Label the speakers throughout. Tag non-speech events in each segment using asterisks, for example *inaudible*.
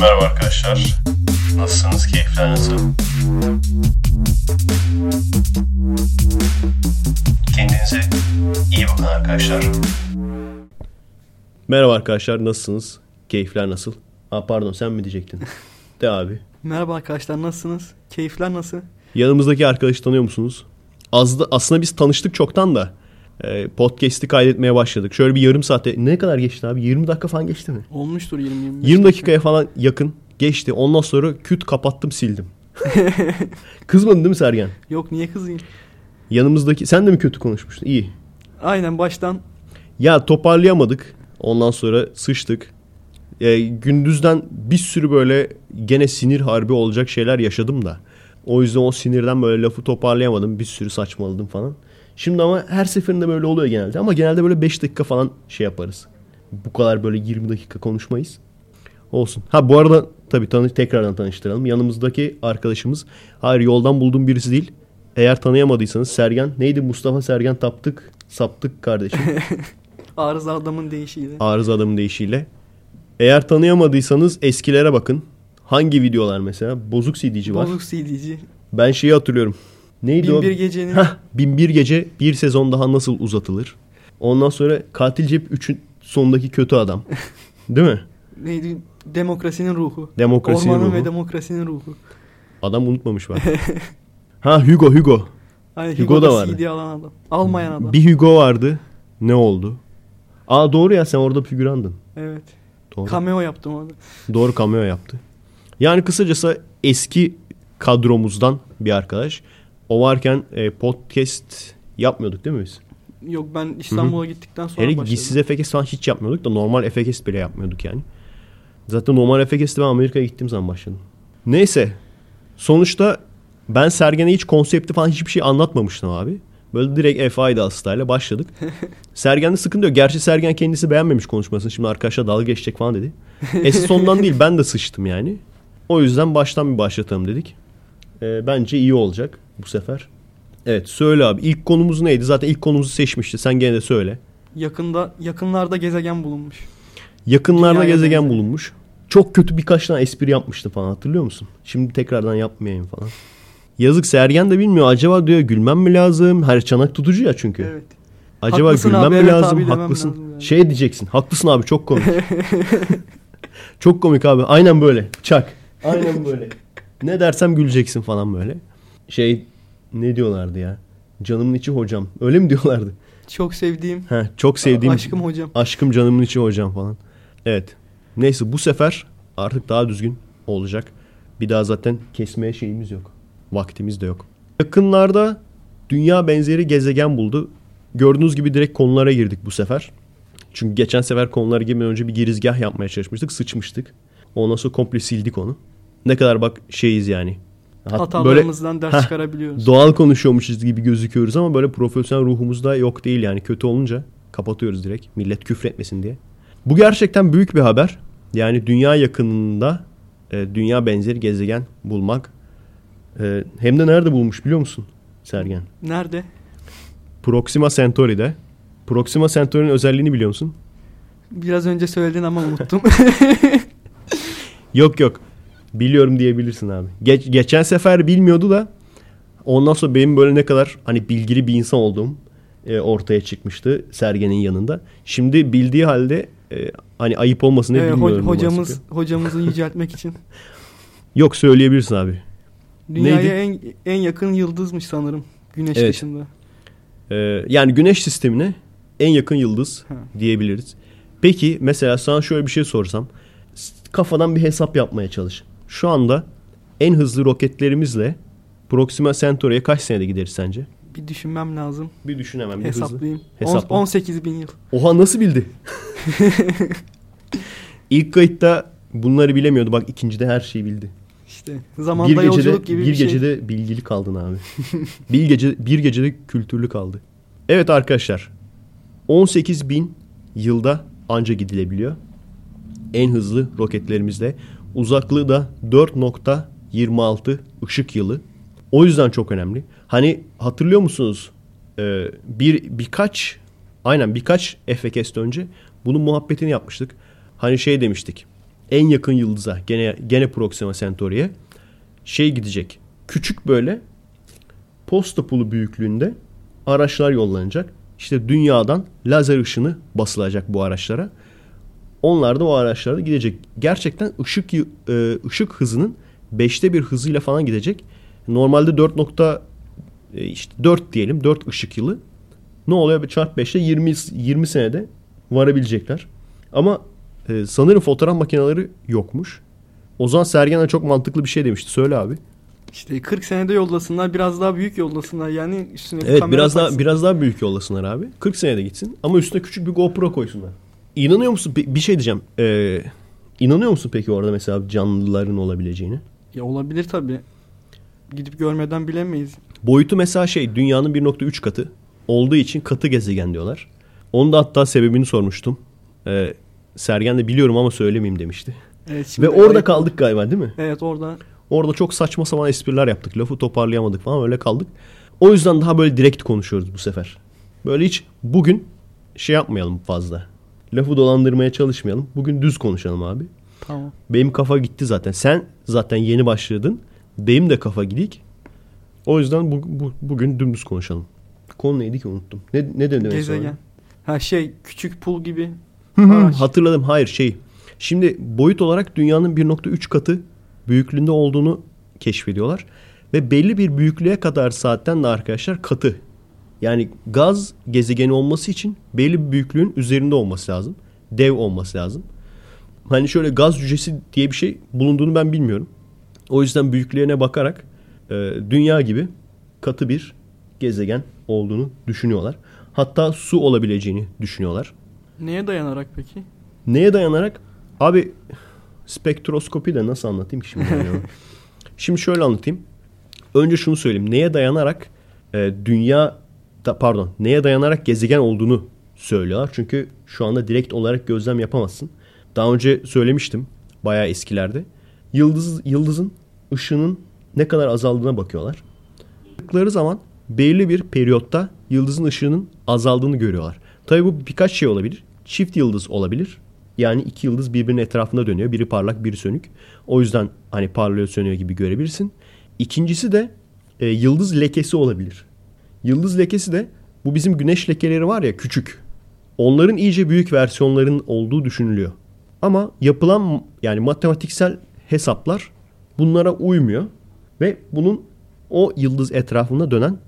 Speaker 1: Merhaba arkadaşlar. Nasılsınız? Keyifler nasıl? Kendinize iyi bakın arkadaşlar.
Speaker 2: Merhaba arkadaşlar nasılsınız? Keyifler nasıl? Aa pardon sen mi diyecektin? De abi. *laughs*
Speaker 3: Merhaba arkadaşlar nasılsınız? Keyifler nasıl?
Speaker 2: Yanımızdaki arkadaşı tanıyor musunuz? Az da, aslında biz tanıştık çoktan da. E, podcast'i kaydetmeye başladık. Şöyle bir yarım saate ne kadar geçti abi? 20 dakika falan geçti mi?
Speaker 3: Olmuştur 20-25
Speaker 2: 20 dakikaya falan yakın geçti. Ondan sonra küt kapattım sildim. *laughs* Kızmadın değil mi Sergen?
Speaker 3: Yok niye kızayım?
Speaker 2: Yanımızdaki sen de mi kötü konuşmuştun? İyi.
Speaker 3: Aynen baştan
Speaker 2: Ya toparlayamadık. Ondan sonra sıçtık. E, gündüzden bir sürü böyle gene sinir harbi olacak şeyler yaşadım da. O yüzden o sinirden böyle lafı toparlayamadım. Bir sürü saçmaladım falan. Şimdi ama her seferinde böyle oluyor genelde. Ama genelde böyle 5 dakika falan şey yaparız. Bu kadar böyle 20 dakika konuşmayız. Olsun. Ha bu arada tabii tanı tekrardan tanıştıralım. Yanımızdaki arkadaşımız hayır yoldan bulduğum birisi değil. Eğer tanıyamadıysanız Sergen neydi Mustafa Sergen taptık saptık kardeşim. *laughs*
Speaker 3: arıza adamın değişiyle.
Speaker 2: Arıza adamın deyişiyle. Eğer tanıyamadıysanız eskilere bakın. Hangi videolar mesela? Bozuk CD'ci var.
Speaker 3: Bozuk CD'ci.
Speaker 2: Ben şeyi hatırlıyorum. Neydi o?
Speaker 3: Bin bir gecenin
Speaker 2: Hah, Binbir Gece bir sezon daha nasıl uzatılır? Ondan sonra Katil Cep 3'ün sonundaki kötü adam. *laughs* Değil mi?
Speaker 3: neydi? Demokrasinin ruhu.
Speaker 2: Demokrasinin
Speaker 3: Ormanın
Speaker 2: ruhu.
Speaker 3: ve demokrasinin ruhu.
Speaker 2: Adam unutmamış bak. *laughs* ha Hugo Hugo.
Speaker 3: Ay,
Speaker 2: Hugo
Speaker 3: Hugo
Speaker 2: da
Speaker 3: da
Speaker 2: vardı.
Speaker 3: CD alan adam. Almayan adam.
Speaker 2: Bir Hugo vardı. Ne oldu? Aa doğru ya sen orada figürandın.
Speaker 3: Evet.
Speaker 2: Doğru.
Speaker 3: Cameo yaptım orada.
Speaker 2: Doğru cameo yaptı. Yani kısacası eski kadromuzdan bir arkadaş. O varken e, podcast yapmıyorduk değil mi biz?
Speaker 3: Yok ben İstanbul'a gittikten sonra
Speaker 2: Hele
Speaker 3: başladım.
Speaker 2: gizsiz Efekes falan hiç yapmıyorduk da normal Efekes bile yapmıyorduk yani. Zaten normal Efekes'te ben Amerika'ya gittiğim zaman başladım. Neyse. Sonuçta ben Sergen'e hiç konsepti falan hiçbir şey anlatmamıştım abi. Böyle direkt F.I.'da hastayla başladık. *laughs* Sergen'de sıkıntı yok. Gerçi Sergen kendisi beğenmemiş konuşmasını. Şimdi arkadaşlar dalga geçecek falan dedi. *laughs* Esas ondan değil ben de sıçtım yani. O yüzden baştan bir başlatalım dedik. Ee, bence iyi olacak bu sefer. Evet söyle abi. İlk konumuz neydi? Zaten ilk konumuzu seçmişti. Sen gene de söyle.
Speaker 3: Yakında yakınlarda gezegen bulunmuş.
Speaker 2: Yakınlarda
Speaker 3: Dünyaya
Speaker 2: gezegen
Speaker 3: benzer.
Speaker 2: bulunmuş. Çok kötü birkaç tane espri yapmıştı falan hatırlıyor musun? Şimdi tekrardan yapmayayım falan. Yazık Sergen de bilmiyor. Acaba diyor gülmem mi lazım? Her çanak tutucu ya çünkü.
Speaker 3: Evet.
Speaker 2: Acaba
Speaker 3: Haklısın
Speaker 2: gülmem
Speaker 3: abi,
Speaker 2: mi
Speaker 3: evet
Speaker 2: lazım?
Speaker 3: abi
Speaker 2: Haklısın.
Speaker 3: lazım yani.
Speaker 2: Şey diyeceksin. Haklısın abi çok komik. *laughs* çok komik abi. Aynen böyle. Çak. Aynen böyle. ne dersem güleceksin falan böyle. Şey ne diyorlardı ya? Canımın içi hocam. Öyle mi diyorlardı?
Speaker 3: Çok sevdiğim,
Speaker 2: Heh, çok sevdiğim
Speaker 3: aşkım hocam.
Speaker 2: Aşkım canımın içi hocam falan. Evet. Neyse bu sefer artık daha düzgün olacak. Bir daha zaten kesmeye şeyimiz yok. Vaktimiz de yok. Yakınlarda dünya benzeri gezegen buldu. Gördüğünüz gibi direkt konulara girdik bu sefer. Çünkü geçen sefer konulara girmeden önce bir girizgah yapmaya çalışmıştık. Sıçmıştık. Ondan sonra komple sildik onu. Ne kadar bak şeyiz yani. Hat- böyle
Speaker 3: Hatalarımızdan ders
Speaker 2: Heh,
Speaker 3: çıkarabiliyoruz.
Speaker 2: doğal konuşuyormuşuz gibi gözüküyoruz ama böyle profesyonel ruhumuzda yok değil yani. Kötü olunca kapatıyoruz direkt. Millet küfretmesin diye. Bu gerçekten büyük bir haber. Yani dünya yakınında e, dünya benzeri gezegen bulmak. E, hem de nerede bulmuş biliyor musun Sergen?
Speaker 3: Nerede?
Speaker 2: Proxima Centauri'de. Proxima Centauri'nin özelliğini biliyor musun?
Speaker 3: Biraz önce söyledin ama unuttum. *laughs* *laughs*
Speaker 2: Yok yok. Biliyorum diyebilirsin abi. Geç, geçen sefer bilmiyordu da ondan sonra benim böyle ne kadar hani bilgili bir insan olduğum e, ortaya çıkmıştı Sergen'in yanında. Şimdi bildiği halde e, hani ayıp olmasın diye
Speaker 3: Ee,
Speaker 2: bilmiyorum.
Speaker 3: hocamız hocamızı yüceltmek için. *laughs*
Speaker 2: Yok söyleyebilirsin abi.
Speaker 3: Dünyaya en en yakın yıldızmış sanırım. Güneş
Speaker 2: Evet.
Speaker 3: dışında.
Speaker 2: Ee, yani güneş sistemine en yakın yıldız
Speaker 3: Ha.
Speaker 2: diyebiliriz. Peki mesela sana şöyle bir şey sorsam. Kafadan bir hesap yapmaya çalış. Şu anda en hızlı roketlerimizle Proxima Centauri'ye kaç senede gideriz sence?
Speaker 3: Bir düşünmem lazım.
Speaker 2: Bir düşün hemen bir.
Speaker 3: Hesaplayayım.
Speaker 2: Hesapla.
Speaker 3: 18 bin yıl.
Speaker 2: Oha nasıl bildi? *laughs* İlk kayıtta bunları bilemiyordu. Bak ikincide her şeyi bildi.
Speaker 3: İşte
Speaker 2: bir
Speaker 3: zamanda
Speaker 2: gecede
Speaker 3: yolculuk gibi
Speaker 2: bir,
Speaker 3: bir, şey.
Speaker 2: gecede bilgili kaldın abi. *laughs* bir gece bir gecede kültürlü kaldı. Evet arkadaşlar. 18 bin yılda anca gidilebiliyor. En hızlı roketlerimizle. Uzaklığı da 4.26 ışık yılı. O yüzden çok önemli. Hani hatırlıyor musunuz? Ee, bir birkaç aynen birkaç FKS'de önce bunun muhabbetini yapmıştık. Hani şey demiştik. en yakın yıldıza gene gene Proxima Centauri'ye şey gidecek. Küçük böyle posta pulu büyüklüğünde araçlar yollanacak. İşte dünyadan lazer ışını basılacak bu araçlara. Onlar da o araçlarda gidecek. Gerçekten ışık e, ışık hızının 5'te bir hızıyla falan gidecek. Normalde 4 nokta e, işte 4 diyelim 4 ışık yılı. Ne oluyor? Çarp 5'te 20 20 senede varabilecekler. Ama e, sanırım fotoğraf makineleri yokmuş. O zaman Sergen'e çok mantıklı bir şey demişti. Söyle abi.
Speaker 3: İşte 40 senede yollasınlar, biraz daha büyük yollasınlar. Yani üstüne
Speaker 2: Evet, biraz daha biraz daha büyük yollasınlar abi. 40 senede gitsin ama üstüne küçük bir GoPro koysunlar. İnanıyor musun? Bir şey diyeceğim. Ee, inanıyor musun peki orada mesela canlıların olabileceğini?
Speaker 3: Ya olabilir tabii. Gidip görmeden bilemeyiz.
Speaker 2: Boyutu mesela şey dünyanın 1.3 katı olduğu için katı gezegen diyorlar. Onu da hatta sebebini sormuştum. Ee, Sergen de biliyorum ama söylemeyeyim demişti.
Speaker 3: Evet,
Speaker 2: Ve orada ayıp... kaldık galiba değil mi?
Speaker 3: Evet orada.
Speaker 2: Orada çok saçma sapan espriler yaptık. Lafı toparlayamadık falan öyle kaldık. O yüzden daha böyle direkt konuşuyoruz bu sefer. Böyle hiç bugün şey yapmayalım fazla. Lafı dolandırmaya çalışmayalım. Bugün düz konuşalım abi.
Speaker 3: Tamam.
Speaker 2: Benim kafa gitti zaten. Sen zaten yeni başladın. Benim de kafa gidik. O yüzden bu, bu, bugün dümdüz konuşalım. Konu neydi ki unuttum. Ne, ne dedim
Speaker 3: Gezegen. Sonra? Ha şey küçük pul gibi.
Speaker 2: Hatırladım. Hayır şey. Şimdi boyut olarak dünyanın 1.3 katı büyüklüğünde olduğunu keşfediyorlar. Ve belli bir büyüklüğe kadar saatten de arkadaşlar katı. Yani gaz gezegeni olması için belli bir büyüklüğün üzerinde olması lazım. Dev olması lazım. Hani şöyle gaz cücesi diye bir şey bulunduğunu ben bilmiyorum. O yüzden büyüklüğüne bakarak e, dünya gibi katı bir gezegen olduğunu düşünüyorlar. Hatta su olabileceğini düşünüyorlar.
Speaker 3: Neye dayanarak peki?
Speaker 2: Neye dayanarak? Abi spektroskopi de nasıl anlatayım ki şimdi? *laughs* şimdi şöyle anlatayım. Önce şunu söyleyeyim. Neye dayanarak e, dünya da, pardon neye dayanarak gezegen olduğunu söylüyorlar. Çünkü şu anda direkt olarak gözlem yapamazsın. Daha önce söylemiştim bayağı eskilerde. Yıldız, yıldızın ışının ne kadar azaldığına bakıyorlar. Baktıkları zaman belli bir periyotta yıldızın ışığının azaldığını görüyorlar. Tabii bu birkaç şey olabilir. Çift yıldız olabilir. Yani iki yıldız birbirinin etrafında dönüyor. Biri parlak, biri sönük. O yüzden hani parlıyor, sönüyor gibi görebilirsin. İkincisi de e, yıldız lekesi olabilir. Yıldız lekesi de bu bizim güneş lekeleri var ya küçük. Onların iyice büyük versiyonların olduğu düşünülüyor. Ama yapılan yani matematiksel hesaplar bunlara uymuyor ve bunun o yıldız etrafında dönen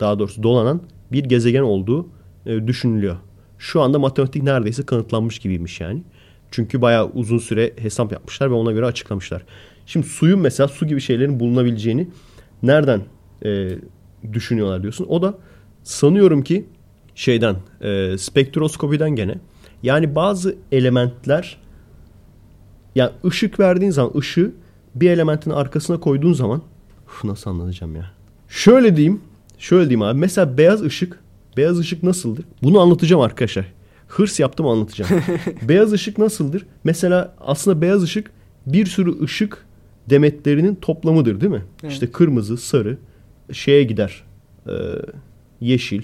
Speaker 2: daha doğrusu dolanan bir gezegen olduğu e, düşünülüyor. Şu anda matematik neredeyse kanıtlanmış gibiymiş yani. Çünkü bayağı uzun süre hesap yapmışlar ve ona göre açıklamışlar. Şimdi suyun mesela su gibi şeylerin bulunabileceğini nereden e, düşünüyorlar diyorsun. O da sanıyorum ki şeyden e, spektroskopiden gene. Yani bazı elementler yani ışık verdiğin zaman ışığı bir elementin arkasına koyduğun zaman uf, nasıl anlatacağım ya. Şöyle diyeyim. Şöyle diyeyim abi. Mesela beyaz ışık beyaz ışık nasıldır? Bunu anlatacağım arkadaşlar. Hırs yaptım anlatacağım. *laughs* beyaz ışık nasıldır? Mesela aslında beyaz ışık bir sürü ışık demetlerinin toplamıdır değil mi? Evet. İşte kırmızı, sarı şeye gider. E, yeşil,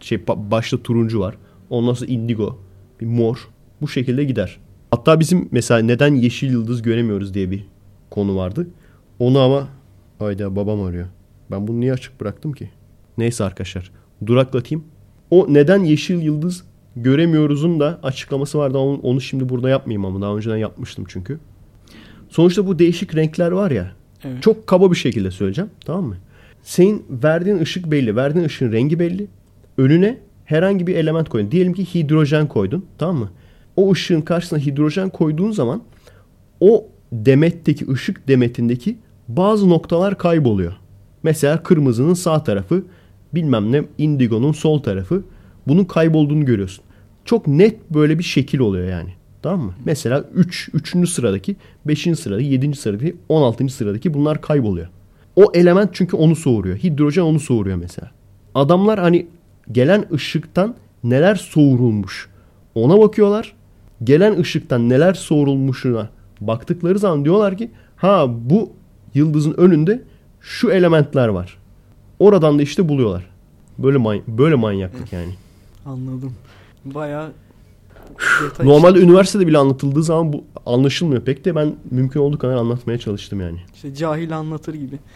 Speaker 2: şey başta turuncu var. Ondan sonra indigo, bir mor. Bu şekilde gider. Hatta bizim mesela neden yeşil yıldız göremiyoruz diye bir konu vardı. Onu ama hayda babam arıyor. Ben bunu niye açık bıraktım ki? Neyse arkadaşlar duraklatayım. O neden yeşil yıldız göremiyoruzun da açıklaması vardı. Onu, onu şimdi burada yapmayayım ama daha önceden yapmıştım çünkü. Sonuçta bu değişik renkler var ya. Evet. Çok kaba bir şekilde söyleyeceğim. Tamam mı? Senin verdiğin ışık belli. Verdiğin ışığın rengi belli. Önüne herhangi bir element koydun. Diyelim ki hidrojen koydun. Tamam mı? O ışığın karşısına hidrojen koyduğun zaman o demetteki ışık demetindeki bazı noktalar kayboluyor. Mesela kırmızının sağ tarafı bilmem ne indigonun sol tarafı bunun kaybolduğunu görüyorsun. Çok net böyle bir şekil oluyor yani. Tamam mı? Mesela 3. Üç, 3. sıradaki, 5. sıradaki, 7. sıradaki, 16. sıradaki bunlar kayboluyor. O element çünkü onu soğuruyor. Hidrojen onu soğuruyor mesela. Adamlar hani gelen ışıktan neler soğurulmuş ona bakıyorlar. Gelen ışıktan neler soğurulmuşuna baktıkları zaman diyorlar ki ha bu yıldızın önünde şu elementler var. Oradan da işte buluyorlar. Böyle man böyle manyaklık yani.
Speaker 3: Anladım. Baya Detay
Speaker 2: Normalde üniversitede bile anlatıldığı zaman bu anlaşılmıyor pek de ben mümkün olduğu kadar anlatmaya çalıştım yani.
Speaker 3: işte cahil anlatır gibi. *laughs*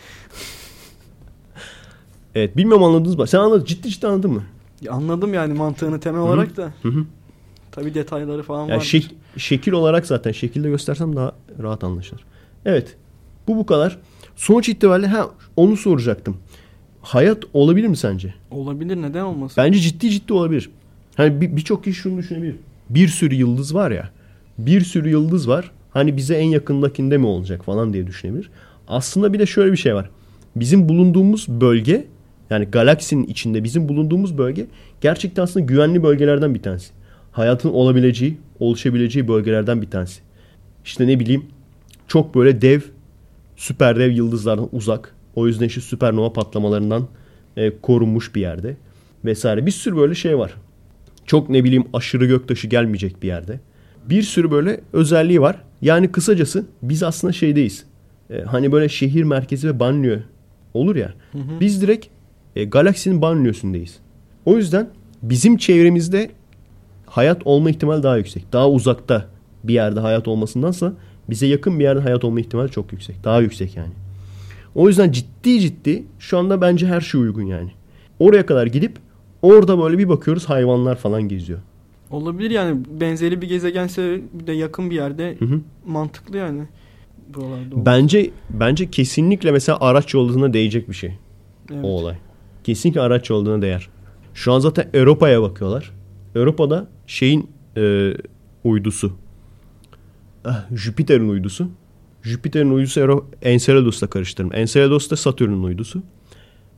Speaker 2: Evet bilmiyorum anladınız mı? Sen anladın ciddi ciddi anladın mı?
Speaker 3: Ya anladım yani mantığını temel olarak da.
Speaker 2: Hı hı.
Speaker 3: Tabii detayları falan
Speaker 2: Yani
Speaker 3: var.
Speaker 2: şek- şekil olarak zaten şekilde göstersem daha rahat anlaşılır. Evet. Bu bu kadar. Sonuç itibariyle ha onu soracaktım. Hayat olabilir mi sence?
Speaker 3: Olabilir neden olmasın?
Speaker 2: Bence ciddi ciddi olabilir. Hani bir- birçok kişi şunu düşünebilir. Bir sürü yıldız var ya. Bir sürü yıldız var. Hani bize en yakındakinde mi olacak falan diye düşünebilir. Aslında bir de şöyle bir şey var. Bizim bulunduğumuz bölge yani galaksinin içinde bizim bulunduğumuz bölge gerçekten aslında güvenli bölgelerden bir tanesi. Hayatın olabileceği, oluşabileceği bölgelerden bir tanesi. İşte ne bileyim çok böyle dev, süper dev yıldızlardan uzak. O yüzden işte süpernova patlamalarından e, korunmuş bir yerde vesaire. Bir sürü böyle şey var. Çok ne bileyim aşırı göktaşı gelmeyecek bir yerde. Bir sürü böyle özelliği var. Yani kısacası biz aslında şeydeyiz. E, hani böyle şehir merkezi ve banliyö olur ya. Biz direkt e, galaksinin banliyösündeyiz. O yüzden bizim çevremizde hayat olma ihtimali daha yüksek. Daha uzakta bir yerde hayat olmasındansa bize yakın bir yerde hayat olma ihtimali çok yüksek. Daha yüksek yani. O yüzden ciddi ciddi şu anda bence her şey uygun yani. Oraya kadar gidip orada böyle bir bakıyoruz hayvanlar falan geziyor.
Speaker 3: Olabilir yani benzeri bir gezegense bir de yakın bir yerde
Speaker 2: Hı hı.
Speaker 3: mantıklı yani. Buralarda.
Speaker 2: Bence bence kesinlikle mesela araç yolculuğuna değecek bir şey
Speaker 3: Evet.
Speaker 2: o olay. Kesinlikle araç yolculuğuna değer. Şu an zaten Avrupa'ya bakıyorlar. Avrupa'da şeyin e, uydusu. Ah, Jüpiter'in uydusu. Jüpiter'in uydusu Enceladus'la karıştırdım. Enceladus da Satürn'ün uydusu.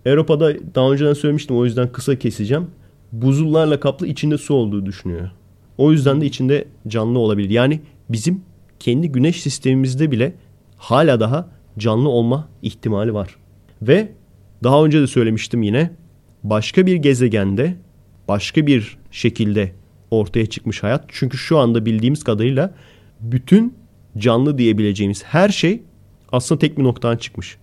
Speaker 2: Avrupa'da daha önceden söylemiştim o yüzden kısa keseceğim. Buzullarla kaplı içinde su olduğu düşünüyor. O yüzden de içinde canlı olabilir. Yani bizim kendi güneş sistemimizde bile hala daha canlı olma ihtimali var. Ve daha önce de söylemiştim yine başka bir gezegende başka bir şekilde ortaya çıkmış hayat. Çünkü şu anda bildiğimiz kadarıyla bütün canlı diyebileceğimiz her şey aslında tek bir noktadan çıkmış.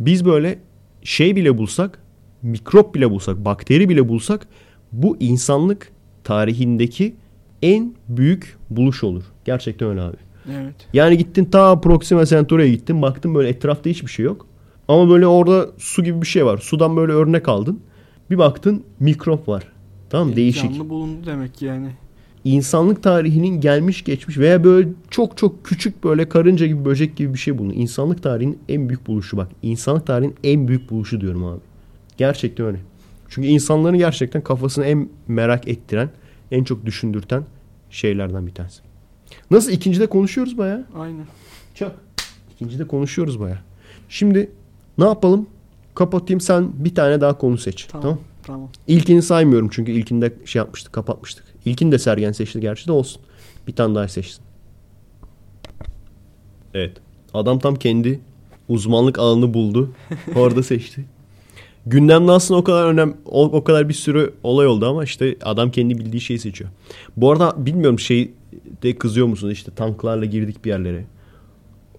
Speaker 2: Biz böyle şey bile bulsak, mikrop bile bulsak, bakteri bile bulsak bu insanlık tarihindeki en büyük buluş olur. Gerçekten öyle abi.
Speaker 3: Evet.
Speaker 2: Yani gittin ta Proxima Centauri'ye gittin. Baktın böyle etrafta hiçbir şey yok. Ama böyle orada su gibi bir şey var. Sudan böyle örnek aldın. Bir baktın mikrop var. Tamam mı? Değişik.
Speaker 3: Canlı bulundu demek yani.
Speaker 2: İnsanlık tarihinin gelmiş geçmiş veya böyle çok çok küçük böyle karınca gibi böcek gibi bir şey bulun. İnsanlık tarihinin en büyük buluşu bak. İnsanlık tarihinin en büyük buluşu diyorum abi. Gerçekten öyle. Çünkü insanların gerçekten kafasını en merak ettiren, en çok düşündürten şeylerden bir tanesi. Nasıl ikincide konuşuyoruz bayağı?
Speaker 3: Aynen.
Speaker 2: Çok. İkincide konuşuyoruz baya. Şimdi ne yapalım? Kapatayım sen bir tane daha konu seç.
Speaker 3: Tamam.
Speaker 2: Tamam.
Speaker 3: Tamam.
Speaker 2: İlkini saymıyorum çünkü ilkinde şey yapmıştık kapatmıştık. İlkini de Sergen seçti gerçi de olsun. Bir tane daha seçsin. Evet. Adam tam kendi uzmanlık alanını buldu. Orada seçti. *laughs* Gündemde aslında o kadar önem o, o kadar bir sürü olay oldu ama işte adam kendi bildiği şeyi seçiyor. Bu arada bilmiyorum şey de kızıyor musunuz işte tanklarla girdik bir yerlere.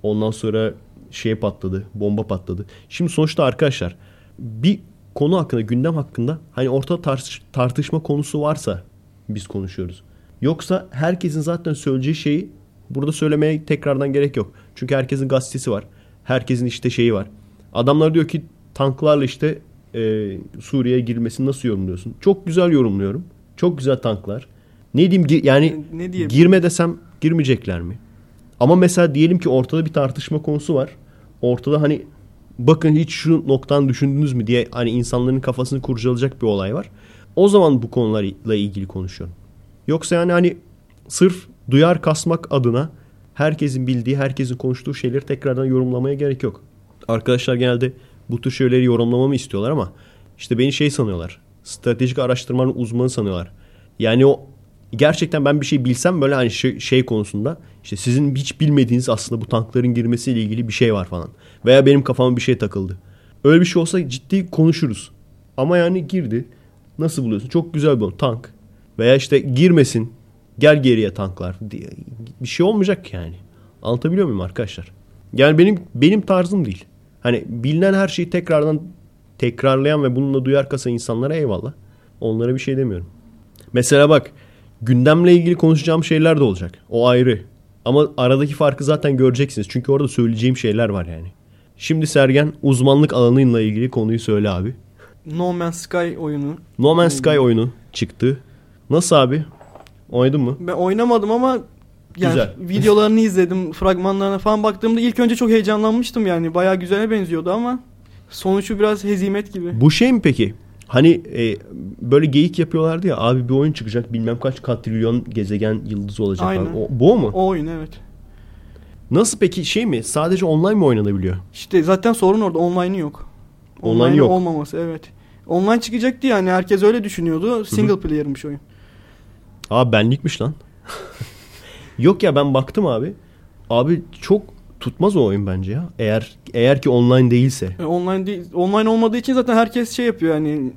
Speaker 2: Ondan sonra şey patladı, bomba patladı. Şimdi sonuçta arkadaşlar bir konu hakkında, gündem hakkında hani ortada tartış- tartışma konusu varsa biz konuşuyoruz. Yoksa herkesin zaten söyleyeceği şeyi burada söylemeye tekrardan gerek yok. Çünkü herkesin gazetesi var. Herkesin işte şeyi var. Adamlar diyor ki tanklarla işte e, Suriye'ye girmesini nasıl yorumluyorsun? Çok güzel yorumluyorum. Çok güzel tanklar. Ne diyeyim gi- yani
Speaker 3: Ne diye
Speaker 2: girme desem girmeyecekler mi? Ama mesela diyelim ki ortada bir tartışma konusu var. Ortada hani bakın hiç şu noktadan düşündünüz mü diye hani insanların kafasını kurcalayacak bir olay var. O zaman bu konularla ilgili konuşuyorum. Yoksa yani hani sırf duyar kasmak adına herkesin bildiği, herkesin konuştuğu şeyleri tekrardan yorumlamaya gerek yok. Arkadaşlar genelde bu tür şeyleri yorumlamamı istiyorlar ama işte beni şey sanıyorlar. Stratejik araştırmanın uzmanı sanıyorlar. Yani o gerçekten ben bir şey bilsem böyle hani şey, şey konusunda işte sizin hiç bilmediğiniz aslında bu tankların girmesiyle ilgili bir şey var falan. Veya benim kafama bir şey takıldı. Öyle bir şey olsa ciddi konuşuruz. Ama yani girdi. Nasıl buluyorsun? Çok güzel bir tank. Veya işte girmesin. Gel geriye tanklar. Bir şey olmayacak yani. Anlatabiliyor muyum arkadaşlar? Yani benim benim tarzım değil. Hani bilinen her şeyi tekrardan tekrarlayan ve bununla duyar kasa insanlara eyvallah. Onlara bir şey demiyorum. Mesela bak Gündemle ilgili konuşacağım şeyler de olacak. O ayrı. Ama aradaki farkı zaten göreceksiniz. Çünkü orada söyleyeceğim şeyler var yani. Şimdi Sergen uzmanlık alanıyla ilgili konuyu söyle abi.
Speaker 3: No Man's Sky oyunu.
Speaker 2: No Man's Sky oyunu çıktı. Nasıl abi? Oynadın mı?
Speaker 3: Ben oynamadım ama yani
Speaker 2: Güzel. *laughs*
Speaker 3: videolarını izledim, fragmanlarına falan baktığımda ilk önce çok heyecanlanmıştım yani. Bayağı güzele benziyordu ama sonucu biraz hezimet gibi.
Speaker 2: Bu şey mi peki? Hani e, böyle geyik yapıyorlardı ya abi bir oyun çıkacak bilmem kaç katrilyon gezegen yıldızı olacak
Speaker 3: Aynen.
Speaker 2: falan. O, bu o mu?
Speaker 3: O oyun evet.
Speaker 2: Nasıl peki şey mi? Sadece online mi oynanabiliyor?
Speaker 3: İşte zaten sorun orada online'ı yok.
Speaker 2: Online
Speaker 3: Online
Speaker 2: yok.
Speaker 3: olmaması evet. Online çıkacaktı yani herkes öyle düşünüyordu. Single player'mış oyun.
Speaker 2: Aa benlikmiş lan. *laughs* Yok ya ben baktım abi. Abi çok tutmaz o oyun bence ya. Eğer eğer ki online değilse.
Speaker 3: E, online değil, online olmadığı için zaten herkes şey yapıyor yani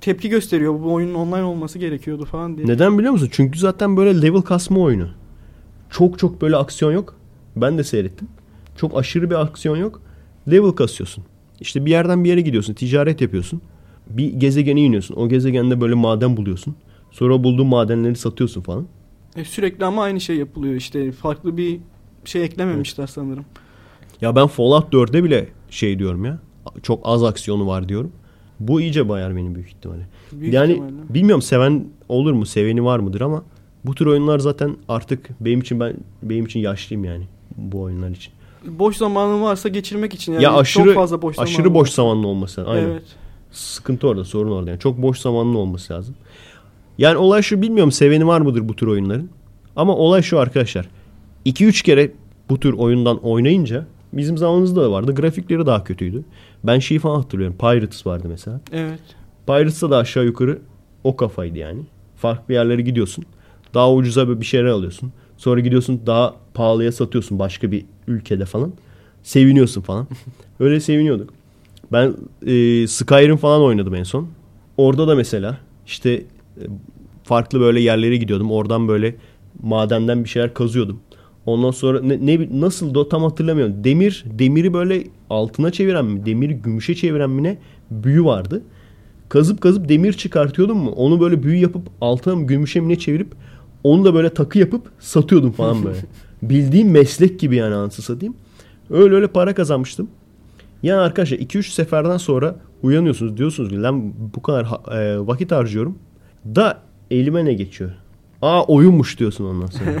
Speaker 3: tepki gösteriyor. Bu oyunun online olması gerekiyordu falan diye.
Speaker 2: Neden biliyor musun? Çünkü zaten böyle level kasma oyunu. Çok çok böyle aksiyon yok. Ben de seyrettim. Çok aşırı bir aksiyon yok. Level kasıyorsun. İşte bir yerden bir yere gidiyorsun. Ticaret yapıyorsun. Bir gezegene iniyorsun. O gezegende böyle maden buluyorsun. Sonra bulduğun madenleri satıyorsun falan.
Speaker 3: E, sürekli ama aynı şey yapılıyor işte. Farklı bir şey eklememişler sanırım.
Speaker 2: Ya ben Fallout 4'e bile şey diyorum ya. Çok az aksiyonu var diyorum. Bu iyice bayar beni büyük ihtimalle.
Speaker 3: Büyük
Speaker 2: yani
Speaker 3: ihtimalle.
Speaker 2: bilmiyorum seven olur mu, seveni var mıdır ama bu tür oyunlar zaten artık benim için ben benim için yaşlıyım yani bu oyunlar için.
Speaker 3: boş zamanın varsa geçirmek için yani
Speaker 2: ya aşırı
Speaker 3: çok fazla boş
Speaker 2: aşırı
Speaker 3: zamanın
Speaker 2: boş
Speaker 3: varsa.
Speaker 2: zamanlı olması. Aynen.
Speaker 3: Evet.
Speaker 2: Sıkıntı orada, sorun orada. Yani çok boş zamanlı olması lazım. Yani olay şu bilmiyorum seveni var mıdır bu tür oyunların. Ama olay şu arkadaşlar. 2-3 kere bu tür oyundan oynayınca bizim zamanımızda da vardı. Grafikleri daha kötüydü. Ben şeyi falan hatırlıyorum. Pirates vardı mesela.
Speaker 3: Evet.
Speaker 2: Pirates'ta da aşağı yukarı o kafaydı yani. Farklı yerlere gidiyorsun. Daha ucuza bir şeyler alıyorsun. Sonra gidiyorsun daha pahalıya satıyorsun başka bir ülkede falan. Seviniyorsun falan. *laughs* Öyle seviniyorduk. Ben e, Skyrim falan oynadım en son. Orada da mesela işte e, farklı böyle yerlere gidiyordum. Oradan böyle madenden bir şeyler kazıyordum. Ondan sonra ne, ne nasıl da tam hatırlamıyorum. Demir demiri böyle altına çeviren mi, demiri gümüşe çeviren mi ne büyü vardı. Kazıp kazıp demir çıkartıyordum mu? Onu böyle büyü yapıp altına mı gümüşe mi ne çevirip onu da böyle takı yapıp satıyordum falan böyle. *laughs* Bildiğim meslek gibi yani anasını satayım. Öyle öyle para kazanmıştım. Yani arkadaşlar 2-3 seferden sonra uyanıyorsunuz diyorsunuz ki lan bu kadar e, vakit harcıyorum. Da elime ne geçiyor? Aa oyunmuş diyorsun ondan sonra. *laughs*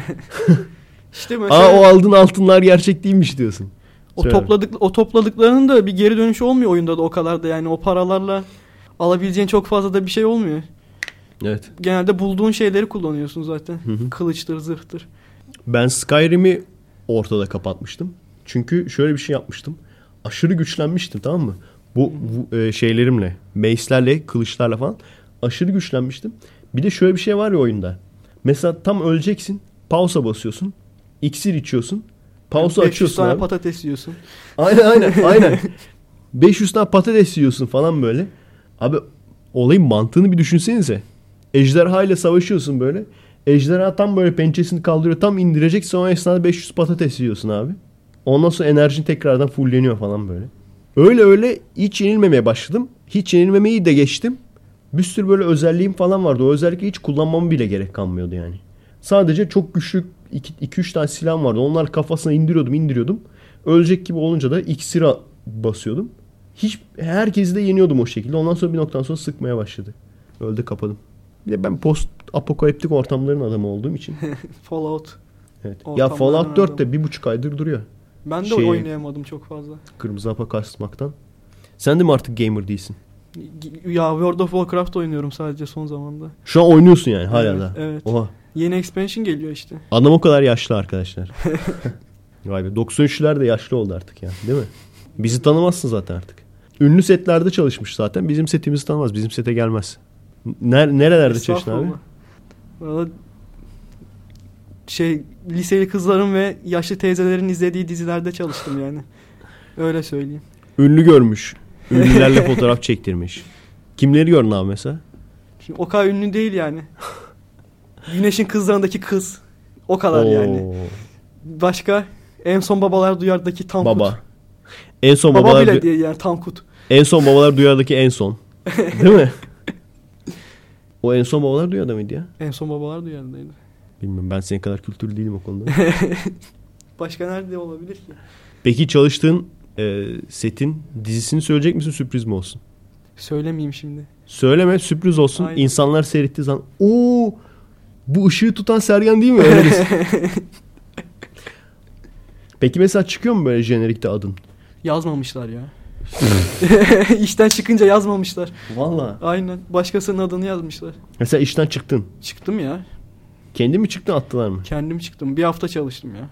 Speaker 3: İşte *laughs* mesela
Speaker 2: Aa o aldığın altınlar gerçek değilmiş diyorsun.
Speaker 3: o
Speaker 2: Söyle.
Speaker 3: topladık o topladıklarının da bir geri dönüşü olmuyor oyunda da o kadar da yani o paralarla alabileceğin çok fazla da bir şey olmuyor.
Speaker 2: Evet.
Speaker 3: Genelde bulduğun şeyleri kullanıyorsun zaten.
Speaker 2: hı.
Speaker 3: Kılıçtır, zırhtır.
Speaker 2: Ben Skyrim'i ortada kapatmıştım. Çünkü şöyle bir şey yapmıştım. Aşırı güçlenmiştim tamam mı? Bu, bu, e, şeylerimle, mace'lerle, kılıçlarla falan aşırı güçlenmiştim. Bir de şöyle bir şey var ya oyunda. Mesela tam öleceksin. Pausa basıyorsun. İksir içiyorsun. Pausa
Speaker 3: 500
Speaker 2: açıyorsun
Speaker 3: tane
Speaker 2: abi.
Speaker 3: patates yiyorsun.
Speaker 2: Aynen aynen *laughs* aynen. 500 tane patates yiyorsun falan böyle. Abi olayın mantığını bir düşünsenize. Ejderha ile savaşıyorsun böyle. Ejderha tam böyle pençesini kaldırıyor. Tam indirecek sonra esnada 500 patates yiyorsun abi. Ondan sonra enerjin tekrardan fulleniyor falan böyle. Öyle öyle hiç yenilmemeye başladım. Hiç yenilmemeyi de geçtim. Bir sürü böyle özelliğim falan vardı. O özellikle hiç kullanmama bile gerek kalmıyordu yani. Sadece çok güçlü 2-3 tane silahım vardı. Onlar kafasına indiriyordum indiriyordum. Ölecek gibi olunca da iksira basıyordum. Hiç herkesi de yeniyordum o şekilde. Ondan sonra bir noktadan sonra sıkmaya başladı. Öldü kapadım. Bir de ben post apokaliptik ortamların adamı olduğum için. *laughs*
Speaker 3: Fallout.
Speaker 2: Evet. Ya Fallout 4
Speaker 3: adamı.
Speaker 2: de bir buçuk aydır duruyor.
Speaker 3: Ben de
Speaker 2: Şey-
Speaker 3: oynayamadım çok fazla.
Speaker 2: Kırmızı hapa kasmaktan. Sen de mi artık gamer değilsin?
Speaker 3: Ya World of Warcraft oynuyorum sadece son zamanda.
Speaker 2: Şu an oynuyorsun yani hala
Speaker 3: Evet,
Speaker 2: da.
Speaker 3: evet.
Speaker 2: Oha.
Speaker 3: Yeni expansion geliyor işte.
Speaker 2: Adam o kadar yaşlı arkadaşlar. *laughs* Vay be 93'ler de yaşlı oldu artık ya değil mi? Bizi tanımazsın zaten artık. Ünlü setlerde çalışmış zaten. Bizim setimizi tanımaz. Bizim sete gelmez. Ner nerelerde çalıştın abi?
Speaker 3: Valla şey liseli kızların ve yaşlı teyzelerin izlediği dizilerde çalıştım yani. Öyle söyleyeyim.
Speaker 2: Ünlü görmüş. *laughs* Ünlülerle fotoğraf çektirmiş. Kimleri gördün abi mesela?
Speaker 3: Şimdi o kadar ünlü değil yani. Güneşin kızlarındaki kız. O kadar yani.
Speaker 2: Oo,
Speaker 3: Başka en son babalar duyardaki Tankut.
Speaker 2: Baba. En son
Speaker 3: Baba
Speaker 2: babalar
Speaker 3: bile değil yani Tankut.
Speaker 2: en son babalar duyardaki en son. *laughs* Değil mi? O en son babalar dünyada mıydı ya?
Speaker 3: En son babalar duyarındaydı.
Speaker 2: Bilmiyorum ben senin kadar kültürlü değilim o konuda. *laughs*
Speaker 3: Başka nerede olabilir ki?
Speaker 2: Peki çalıştığın e, setin dizisini söyleyecek misin sürpriz mi olsun?
Speaker 3: Söylemeyeyim şimdi.
Speaker 2: Söyleme sürpriz olsun.
Speaker 3: Aynen.
Speaker 2: İnsanlar seyrettiği zaman ooo bu ışığı tutan Sergen değil mi? Öyle. *laughs* Peki mesela çıkıyor mu böyle jenerikte adın?
Speaker 3: Yazmamışlar ya. *laughs* İşten çıkınca yazmamışlar.
Speaker 2: Valla.
Speaker 3: Aynen. Başkasının adını yazmışlar.
Speaker 2: Mesela işten çıktın.
Speaker 3: Çıktım ya.
Speaker 2: Kendin mi çıktın attılar mı?
Speaker 3: Kendim çıktım. Bir hafta çalıştım ya.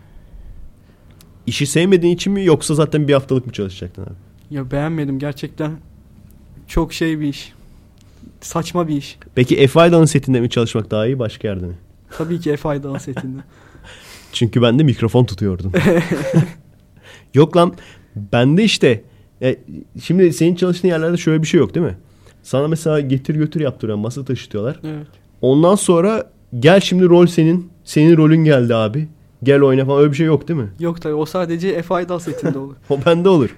Speaker 2: İşi sevmediğin için mi yoksa zaten bir haftalık mı çalışacaktın abi?
Speaker 3: Ya beğenmedim gerçekten. Çok şey bir iş. Saçma bir iş.
Speaker 2: Peki F. Ayda'nın setinde mi çalışmak daha iyi başka yerde mi?
Speaker 3: Tabii ki F Aydal setinde. *laughs*
Speaker 2: Çünkü ben de mikrofon tutuyordum. *laughs* yok lan bende işte e, şimdi senin çalıştığın yerlerde şöyle bir şey yok değil mi? Sana mesela getir götür yaptırıyor masa taşıtıyorlar.
Speaker 3: Evet.
Speaker 2: Ondan sonra gel şimdi rol senin. Senin rolün geldi abi. Gel oyna falan öyle bir şey yok değil mi?
Speaker 3: Yok tabii o sadece F Aydal setinde olur. *laughs*
Speaker 2: O bende olur.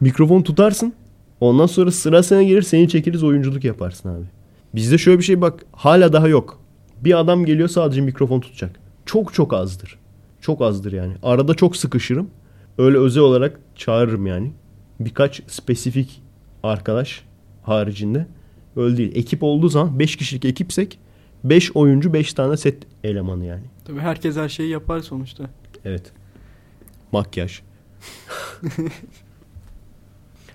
Speaker 2: Mikrofon tutarsın. Ondan sonra sıra sana gelir seni çekeriz oyunculuk yaparsın abi. Bizde şöyle bir şey bak hala daha yok. Bir adam geliyor sadece mikrofon tutacak. Çok çok azdır. Çok azdır yani. Arada çok sıkışırım. Öyle özel olarak çağırırım yani. Birkaç spesifik arkadaş haricinde. Öyle değil. Ekip olduğu zaman 5 kişilik ekipsek 5 oyuncu 5 tane set elemanı yani.
Speaker 3: Tabii herkes her şeyi yapar sonuçta.
Speaker 2: Evet. Makyaj.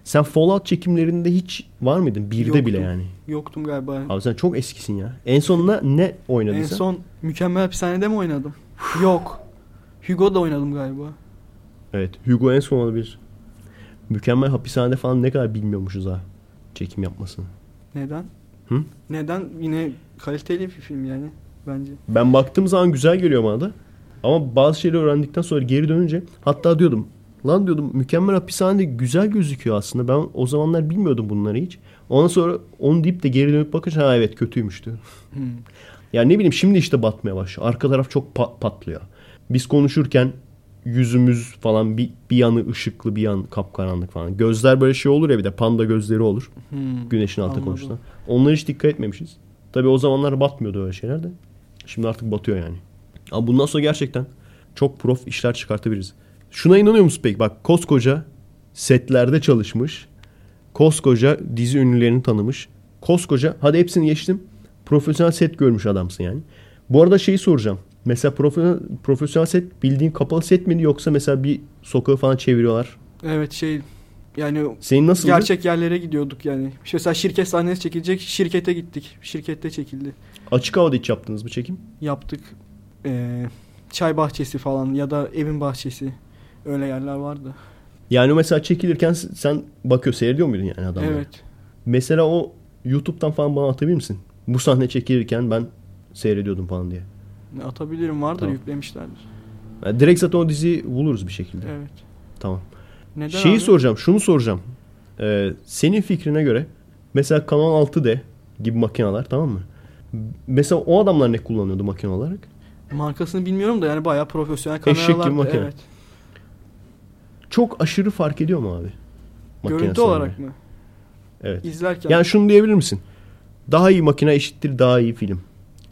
Speaker 2: sen Fallout çekimlerinde hiç var mıydın? Birde
Speaker 3: Yoktum.
Speaker 2: bile yani.
Speaker 3: Yoktum galiba.
Speaker 2: Abi sen çok eskisin ya. En sonunda ne oynadın
Speaker 3: en
Speaker 2: sen?
Speaker 3: son Mükemmel Hapishane'de mi oynadım? Yok. Hugo'da oynadım galiba.
Speaker 2: Evet. Hugo en son olabilir. Mükemmel hapishanede falan ne kadar bilmiyormuşuz ha. Çekim yapmasını.
Speaker 3: Neden?
Speaker 2: Hı?
Speaker 3: Neden? Yine kaliteli bir film yani bence.
Speaker 2: Ben baktığım zaman güzel geliyor bana da. Ama bazı şeyleri öğrendikten sonra geri dönünce hatta diyordum lan diyordum mükemmel hapishanede güzel gözüküyor aslında. Ben o zamanlar bilmiyordum bunları hiç. Ondan sonra onu deyip de geri dönüp bakınca ha evet kötüymüş diyor.
Speaker 3: Hmm. *laughs*
Speaker 2: Yani ne bileyim şimdi işte batmaya başlıyor. Arka taraf çok pa- patlıyor. Biz konuşurken yüzümüz falan bir, bir yanı ışıklı bir yan kapkaranlık falan. Gözler böyle şey olur ya bir de panda gözleri olur.
Speaker 3: Hmm.
Speaker 2: Güneşin altında
Speaker 3: Anladım.
Speaker 2: konuşulan. Onlara hiç dikkat etmemişiz. Tabii o zamanlar batmıyordu öyle şeyler de. Şimdi artık batıyor yani. Ama bundan sonra gerçekten çok prof işler çıkartabiliriz. Şuna inanıyor musun peki? Bak koskoca setlerde çalışmış. Koskoca dizi ünlülerini tanımış. Koskoca hadi hepsini geçtim. Profesyonel set görmüş adamsın yani. Bu arada şeyi soracağım. Mesela profesyonel, profesyonel set bildiğin kapalı set miydi yoksa mesela bir sokağı falan çeviriyorlar.
Speaker 3: Evet şey yani
Speaker 2: Senin nasıl?
Speaker 3: gerçek yerlere gidiyorduk yani. İşte Mesela şirket sahnesi çekilecek. Şirkete gittik. Şirkette çekildi.
Speaker 2: Açık havada hiç yaptınız mı çekim?
Speaker 3: Yaptık. Ee, çay bahçesi falan ya da evin bahçesi. Öyle yerler vardı.
Speaker 2: Yani mesela çekilirken sen bakıyor seyrediyor muydun yani adamları?
Speaker 3: Evet.
Speaker 2: Mesela o YouTube'dan falan bana atabilir misin? Bu sahne çekilirken ben seyrediyordum falan diye.
Speaker 3: Atabilirim vardır
Speaker 2: Tamam.
Speaker 3: yüklemişlerdir.
Speaker 2: Yani direkt zaten o diziyi buluruz bir şekilde.
Speaker 3: Evet.
Speaker 2: Tamam.
Speaker 3: Neden
Speaker 2: Şeyi
Speaker 3: abi?
Speaker 2: soracağım, şunu soracağım. Ee, senin fikrine göre mesela Kanal 6D gibi makineler tamam mı? Mesela o adamlar ne kullanıyordu makine olarak?
Speaker 3: Markasını bilmiyorum da yani bayağı profesyonel
Speaker 2: Eşek gibi
Speaker 3: kameralar.
Speaker 2: makine.
Speaker 3: Evet.
Speaker 2: Çok aşırı fark ediyor mu abi?
Speaker 3: Görüntü olarak mı?
Speaker 2: Evet.
Speaker 3: İzlerken.
Speaker 2: Yani şunu diyebilir misin? Daha iyi makine eşittir daha iyi film.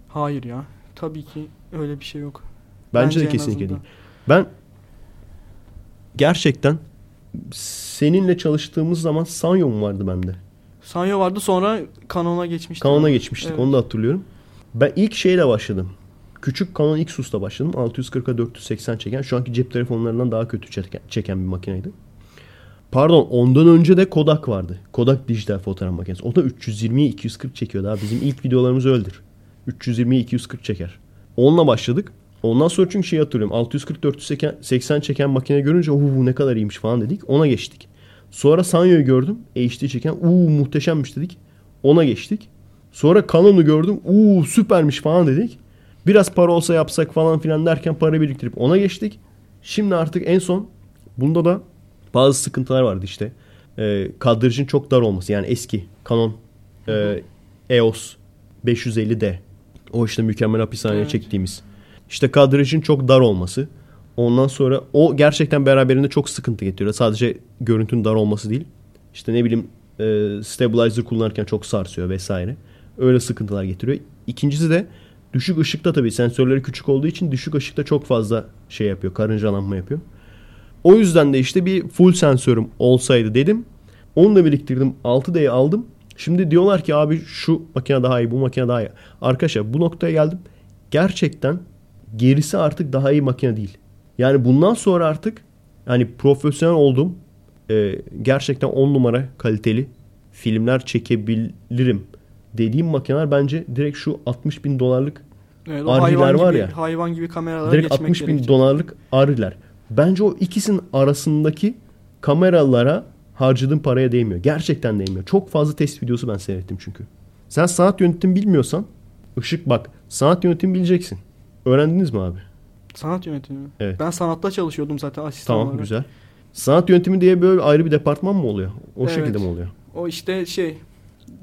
Speaker 3: Hayır ya. Tabii ki öyle bir şey yok.
Speaker 2: Bence, de
Speaker 3: en
Speaker 2: kesinlikle
Speaker 3: azından.
Speaker 2: değil. Ben gerçekten seninle çalıştığımız zaman Sanyo mu vardı bende?
Speaker 3: Sanyo vardı sonra Canon'a geçmişti.
Speaker 2: Kanon'a geçmiştik
Speaker 3: Evet.
Speaker 2: onu da hatırlıyorum. Ben ilk şeyle başladım. Küçük Canon Xus'ta başladım. 640'a 480 çeken şu anki cep telefonlarından daha kötü çeken, çeken bir makineydi. Pardon ondan önce de Kodak vardı. Kodak dijital fotoğraf makinesi. O da 320'ye 240 çekiyordu abi. Bizim ilk videolarımız öyledir. 320'ye 240 çeker. Onunla başladık. Ondan sonra çünkü şey hatırlıyorum. 640 480 çeken makine görünce uuu ne kadar iyiymiş falan dedik. Ona geçtik. Sonra Sanyo'yu gördüm. HD çeken uuu muhteşemmiş dedik. Ona geçtik. Sonra Canon'u gördüm. Uuu süpermiş falan dedik. Biraz para olsa yapsak falan filan derken para biriktirip ona geçtik. Şimdi artık en son bunda da bazı sıkıntılar vardı işte. Ee, kadrajın çok dar olması yani eski Canon e, EOS 550D. O işte mükemmel hapishaneye
Speaker 3: Evet.
Speaker 2: çektiğimiz. İşte kadrajın çok dar olması. Ondan sonra o gerçekten beraberinde çok sıkıntı getiriyor. Sadece görüntünün dar olması değil. İşte ne bileyim e, stabilizer kullanırken çok sarsıyor vesaire. Öyle sıkıntılar getiriyor. İkincisi de düşük ışıkta tabii sensörleri küçük olduğu için düşük ışıkta çok fazla şey yapıyor. Karıncalanma yapıyor. O yüzden de işte bir full sensörüm olsaydı dedim. Onu da biriktirdim. 6D'yi aldım. Şimdi diyorlar ki abi şu makine daha iyi, bu makine daha iyi. Arkadaşlar bu noktaya geldim. Gerçekten gerisi artık daha iyi makine değil. Yani bundan sonra artık yani profesyonel oldum. Ee, gerçekten 10 numara kaliteli filmler çekebilirim dediğim makineler bence direkt şu 60 bin dolarlık
Speaker 3: Evet, hayvan
Speaker 2: var
Speaker 3: gibi,
Speaker 2: ya.
Speaker 3: Hayvan gibi kameralara
Speaker 2: direkt
Speaker 3: geçmek
Speaker 2: 60 bin
Speaker 3: gerekecek.
Speaker 2: dolarlık Ari'ler. Bence o ikisinin arasındaki kameralara harcadığım paraya değmiyor. Gerçekten değmiyor. Çok fazla test videosu ben seyrettim çünkü. Sen sanat yönetimi bilmiyorsan ışık bak sanat yönetimi bileceksin. Öğrendiniz mi abi?
Speaker 3: Sanat yönetimi.
Speaker 2: Evet.
Speaker 3: Ben sanatta çalışıyordum zaten asistan
Speaker 2: Tamam
Speaker 3: olarak.
Speaker 2: güzel. Sanat yönetimi diye böyle ayrı bir departman mı oluyor? O
Speaker 3: Evet.
Speaker 2: şekilde mi oluyor?
Speaker 3: O işte şey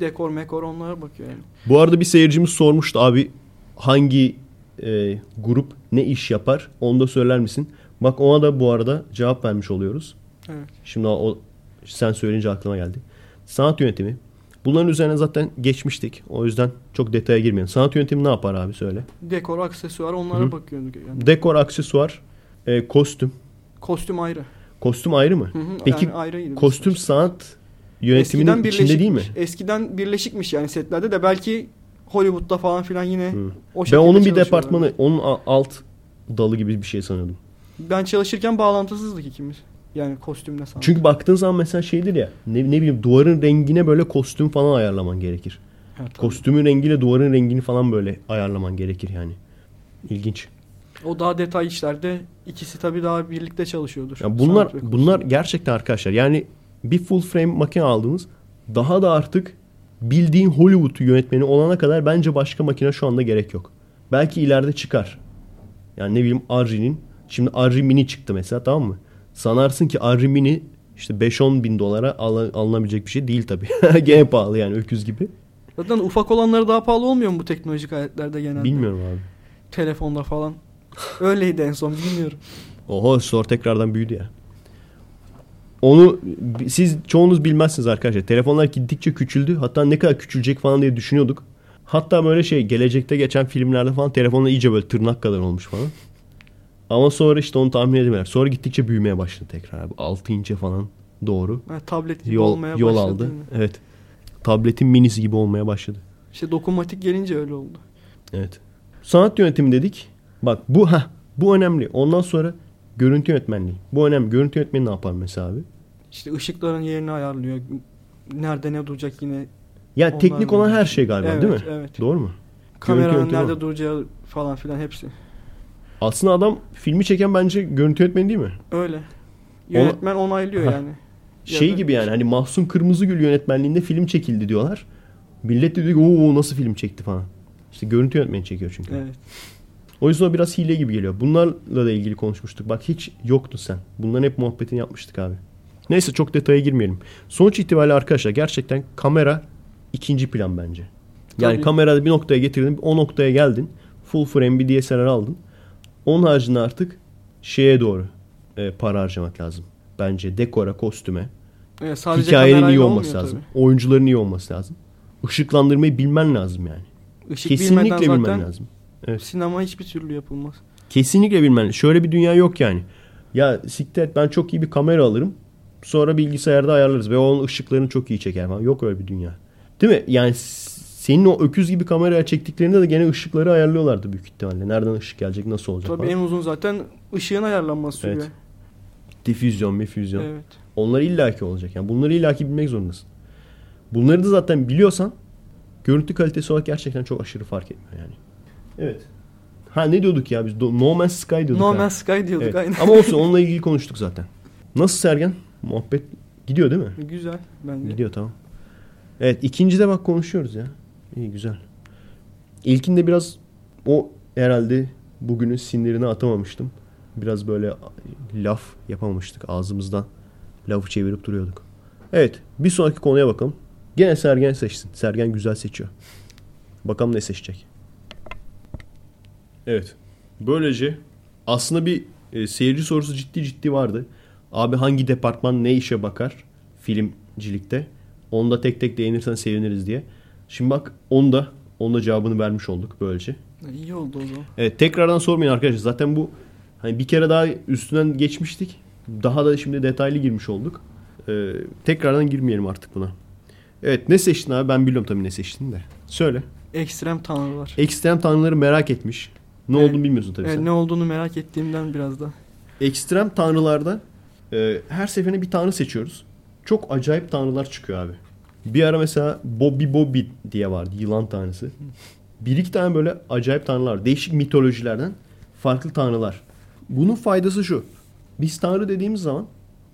Speaker 3: dekor mekor onlara bakıyor yani.
Speaker 2: Bu arada bir seyircimiz sormuştu abi hangi e, grup ne iş yapar? Onu da söyler misin? Bak ona da bu arada cevap vermiş oluyoruz.
Speaker 3: Evet.
Speaker 2: Şimdi o, o- sen söyleyince aklıma geldi. Sanat yönetimi. Bunların üzerine zaten geçmiştik. O yüzden çok detaya girmeyelim. Sanat yönetimi ne yapar abi söyle.
Speaker 3: Dekor, aksesuar onlara
Speaker 2: Hı hı.
Speaker 3: bakıyorduk yani.
Speaker 2: Dekor, aksesuar, e, kostüm.
Speaker 3: Kostüm ayrı.
Speaker 2: Kostüm ayrı mı?
Speaker 3: Hı hı,
Speaker 2: Peki
Speaker 3: yani ayrıydı
Speaker 2: kostüm
Speaker 3: mesela.
Speaker 2: sanat yönetiminin içinde değil mi?
Speaker 3: Eskiden birleşikmiş yani setlerde de belki Hollywood'da falan filan yine
Speaker 2: Hı.
Speaker 3: o
Speaker 2: Ben
Speaker 3: şekilde
Speaker 2: onun bir departmanı, onun alt dalı gibi bir şey sanıyordum.
Speaker 3: Ben çalışırken bağlantısızdık ikimiz. Yani kostümle sanat.
Speaker 2: Çünkü baktığın zaman mesela şeydir ya ne, ne bileyim duvarın rengine böyle kostüm falan ayarlaman gerekir.
Speaker 3: Evet, tabii.
Speaker 2: Kostümün rengiyle duvarın rengini falan böyle ayarlaman gerekir yani. İlginç.
Speaker 3: O daha detay işlerde ikisi tabii daha birlikte çalışıyordur.
Speaker 2: Ya bunlar bunlar gerçekten arkadaşlar yani bir full frame makine aldınız daha da artık bildiğin Hollywood yönetmeni olana kadar bence başka makine şu anda gerek yok. Belki ileride çıkar. Yani ne bileyim Arri'nin şimdi Arri Mini çıktı mesela tamam mı? Sanarsın ki Arri Mini işte 5-10 bin dolara al- alınabilecek bir şey değil tabii. *laughs* Gene pahalı yani öküz gibi.
Speaker 3: Zaten ufak olanları daha pahalı olmuyor mu bu teknolojik aletlerde genelde?
Speaker 2: Bilmiyorum abi.
Speaker 3: Telefonda falan. Öyleydi en son bilmiyorum.
Speaker 2: Oho store tekrardan büyüdü ya. Onu siz çoğunuz bilmezsiniz arkadaşlar. Telefonlar gittikçe küçüldü. Hatta ne kadar küçülecek falan diye düşünüyorduk. Hatta böyle şey gelecekte geçen filmlerde falan telefonlar iyice böyle tırnak kadar olmuş falan. Ama sonra işte onu tahmin edemiyorlar. Sonra gittikçe büyümeye başladı tekrar abi. 6 inçe falan doğru.
Speaker 3: Ha, tablet gibi
Speaker 2: Yol,
Speaker 3: olmaya
Speaker 2: yol
Speaker 3: başladı.
Speaker 2: aldı.
Speaker 3: mi?
Speaker 2: Evet. Tabletin minisi gibi olmaya başladı.
Speaker 3: İşte dokunmatik gelince öyle oldu.
Speaker 2: Evet. Sanat yönetimi dedik. Bak bu ha bu önemli. Ondan sonra görüntü yönetmenliği. Bu önemli. Görüntü yönetmeni ne yapar mesela abi?
Speaker 3: İşte ışıkların yerini ayarlıyor. Nerede ne duracak yine.
Speaker 2: Yani
Speaker 3: Onlar
Speaker 2: teknik olan her şey galiba
Speaker 3: evet,
Speaker 2: değil mi?
Speaker 3: Evet.
Speaker 2: Doğru mu?
Speaker 3: Kameranın nerede
Speaker 2: o.
Speaker 3: duracağı falan filan hepsi.
Speaker 2: Aslında adam filmi çeken bence görüntü yönetmeni değil mi?
Speaker 3: Öyle. Yönetmen onaylıyor
Speaker 2: Ha.
Speaker 3: yani. Ya
Speaker 2: Şey gibi yani hani Mahsun Kırmızıgül yönetmenliğinde film çekildi diyorlar. Millet de diyor ki "Oo, nasıl film çekti falan. İşte görüntü yönetmeni çekiyor çünkü.
Speaker 3: Evet.
Speaker 2: O yüzden o biraz hile gibi geliyor. Bunlarla da ilgili konuşmuştuk. Bak hiç yoktun sen. Bunların hep muhabbetini yapmıştık abi. Neyse çok detaya girmeyelim. Sonuç itibariyle arkadaşlar gerçekten kamera ikinci plan bence. Yani
Speaker 3: Tabii.
Speaker 2: kamerada bir noktaya getirdin, o noktaya geldin. Full frame bir DSLR aldın. Onun haricinde artık şeye doğru e, para harcamak lazım. Bence dekora, kostüme.
Speaker 3: Evet, sadece
Speaker 2: Hikayenin iyi olması lazım. Oyuncuların iyi olması lazım. Işıklandırmayı bilmen lazım yani.
Speaker 3: tabii. Işık
Speaker 2: Kesinlikle bilmen
Speaker 3: zaten
Speaker 2: lazım. Evet.
Speaker 3: sinema hiçbir türlü yapılmaz.
Speaker 2: Kesinlikle bilmen. Şöyle bir dünya yok yani. Ya siktir ben çok iyi bir kamera alırım. Sonra bilgisayarda ayarlarız ve onun ışıklarını çok iyi çeker falan. Yok öyle bir dünya. Değil mi? Yani senin o öküz gibi kameraya çektiklerinde de gene ışıkları ayarlıyorlardı büyük ihtimalle. Nereden ışık gelecek, nasıl olacak
Speaker 3: Tabii
Speaker 2: falan.
Speaker 3: en uzun zaten ışığın ayarlanması sürüyor.
Speaker 2: Evet. Difüzyon, mifüzyon.
Speaker 3: Evet.
Speaker 2: Onlar illaki olacak. Yani bunları illaki bilmek zorundasın. Bunları da zaten biliyorsan görüntü kalitesi olarak gerçekten çok aşırı fark etmiyor yani. Evet. Ha ne diyorduk ya biz? No Man's Sky diyorduk.
Speaker 3: No
Speaker 2: ha.
Speaker 3: Man's Sky diyorduk
Speaker 2: Evet.
Speaker 3: aynen.
Speaker 2: Ama olsun onunla ilgili konuştuk zaten. Nasıl Sergen? Muhabbet gidiyor değil mi?
Speaker 3: Güzel bence.
Speaker 2: Gidiyor tamam. Evet ikincide bak konuşuyoruz ya. İyi güzel. İlkinde biraz o herhalde bugünün sinirini atamamıştım. Biraz böyle laf yapamamıştık ağzımızdan. Lafı çevirip duruyorduk. Evet bir sonraki konuya bakalım. Gene Sergen seçsin. Sergen güzel seçiyor. Bakalım ne seçecek. Evet. Böylece aslında bir e, seyirci sorusu ciddi ciddi vardı. Abi hangi departman ne işe bakar filmcilikte? Onu da tek tek değinirsen seviniriz diye. Şimdi bak onda onda cevabını vermiş olduk böylece.
Speaker 3: İyi oldu o zaman.
Speaker 2: Evet tekrardan sormayın arkadaşlar. Zaten bu hani bir kere daha üstünden geçmiştik. Daha da şimdi detaylı girmiş olduk. Ee, tekrardan girmeyelim artık buna. Evet ne seçtin abi? Ben biliyorum tabii ne seçtin de. Söyle.
Speaker 3: Ekstrem tanrılar.
Speaker 2: Ekstrem tanrıları merak etmiş. Ne
Speaker 3: Evet.
Speaker 2: olduğunu bilmiyorsun tabii
Speaker 3: Evet,
Speaker 2: sen.
Speaker 3: ne olduğunu merak ettiğimden biraz da.
Speaker 2: Ekstrem tanrılarda e, her seferinde bir tanrı seçiyoruz. Çok acayip tanrılar çıkıyor abi. Bir ara mesela Bobby Bobby diye vardı yılan tanrısı. Bir iki tane böyle acayip tanrılar. Değişik mitolojilerden farklı tanrılar. Bunun faydası şu. Biz tanrı dediğimiz zaman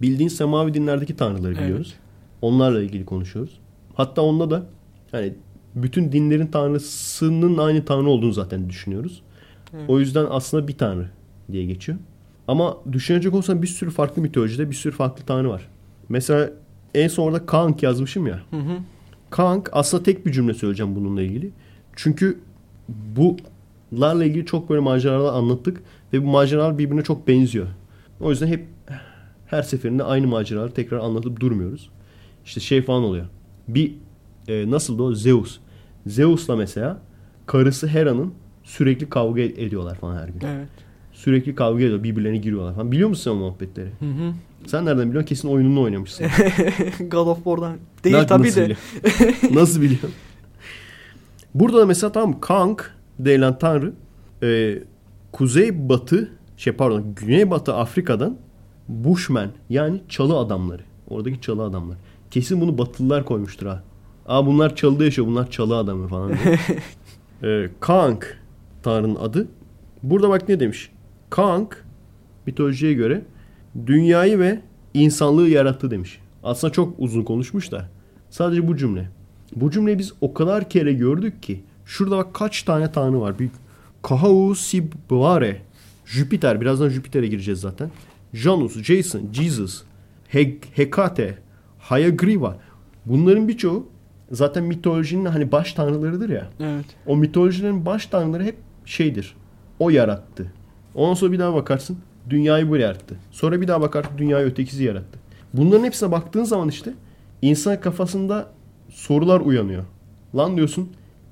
Speaker 2: bildiğin semavi dinlerdeki tanrıları
Speaker 3: Evet.
Speaker 2: biliyoruz. Onlarla ilgili konuşuyoruz. Hatta onda da hani bütün dinlerin tanrısının aynı tanrı olduğunu zaten düşünüyoruz.
Speaker 3: Evet.
Speaker 2: O yüzden aslında bir tanrı diye geçiyor. Ama düşünecek olsan bir sürü farklı mitolojide bir sürü farklı tanrı var. Mesela en son orada Kank yazmışım ya.
Speaker 3: Hı hı.
Speaker 2: Kank aslında tek bir cümle söyleyeceğim bununla ilgili. Çünkü bularla ilgili çok böyle maceralar anlattık ve bu maceralar birbirine çok benziyor. O yüzden hep her seferinde aynı maceraları tekrar anlatıp durmuyoruz. İşte şey falan oluyor. Bir e, nasıldı o Zeus. Zeus'la mesela karısı Hera'nın sürekli kavga ed- ediyorlar falan her gün.
Speaker 3: Evet.
Speaker 2: Sürekli kavga ediyor, birbirlerine giriyorlar falan. Biliyor musun sen o muhabbetleri?
Speaker 3: Hı hı.
Speaker 2: Sen nereden biliyorsun? Kesin oyununu oynamışsın. *laughs*
Speaker 3: God of War'dan. Değil
Speaker 2: Nasıl
Speaker 3: tabii de.
Speaker 2: biliyorsun? Nasıl biliyorsun? Burada da mesela tam Kank denilen tanrı e, kuzey batı şey pardon güney batı Afrika'dan Bushmen yani çalı adamları. Oradaki çalı adamlar. Kesin bunu batılılar koymuştur ha. Aa bunlar çalıda yaşıyor bunlar çalı adamı falan diye. *laughs* e, Kank tanrının adı. Burada bak ne demiş. Kank mitolojiye göre dünyayı ve insanlığı yarattı demiş. Aslında çok uzun konuşmuş da. Sadece bu cümle. Bu cümleyi biz o kadar kere gördük ki. Şurada bak kaç tane tanrı var. Bir Kahau Sibare. Jüpiter. Birazdan Jüpiter'e gireceğiz zaten. Janus, Jason, Jesus, He- Hekate, Hayagriva. Bunların birçoğu zaten mitolojinin hani baş tanrılarıdır ya.
Speaker 3: Evet.
Speaker 2: O mitolojilerin baş tanrıları hep şeydir. O yarattı. Ondan sonra bir daha bakarsın dünyayı bu yarattı. Sonra bir daha bakarsın dünyayı ötekisi yarattı. Bunların hepsine baktığın zaman işte insan kafasında sorular uyanıyor. Lan diyorsun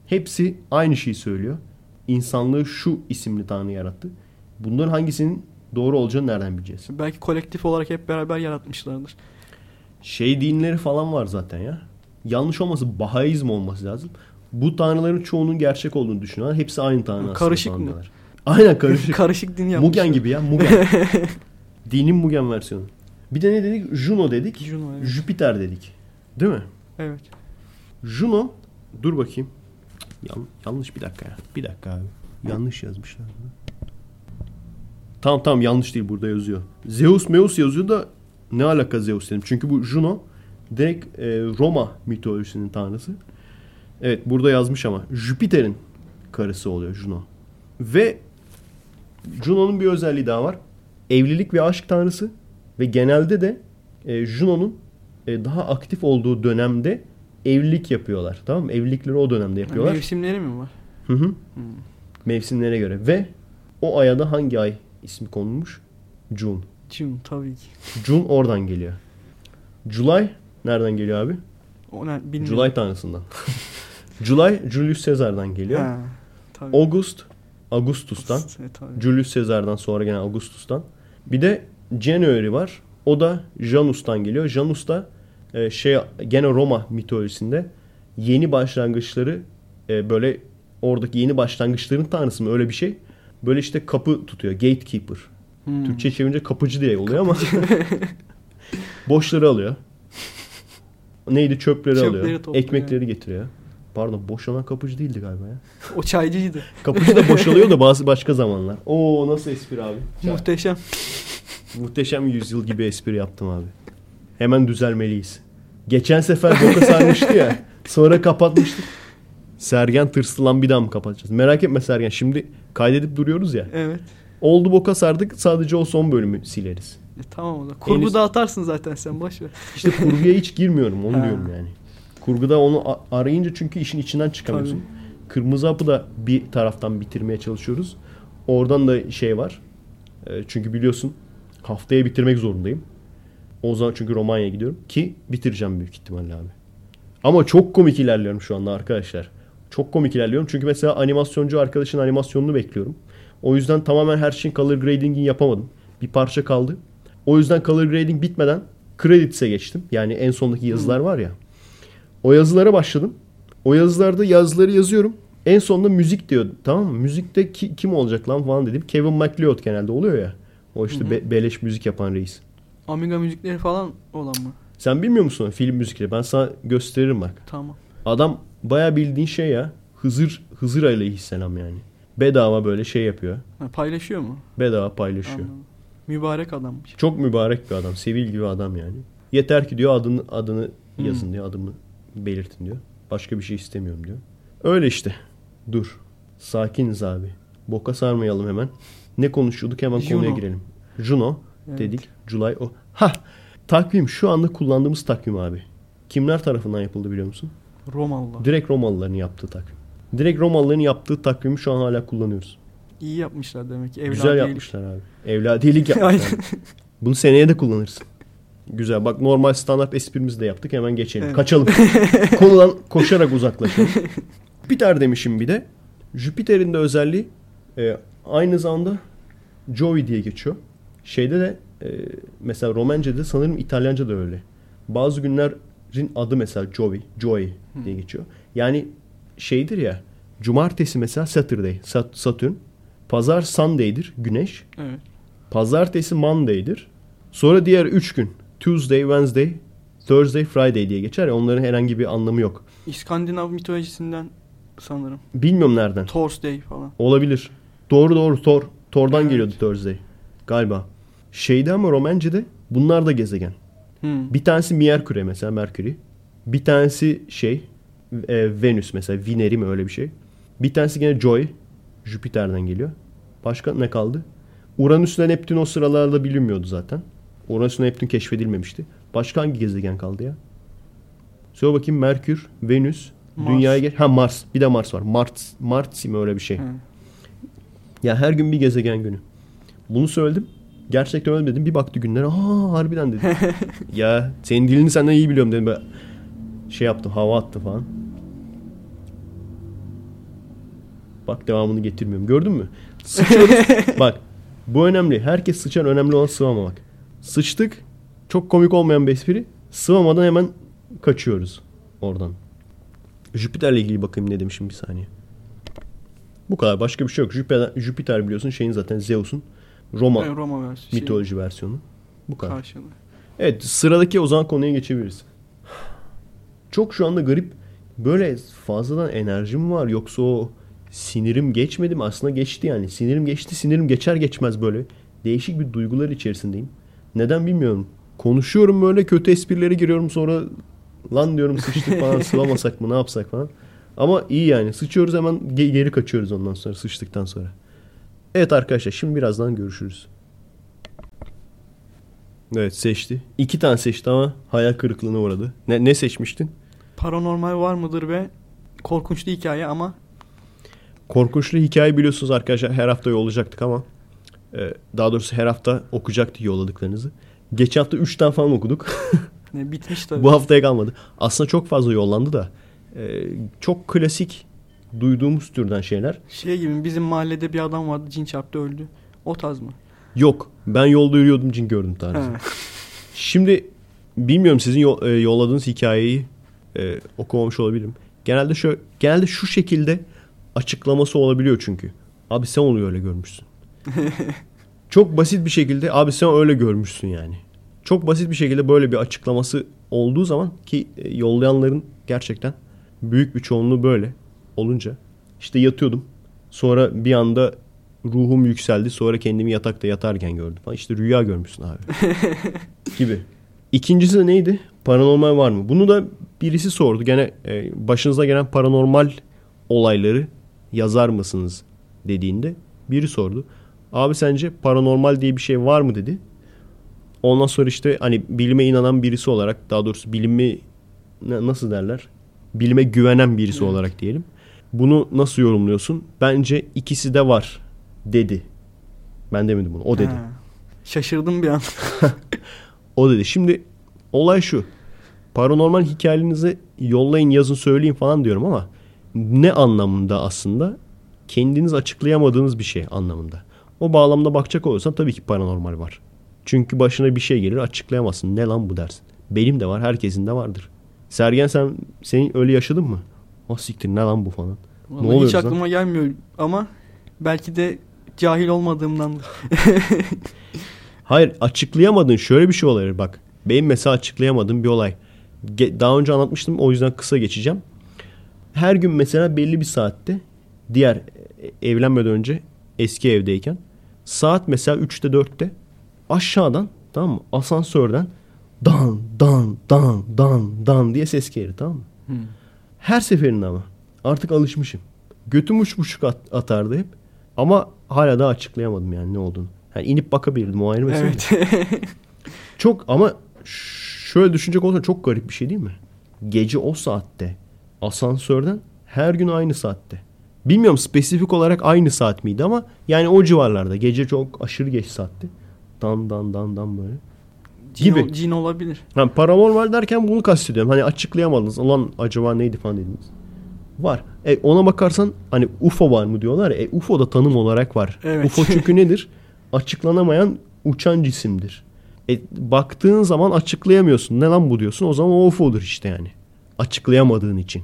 Speaker 2: hepsi aynı şeyi söylüyor. İnsanlığı şu isimli tanrı yarattı. Bunların hangisinin doğru olacağını nereden bileceğiz?
Speaker 3: Belki kolektif olarak hep beraber yaratmışlardır.
Speaker 2: Şey dinleri falan var zaten ya. Yanlış olması Bahaizm olması lazım. Bu tanrıların çoğunun gerçek olduğunu düşünüyorlar. Hepsi aynı tanrı aslında.
Speaker 3: Karışık mı?
Speaker 2: Aynen karışık.
Speaker 3: Karışık din yapmışlar.
Speaker 2: Mugen gibi ya Mugen. *laughs* Dinin Mugen versiyonu. Bir de ne dedik? Juno dedik.
Speaker 3: Juno, evet.
Speaker 2: Jüpiter dedik. Değil mi?
Speaker 3: Evet.
Speaker 2: Juno dur bakayım. Yan- yanlış bir dakika ya. Bir dakika abi. Yanlış yazmışlar. Tamam tamam yanlış değil burada yazıyor. Zeus Meus yazıyor da ne alaka Zeus dedim. Çünkü bu Juno direkt e, Roma mitolojisinin tanrısı. Evet burada yazmış ama Jüpiter'in karısı oluyor Juno. Ve Juno'nun bir özelliği daha var. Evlilik ve aşk tanrısı ve genelde de e, Juno'nun e, daha aktif olduğu dönemde evlilik yapıyorlar. Tamam mı? Evlilikleri o dönemde yapıyorlar.
Speaker 3: Mevsimleri mi var?
Speaker 2: Hı hı.
Speaker 3: Hmm.
Speaker 2: Mevsimlere göre. Ve o aya da hangi ay ismi konulmuş? June.
Speaker 3: June tabii ki.
Speaker 2: June oradan geliyor. July nereden geliyor abi?
Speaker 3: O ne bilmiyorum.
Speaker 2: July tanrısından. *laughs* July Julius Caesar'dan geliyor.
Speaker 3: Ha, tabii.
Speaker 2: August Augustus'tan. Julius Caesar'dan sonra gene Augustus'tan. Bir de January var. O da Janus'tan geliyor. Janus da e, şey gene Roma mitolojisinde yeni başlangıçları e, böyle oradaki yeni başlangıçların tanrısı mı öyle bir şey. Böyle işte kapı tutuyor. Gatekeeper.
Speaker 3: Hmm.
Speaker 2: Türkçe çevirince kapıcı diye oluyor ama *laughs* boşları alıyor. Neydi çöpleri,
Speaker 3: Çöpleri
Speaker 2: alıyor.
Speaker 3: topluyor.
Speaker 2: Ekmekleri getiriyor. Pardon boşalan kapıcı değildi galiba ya. *laughs*
Speaker 3: O çaycıydı.
Speaker 2: Kapıcı da boşalıyor da *laughs* bazı başka zamanlar. Oo nasıl espri abi.
Speaker 3: Muhteşem.
Speaker 2: Muhteşem yüzyıl gibi espri yaptım abi. Hemen düzelmeliyiz. Geçen sefer boka sarmıştı ya. Sonra kapatmıştık. Sergen tırslı lan bir daha mı kapatacağız? Merak etme Sergen. Şimdi kaydedip duruyoruz ya.
Speaker 3: Evet.
Speaker 2: Oldu boka sardık. Sadece o son bölümü sileriz.
Speaker 3: E, tamam o da. Kurgu
Speaker 2: Henüz-
Speaker 3: dağıtarsın zaten sen boş ver.
Speaker 2: İşte kurguya hiç girmiyorum. Onu
Speaker 3: Ha.
Speaker 2: diyorum yani. Kurguda onu arayınca çünkü işin içinden çıkamıyorsun. Kırmızı hapı da bir taraftan bitirmeye çalışıyoruz. Oradan da şey var. E, çünkü biliyorsun haftaya bitirmek zorundayım. O zaman çünkü Romanya'ya gidiyorum ki bitireceğim büyük ihtimalle abi. Ama çok komik ilerliyorum şu anda arkadaşlar. Çok komik ilerliyorum. Çünkü mesela animasyoncu arkadaşın animasyonunu bekliyorum. O yüzden tamamen her şeyin color grading'ini yapamadım. Bir parça kaldı. O yüzden color grading bitmeden credits'e geçtim. Yani en sondaki yazılar var ya. O yazılara başladım. O yazılarda yazıları yazıyorum. En sonunda müzik diyor. Tamam mı? Müzikte ki- kim olacak lan falan dedim. Kevin MacLeod genelde oluyor ya. O işte be- beleş müzik yapan reis.
Speaker 3: Amiga müzikleri falan olan mı?
Speaker 2: Sen bilmiyor musun film müzikleri? Ben sana gösteririm bak.
Speaker 3: Tamam.
Speaker 2: Adam baya bildiğin şey ya. Hızır Hızır aleyhisselam yani. Bedava böyle şey yapıyor.
Speaker 3: Ha, paylaşıyor mu?
Speaker 2: Bedava paylaşıyor.
Speaker 3: Anladım. Mübarek adammış.
Speaker 2: Çok mübarek bir adam. Sevil gibi adam yani. Yeter ki diyor adını adını
Speaker 3: Hmm.
Speaker 2: yazın diyor. Adımı belirtin diyor. Başka bir şey istemiyorum diyor. Öyle işte. Dur. Sakiniz abi. Boka sarmayalım hemen. Ne konuşuyorduk hemen
Speaker 3: Juno.
Speaker 2: konuya girelim. Juno
Speaker 3: Evet.
Speaker 2: dedik. July o. Ha. Takvim şu anda kullandığımız takvim abi. Kimler tarafından yapıldı biliyor musun?
Speaker 3: Romalılar.
Speaker 2: Direkt Romalıların yaptığı takvim. Direkt Romalıların yaptığı takvimi şu an hala kullanıyoruz.
Speaker 3: İyi yapmışlar demek ki.
Speaker 2: Güzel
Speaker 3: Evladiyelik.
Speaker 2: yapmışlar abi. Evladiyelik yapmışlar. *laughs* Bunu seneye de kullanırsın. Güzel. Bak normal standart esprimizi de yaptık. Hemen geçelim.
Speaker 3: Evet.
Speaker 2: Kaçalım. *laughs* Konudan koşarak uzaklaşalım. *laughs* Jüpiter demişim bir de. Jüpiter'in de özelliği e, aynı zamanda Joey diye geçiyor. Şeyde de e, mesela Romenca'da sanırım İtalyanca da öyle. Bazı günlerin adı mesela Joey, Joey diye geçiyor. Yani şeydir ya cumartesi mesela Saturday, Sat- Satürn. Pazar Sunday'dir, güneş.
Speaker 3: Evet.
Speaker 2: Pazartesi Monday'dir. Sonra diğer 3 gün Tuesday, Wednesday, Thursday, Friday diye geçer ya onların herhangi bir anlamı yok.
Speaker 3: İskandinav mitolojisinden sanırım.
Speaker 2: Bilmiyorum nereden.
Speaker 3: Thursday falan.
Speaker 2: Olabilir. Doğru doğru Thor. Thor'dan
Speaker 3: Evet.
Speaker 2: geliyordu Thursday. Galiba. Şeyde ama Romence'de bunlar da gezegen.
Speaker 3: Hmm.
Speaker 2: Bir tanesi Merkür'e mesela Merkür'ü. Bir tanesi şey e, Venüs mesela Vineri mi öyle bir şey. Bir tanesi gene Joy. Jüpiter'den geliyor. Başka ne kaldı? Uranüs ile Neptün o sıralarda bilinmiyordu zaten. Uranüs Neptün keşfedilmemişti. Başka hangi gezegen kaldı ya? Söyle bakayım Merkür, Venüs,
Speaker 3: Mars.
Speaker 2: Dünya'ya gel. Ha Mars. Bir de Mars var. Mars, Mars mi öyle bir şey.
Speaker 3: Hı.
Speaker 2: Ya her gün bir gezegen günü. Bunu söyledim. Gerçekten öyle dedim. Bir baktı günlere. Aa harbiden dedi. *laughs* ya senin dilini senden iyi biliyorum dedim. Ben şey yaptım. Hava attı falan. Bak devamını getirmiyorum. Gördün mü? Sıçıyoruz. *laughs* bak bu önemli. Herkes sıçar. Önemli olan sıvamamak. Sıçtık. Çok komik olmayan bir espri. Sıvamadan hemen kaçıyoruz oradan. Jüpiter'le ilgili bakayım ne demişim bir saniye. Bu kadar. Başka bir şey yok. Jüpiter, Jüpiter biliyorsun şeyin zaten Zeus'un Roma
Speaker 3: Roma versiyonu. Şey,
Speaker 2: mitoloji versiyonu. Bu kadar.
Speaker 3: Karşılığı.
Speaker 2: Evet sıradaki o zaman konuya geçebiliriz. Çok şu anda garip böyle fazladan enerjim var yoksa o sinirim geçmedi mi? Aslında geçti yani. Sinirim geçti sinirim geçer geçmez böyle. Değişik bir duygular içerisindeyim. Neden bilmiyorum. Konuşuyorum böyle kötü esprilere giriyorum sonra lan diyorum sıçtık falan *laughs* sıvamasak mı ne yapsak falan. Ama iyi yani sıçıyoruz hemen ge- geri kaçıyoruz ondan sonra sıçtıktan sonra. Evet arkadaşlar şimdi birazdan görüşürüz. Evet seçti. İki tane seçti ama hayal kırıklığına uğradı. Ne, ne seçmiştin?
Speaker 3: Paranormal var mıdır ve korkunçlu hikaye ama
Speaker 2: Korkunçlu hikaye biliyorsunuz arkadaşlar her hafta yollayacaktık ama daha doğrusu her hafta okuyacaktık yolladıklarınızı. Geçen hafta 3 tane falan okuduk. *laughs*
Speaker 3: ne, bitmiş tabii.
Speaker 2: Bu haftaya kalmadı. Aslında çok fazla yollandı da e, çok klasik duyduğumuz türden şeyler.
Speaker 3: Şey gibi bizim mahallede bir adam vardı cin çarptı öldü. O tarz mı?
Speaker 2: Yok. Ben yolda yürüyordum cin gördüm tarzı. *laughs* Şimdi bilmiyorum sizin e, yolladığınız hikayeyi e, okumamış olabilirim. Genelde şu genelde şu şekilde açıklaması olabiliyor çünkü. Abi sen oluyor öyle görmüşsün. *laughs* Çok basit bir şekilde abi sen öyle görmüşsün yani. Çok basit bir şekilde böyle bir açıklaması olduğu zaman ki e, yollayanların gerçekten büyük bir çoğunluğu böyle olunca işte yatıyordum. Sonra bir anda ruhum yükseldi. Sonra kendimi yatakta yatarken gördüm falan. İşte rüya görmüşsün abi. *laughs* gibi. İkincisi de neydi? Paranormal var mı? Bunu da birisi sordu. Gene e, başınıza gelen paranormal olayları yazar mısınız dediğinde biri sordu. Abi sence paranormal diye bir şey var mı dedi. Ondan sonra işte hani bilime inanan birisi olarak daha doğrusu bilimi na- nasıl derler? Bilime güvenen birisi
Speaker 3: Evet.
Speaker 2: olarak diyelim. Bunu nasıl yorumluyorsun? Bence ikisi de var dedi. Ben demedim bunu. O dedi.
Speaker 3: Ha. Şaşırdım bir an. *laughs*
Speaker 2: O dedi. Şimdi olay şu. paranormal hikayelerinizi yollayın yazın söyleyin falan diyorum ama ne anlamında aslında? Kendiniz açıklayamadığınız bir şey anlamında. O bağlamda bakacak olursan tabii ki paranormal var. Çünkü başına bir şey gelir açıklayamazsın. Ne lan bu dersin. Benim de var herkesin de vardır. Sergen sen senin öyle yaşadın mı? O siktir ne lan bu falan.
Speaker 3: Vallahi
Speaker 2: oluyor
Speaker 3: hiç
Speaker 2: lan?
Speaker 3: aklıma gelmiyor ama belki de cahil olmadığımdandır. *laughs*
Speaker 2: Hayır açıklayamadın şöyle bir şey olabilir bak. Benim mesela açıklayamadığım bir olay. Daha önce anlatmıştım o yüzden kısa geçeceğim. Her gün mesela belli bir saatte diğer e, evlenmeden önce eski evdeyken saat mesela 3'te 4'te aşağıdan tamam mı asansörden dan dan dan dan dan diye ses gelir tamam mı?
Speaker 3: Hmm.
Speaker 2: Her seferinde ama artık alışmışım. Götüm uç buçuk at- atardı hep ama hala da açıklayamadım yani ne olduğunu. Yani inip bakabilirdim o ayrı mesele.
Speaker 3: Evet. *laughs*
Speaker 2: Çok ama şöyle düşünecek olursan çok garip bir şey değil mi? Gece o saatte asansörden her gün aynı saatte. Bilmiyorum spesifik olarak aynı saat miydi ama yani o civarlarda. Gece çok aşırı geç saatti. Dan dan dan dan böyle.
Speaker 3: cin,
Speaker 2: Gibi.
Speaker 3: ol- cin olabilir.
Speaker 2: Ha, paranormal derken bunu kastediyorum. Hani açıklayamadınız. Ulan acaba neydi falan dediniz. Var. E, ona bakarsan hani UFO var mı diyorlar. E, UFO da tanım olarak var.
Speaker 3: Evet.
Speaker 2: UFO çünkü nedir? *laughs* Açıklanamayan uçan cisimdir. E, baktığın zaman açıklayamıyorsun. Ne lan bu diyorsun. O zaman o UFO'dur işte yani. Açıklayamadığın için.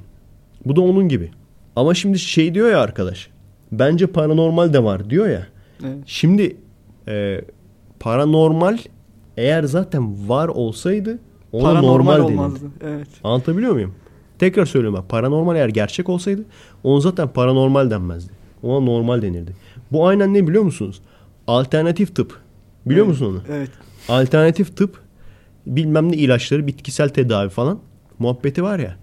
Speaker 2: Bu da onun gibi. Ama şimdi şey diyor ya arkadaş. Bence paranormal de var diyor ya.
Speaker 3: Evet.
Speaker 2: Şimdi e, paranormal eğer zaten var olsaydı ona
Speaker 3: Paranormal
Speaker 2: normal denirdi.
Speaker 3: olmazdı. Evet.
Speaker 2: Anlatabiliyor muyum? Tekrar söylüyorum bak. Paranormal eğer gerçek olsaydı ona zaten paranormal denmezdi. Ona normal denirdi. Bu aynen ne biliyor musunuz? Alternatif tıp. Biliyor
Speaker 3: Evet.
Speaker 2: musun onu?
Speaker 3: Evet.
Speaker 2: Alternatif tıp bilmem ne ilaçları, bitkisel tedavi falan muhabbeti var ya.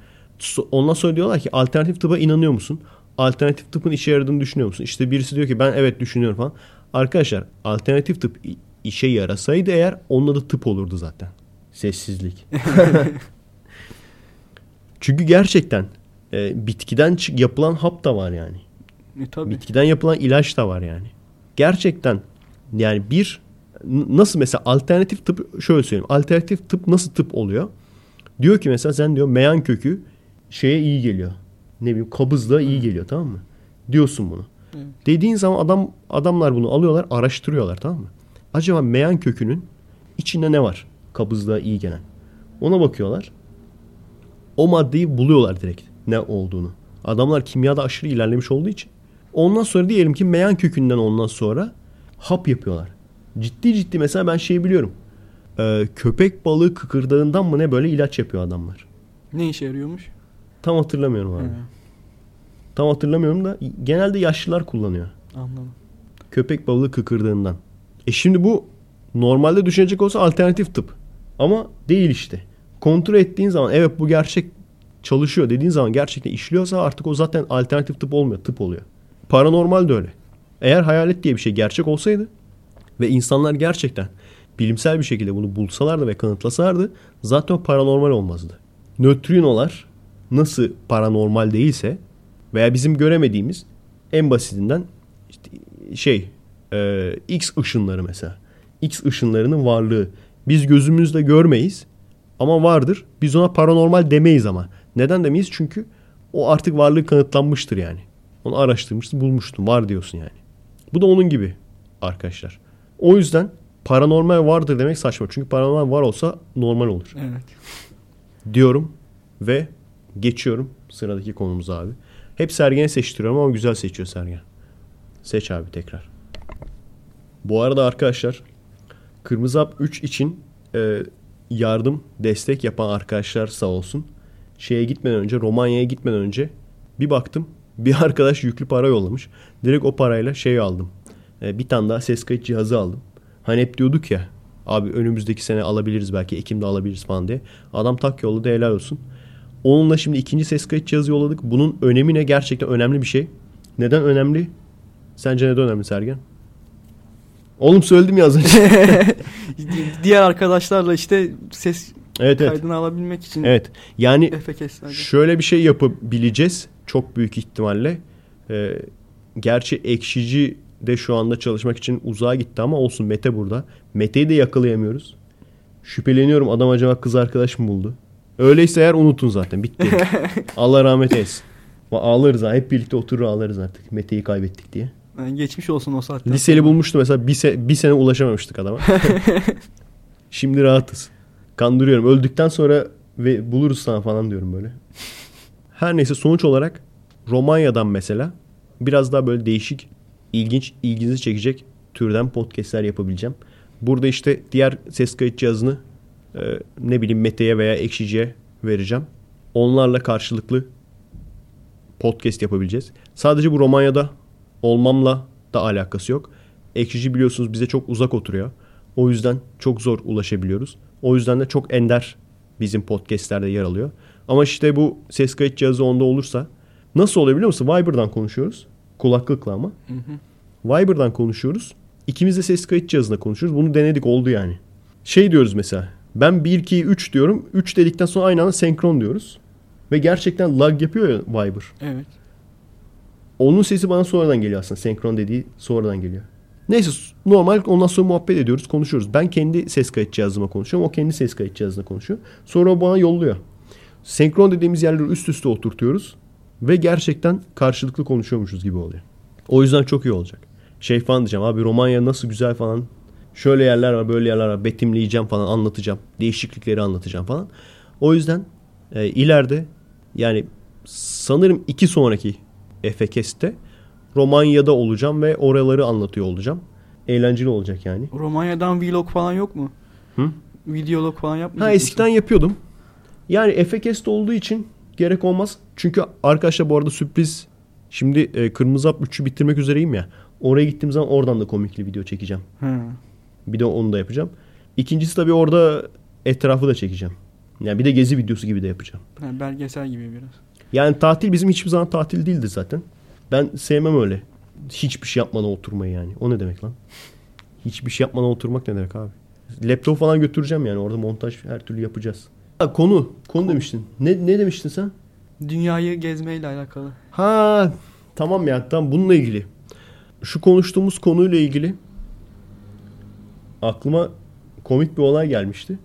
Speaker 2: Ondan sonra diyorlar ki alternatif tıpa inanıyor musun? Alternatif tıpın işe yaradığını düşünüyor musun? İşte birisi diyor ki ben evet düşünüyorum falan. Arkadaşlar alternatif tıp işe yarasaydı eğer onun adı tıp olurdu zaten. Sessizlik. *laughs* Çünkü gerçekten e, bitkiden yapılan hap da var yani.
Speaker 3: E, tabii.
Speaker 2: Bitkiden yapılan ilaç da var yani. Gerçekten yani bir nasıl mesela alternatif tıp şöyle söyleyeyim. Alternatif tıp nasıl tıp oluyor? Diyor ki mesela sen diyor meyan kökü şeye iyi geliyor. Ne bileyim kabızlığa iyi geliyor tamam mı? Diyorsun bunu.
Speaker 3: Evet.
Speaker 2: Dediğin zaman adam adamlar bunu alıyorlar, araştırıyorlar tamam mı? Acaba meyan kökünün içinde ne var? Kabızlığa iyi gelen. Ona bakıyorlar. O maddeyi buluyorlar direkt ne olduğunu. Adamlar kimyada aşırı ilerlemiş olduğu için. Ondan sonra diyelim ki meyan kökünden ondan sonra hap yapıyorlar. Ciddi ciddi mesela ben şey biliyorum. Ee, köpek balığı kıkırdağından mı ne böyle ilaç yapıyor adamlar.
Speaker 3: Ne işe yarıyormuş?
Speaker 2: Tam hatırlamıyorum abi.
Speaker 3: He,
Speaker 2: Tam hatırlamıyorum da genelde yaşlılar kullanıyor.
Speaker 3: anladım.
Speaker 2: Köpek balığı kıkırdığından. E şimdi bu normalde düşünecek olsa alternatif tıp. Ama değil işte. Kontrol ettiğin zaman evet bu gerçek çalışıyor dediğin zaman gerçekten işliyorsa artık o zaten alternatif tıp olmuyor. Tıp oluyor. Paranormal de öyle. Eğer hayalet diye bir şey gerçek olsaydı ve insanlar gerçekten bilimsel bir şekilde bunu bulsalardı ve kanıtlasalardı zaten paranormal olmazdı. Nötrinolar nasıl paranormal değilse veya bizim göremediğimiz en basitinden işte şey e, X ışınları mesela. X ışınlarının varlığı. Biz gözümüzle görmeyiz ama vardır. Biz ona paranormal demeyiz ama. Neden demeyiz? Çünkü o artık varlığı kanıtlanmıştır yani. Onu araştırmışsın, bulmuştun. Var diyorsun yani. Bu da onun gibi arkadaşlar. O yüzden paranormal vardır demek saçma. Çünkü paranormal var olsa normal olur
Speaker 3: Evet.
Speaker 2: diyorum ve geçiyorum sıradaki konumuza abi. Hep Sergen'i seçtiriyorum ama güzel seçiyor Sergen. Seç abi tekrar. Bu arada arkadaşlar Kırmızı Hap 3 için e, yardım, destek yapan arkadaşlar sağ olsun. Şeye gitmeden önce, Romanya'ya gitmeden önce bir baktım. Bir *laughs* arkadaş yüklü para yollamış. Direkt o parayla şey aldım. E, bir tane daha ses kayıt cihazı aldım. Hani hep diyorduk ya abi önümüzdeki sene alabiliriz belki Ekim'de alabiliriz falan diye. Adam tak yolladı helal olsun. Onunla şimdi ikinci ses kayıt cihazı yolladık. Bunun önemi ne? Gerçekten önemli bir şey. Neden önemli? Sence neden önemli Sergen? Oğlum söyledim ya az önce. *laughs*
Speaker 3: Diğer arkadaşlarla işte ses
Speaker 2: evet evet.
Speaker 3: kaydını alabilmek için
Speaker 2: Evet. Yani. Şöyle bir şey yapabileceğiz çok büyük ihtimalle. Ee, gerçi ekşici de şu anda çalışmak için uzağa gitti ama olsun Mete burada. Mete'yi de yakalayamıyoruz. Şüpheleniyorum adam acaba kız arkadaş mı buldu? Öyleyse eğer unutun zaten. Bitti. *laughs* Allah rahmet eylesin. Ağlarız ha. Hep birlikte oturur ağlarız artık. Mete'yi kaybettik diye.
Speaker 3: Yani geçmiş olsun o saatten.
Speaker 2: Liseli bulmuştu mesela. Bir, se- bir sene ulaşamamıştık adama. *laughs* Şimdi rahatız. Kandırıyorum. Öldükten sonra ve buluruz sana falan diyorum böyle. Her neyse sonuç olarak Romanya'dan mesela biraz daha böyle değişik, ilginç, ilginizi çekecek türden podcastler yapabileceğim. Burada işte diğer ses kayıt cihazını e, ne bileyim Mete'ye veya Ekşici'ye vereceğim. Onlarla karşılıklı podcast yapabileceğiz. Sadece bu Romanya'da olmamla da alakası yok. Ekşici biliyorsunuz bize çok uzak oturuyor. O yüzden çok zor ulaşabiliyoruz. O yüzden de çok ender bizim podcastlerde yer alıyor. Ama işte bu ses kayıt cihazı onda olursa nasıl oluyor biliyor musun? Viber'dan konuşuyoruz. Kulaklıkla ama.
Speaker 3: Hı hı.
Speaker 2: Viber'dan konuşuyoruz. İkimiz de ses kayıt cihazında konuşuyoruz. Bunu denedik oldu yani. Şey diyoruz mesela. Ben 1 2 3 diyorum. 3 dedikten sonra aynı anda senkron diyoruz. Ve gerçekten lag yapıyor ya Viber.
Speaker 3: Evet.
Speaker 2: Onun sesi bana sonradan geliyor aslında. Senkron dediği sonradan geliyor. Neyse normal ondan sonra muhabbet ediyoruz, konuşuyoruz. Ben kendi ses kayıt cihazıma konuşuyorum. O kendi ses kayıt cihazına konuşuyor. Sonra o bana yolluyor. Senkron dediğimiz yerleri üst üste oturtuyoruz. Ve gerçekten karşılıklı konuşuyormuşuz gibi oluyor. O yüzden çok iyi olacak. Şey falan diyeceğim abi Romanya nasıl güzel falan. Şöyle yerler var böyle yerler var. Betimleyeceğim falan anlatacağım. Değişiklikleri anlatacağım falan. O yüzden e, ileride yani sanırım iki sonraki Efekest'te Romanya'da olacağım ve oraları anlatıyor olacağım. Eğlenceli olacak yani.
Speaker 3: Romanya'dan vlog falan yok mu?
Speaker 2: Hı?
Speaker 3: Videolog falan yapmayacak
Speaker 2: Ha eskiden yapıyordum. Yani Efekest olduğu için gerek olmaz. Çünkü arkadaşlar bu arada sürpriz. Şimdi e, Kırmızı Hap 3'ü bitirmek üzereyim ya. Oraya gittiğim zaman oradan da komikli video çekeceğim.
Speaker 3: Hı.
Speaker 2: Bir de onu da yapacağım. İkincisi tabii orada etrafı da çekeceğim. Yani bir de gezi videosu gibi de yapacağım.
Speaker 3: Ha, belgesel gibi biraz.
Speaker 2: Yani tatil bizim hiçbir zaman tatil değildi zaten. Ben sevmem öyle. Hiçbir şey yapmadan oturmayı yani. O ne demek lan? Hiçbir şey yapmadan oturmak ne demek abi? Laptop falan götüreceğim yani. Orada montaj her türlü yapacağız. Ha, konu. Konu demiştin. Ne, ne demiştin sen?
Speaker 3: Dünyayı gezmeyle alakalı.
Speaker 2: Ha tamam ya tamam bununla ilgili. Şu konuştuğumuz konuyla ilgili aklıma komik bir olay gelmişti.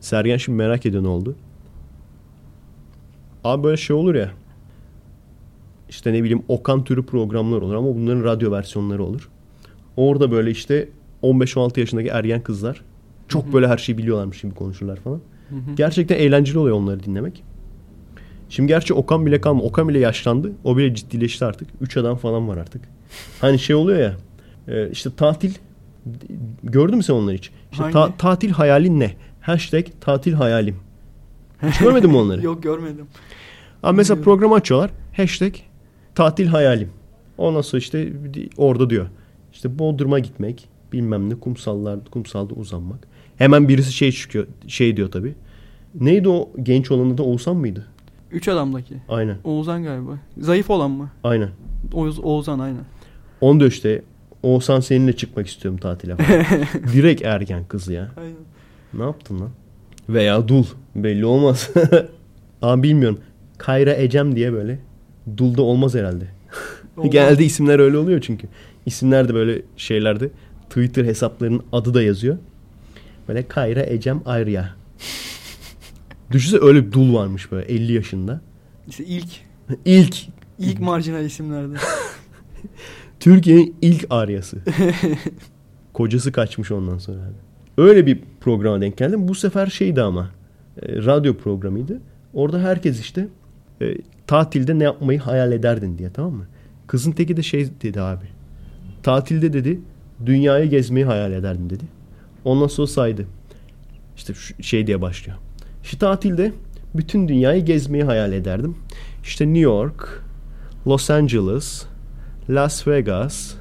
Speaker 2: Sergen şimdi merak ediyor ne oldu. Abi böyle şey olur ya. İşte ne bileyim Okan türü programlar olur ama bunların radyo versiyonları olur. Orada böyle işte 15-16 yaşındaki ergen kızlar çok böyle her şeyi biliyorlarmış gibi konuşurlar falan. Gerçekten eğlenceli oluyor onları dinlemek. Şimdi gerçi Okan bile kalma. Okan bile yaşlandı. O bile ciddileşti artık. Üç adam falan var artık. Hani şey oluyor ya. e, işte tatil. Gördün mü sen onları hiç? İşte ta- tatil hayalin ne? Hashtag tatil hayalim. Hiç görmedin mi onları? *laughs*
Speaker 3: Yok görmedim.
Speaker 2: Ama mesela
Speaker 3: Bilmiyorum.
Speaker 2: programı açıyorlar. Hashtag tatil hayalim. Ondan sonra işte orada diyor. İşte Bodrum'a gitmek. Bilmem ne kumsallar, kumsalda uzanmak. Hemen birisi şey çıkıyor. Şey diyor tabii. Neydi o genç olanı da Oğuzhan mıydı?
Speaker 3: Üç adamdaki.
Speaker 2: Aynen.
Speaker 3: Oğuzhan galiba. Zayıf olan mı?
Speaker 2: Aynen.
Speaker 3: Oğuz, Oğuzhan aynen.
Speaker 2: Onu da işte Oğuzhan seninle çıkmak istiyorum tatile falan. *laughs* Direkt ergen kız ya.
Speaker 3: Aynen.
Speaker 2: Ne yaptın lan? Veya dul. Belli olmaz. *laughs* Ama bilmiyorum. Kayra Ecem diye böyle. Dul da olmaz herhalde.
Speaker 3: Olmaz. *laughs*
Speaker 2: Genelde isimler öyle oluyor çünkü. İsimler de böyle şeylerde Twitter hesaplarının adı da yazıyor. Böyle Kayra Ecem Arya. Düşünsene öyle bir dul varmış böyle 50 yaşında.
Speaker 3: İşte ilk
Speaker 2: İlk
Speaker 3: ilk marjinal isimlerde.
Speaker 2: Türkiye'nin ilk Aryası. *laughs* Kocası kaçmış ondan sonra. Öyle bir programa denk geldim. Bu sefer şeydi ama. e, radyo programıydı. Orada herkes işte e, tatilde ne yapmayı hayal ederdin diye tamam mı? Kızın teki de şey dedi abi. Tatilde dedi dünyayı gezmeyi hayal ederdim dedi. Ondan sonra saydı. İşte şu şey diye başlıyor. İşte tatilde bütün dünyayı gezmeyi hayal ederdim. İşte New York, Los Angeles, Las Vegas,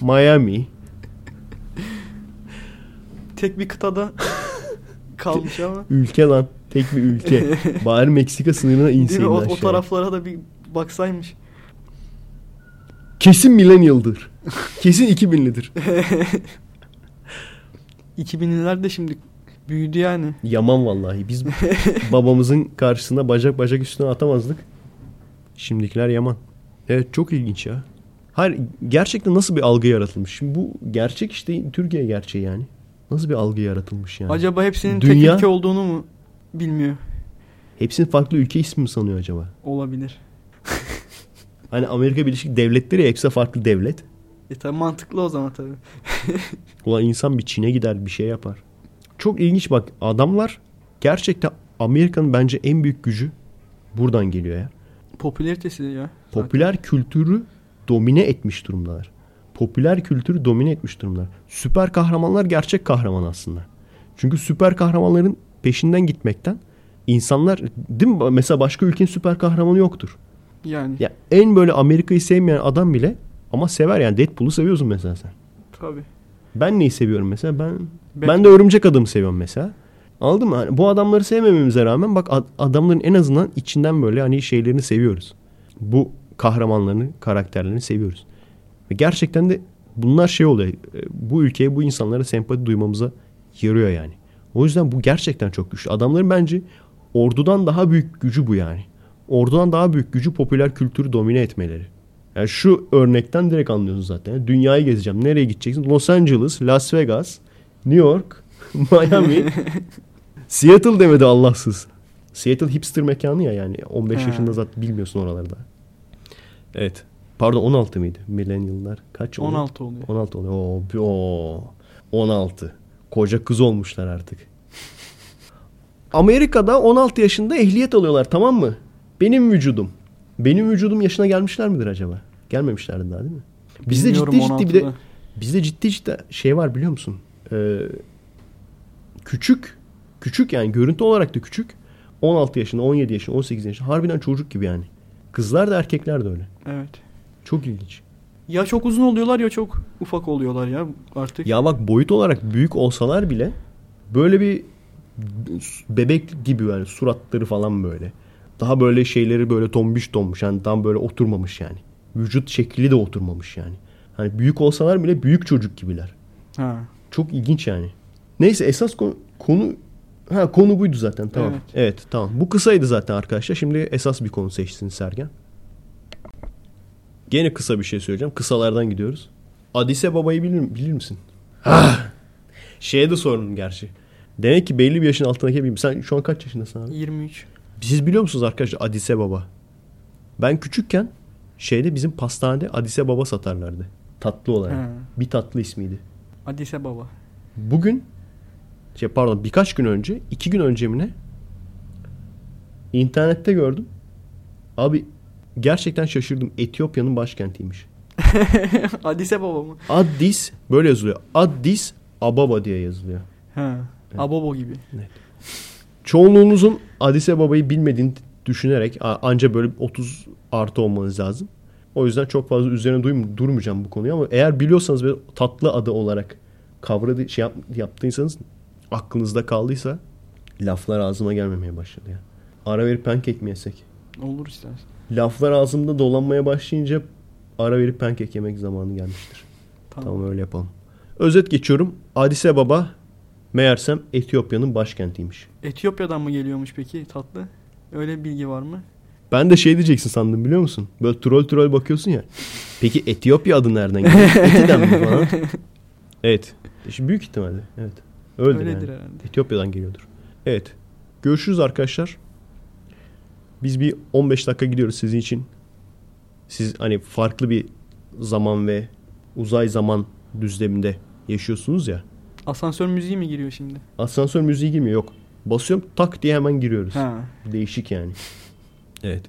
Speaker 2: Miami.
Speaker 3: Tek bir kıtada kalmış ama.
Speaker 2: Ülke lan. Tek bir ülke. *laughs* Bari Meksika sınırına
Speaker 3: Değil mi?
Speaker 2: inseydi
Speaker 3: O, o
Speaker 2: aşağıya.
Speaker 3: taraflara da bir baksaymış.
Speaker 2: Kesin millennial'dır. Kesin 2000'lidir.
Speaker 3: 2000'liler *laughs* de şimdi büyüdü yani.
Speaker 2: Yaman vallahi. Biz *laughs* babamızın karşısında bacak bacak üstüne atamazdık. Şimdikiler yaman. Evet çok ilginç ya. Hayır gerçekten nasıl bir algı yaratılmış? Şimdi bu gerçek işte Türkiye gerçeği yani. Nasıl bir algı yaratılmış yani?
Speaker 3: Acaba hepsinin
Speaker 2: Dünya-
Speaker 3: tek ülke olduğunu mu bilmiyor?
Speaker 2: Hepsinin farklı ülke ismi mi sanıyor acaba?
Speaker 3: Olabilir. *laughs*
Speaker 2: Hani Amerika Birleşik Devletleri ya hepsi farklı devlet.
Speaker 3: E tabi mantıklı o zaman tabii. *laughs*
Speaker 2: Ulan insan bir Çin'e gider bir şey yapar. Çok ilginç bak adamlar gerçekten Amerika'nın bence en büyük gücü buradan geliyor ya.
Speaker 3: Popülaritesi ya. zaten.
Speaker 2: Popüler kültürü domine etmiş durumdalar. Popüler kültürü domine etmiş durumdalar. Süper kahramanlar gerçek kahraman aslında. Çünkü süper kahramanların peşinden gitmekten insanlar değil mi? Mesela başka ülkenin süper kahramanı yoktur.
Speaker 3: Yani
Speaker 2: Ya en böyle Amerika'yı sevmeyen adam bile ama sever yani Deadpool'u seviyorsun mesela sen.
Speaker 3: tabii.
Speaker 2: Ben neyi seviyorum mesela? Ben
Speaker 3: Batman.
Speaker 2: ben de Örümcek Adam'ı seviyorum mesela. Anladın mı? Hani bu adamları sevmememize rağmen bak ad- adamların en azından içinden böyle hani şeylerini seviyoruz. Bu kahramanlarını, karakterlerini seviyoruz. Ve gerçekten de bunlar şey oluyor. e, Bu ülkeye, bu insanlara sempati duymamıza yarıyor yani. O yüzden bu gerçekten çok güçlü. Adamların bence ordudan daha büyük gücü bu yani. Ordudan daha büyük gücü popüler kültürü domine etmeleri. Yani şu örnekten direkt anlıyorsun zaten. Dünyayı gezeceğim. Nereye gideceksin? Los Angeles, Las Vegas, New York, *laughs* Miami. *laughs* Seattle demedi Allahsız. Seattle hipster mekanı ya yani. 15
Speaker 3: Ha.
Speaker 2: yaşında zaten bilmiyorsun oralarda. Evet. Pardon 16 mıydı? Millennial'lar kaç oluyor?
Speaker 3: 16 oluyor.
Speaker 2: 16 oluyor. Oo, oo. 16. Koca kız olmuşlar artık. Amerika'da 16 yaşında ehliyet alıyorlar tamam mı? Benim vücudum. Benim vücudum yaşına gelmişler midir acaba? Gelmemişlerdi daha değil mi? Bizde
Speaker 3: Bilmiyorum,
Speaker 2: ciddi ciddi bir de
Speaker 3: 16'da.
Speaker 2: bizde ciddi ciddi şey var biliyor musun? Ee, küçük küçük yani görüntü olarak da küçük. 16 yaşında, 17 yaşında, 18 yaşında harbiden çocuk gibi yani. Kızlar da erkekler de öyle.
Speaker 3: Evet.
Speaker 2: Çok ilginç.
Speaker 3: Ya çok uzun oluyorlar ya çok ufak oluyorlar ya artık.
Speaker 2: Ya bak boyut olarak büyük olsalar bile böyle bir bebek gibi yani suratları falan böyle. Daha böyle şeyleri böyle tombiş tombiş yani tam böyle oturmamış yani. Vücut şekli de oturmamış yani. Hani büyük olsalar bile büyük çocuk gibiler.
Speaker 3: Ha.
Speaker 2: Çok ilginç yani. Neyse esas konu, konu ha konu buydu zaten tamam.
Speaker 3: Evet.
Speaker 2: Evet. tamam. Bu kısaydı zaten arkadaşlar. Şimdi esas bir konu seçsin Sergen. Gene kısa bir şey söyleyeceğim. Kısalardan gidiyoruz. Adise Baba'yı bilir, bilir misin? Ah! Şeye de sorun gerçi. Demek ki belli bir yaşın altındaki bir... Sen şu an kaç yaşındasın abi?
Speaker 3: 23.
Speaker 2: Siz biliyor musunuz arkadaşlar Adise Baba? Ben küçükken şeyde bizim pastanede Adise Baba satarlardı. Tatlı olarak.
Speaker 3: Ha.
Speaker 2: Bir tatlı ismiydi.
Speaker 3: Adise baba.
Speaker 2: Bugün şey pardon birkaç gün önce iki gün önce mi ne internette gördüm. Abi gerçekten şaşırdım. Etiyopya'nın başkentiymiş. *laughs*
Speaker 3: Adise baba mı?
Speaker 2: Addis böyle yazılıyor. Addis Ababa diye yazılıyor.
Speaker 3: Ha. Abobo gibi.
Speaker 2: Çoğunluğunuzun Addis Ababa'yı bilmediğini düşünerek anca böyle 30 artı olmanız lazım. O yüzden çok fazla üzerine duym- durmayacağım bu konuyu ama eğer biliyorsanız ve tatlı adı olarak kavradı şey yap, yaptıysanız aklınızda kaldıysa laflar ağzıma gelmemeye başladı ya. Ara verip pankek mi yesek?
Speaker 3: Olur istersen.
Speaker 2: Laflar ağzımda dolanmaya başlayınca ara verip pankek yemek zamanı gelmiştir.
Speaker 3: Tamam.
Speaker 2: Tamam öyle yapalım. Özet geçiyorum. Addis Ababa meğersem Etiyopya'nın başkentiymiş.
Speaker 3: Etiyopya'dan mı geliyormuş peki tatlı? Öyle bir bilgi var mı?
Speaker 2: Ben de şey diyeceksin sandım biliyor musun? Böyle troll troll bakıyorsun ya. Peki Etiyopya adı nereden geliyor? *laughs* Etiden mi falan? Evet. Şimdi büyük ihtimalle. Evet. Öyledir, yani.
Speaker 3: herhalde.
Speaker 2: Etiyopya'dan geliyordur. Evet. Görüşürüz arkadaşlar. Biz bir 15 dakika gidiyoruz sizin için. Siz hani farklı bir zaman ve uzay zaman düzleminde yaşıyorsunuz ya.
Speaker 3: Asansör müziği mi giriyor şimdi?
Speaker 2: Asansör müziği girmiyor yok. Basıyorum tak diye hemen giriyoruz.
Speaker 3: Ha.
Speaker 2: Değişik yani. *laughs* Evet.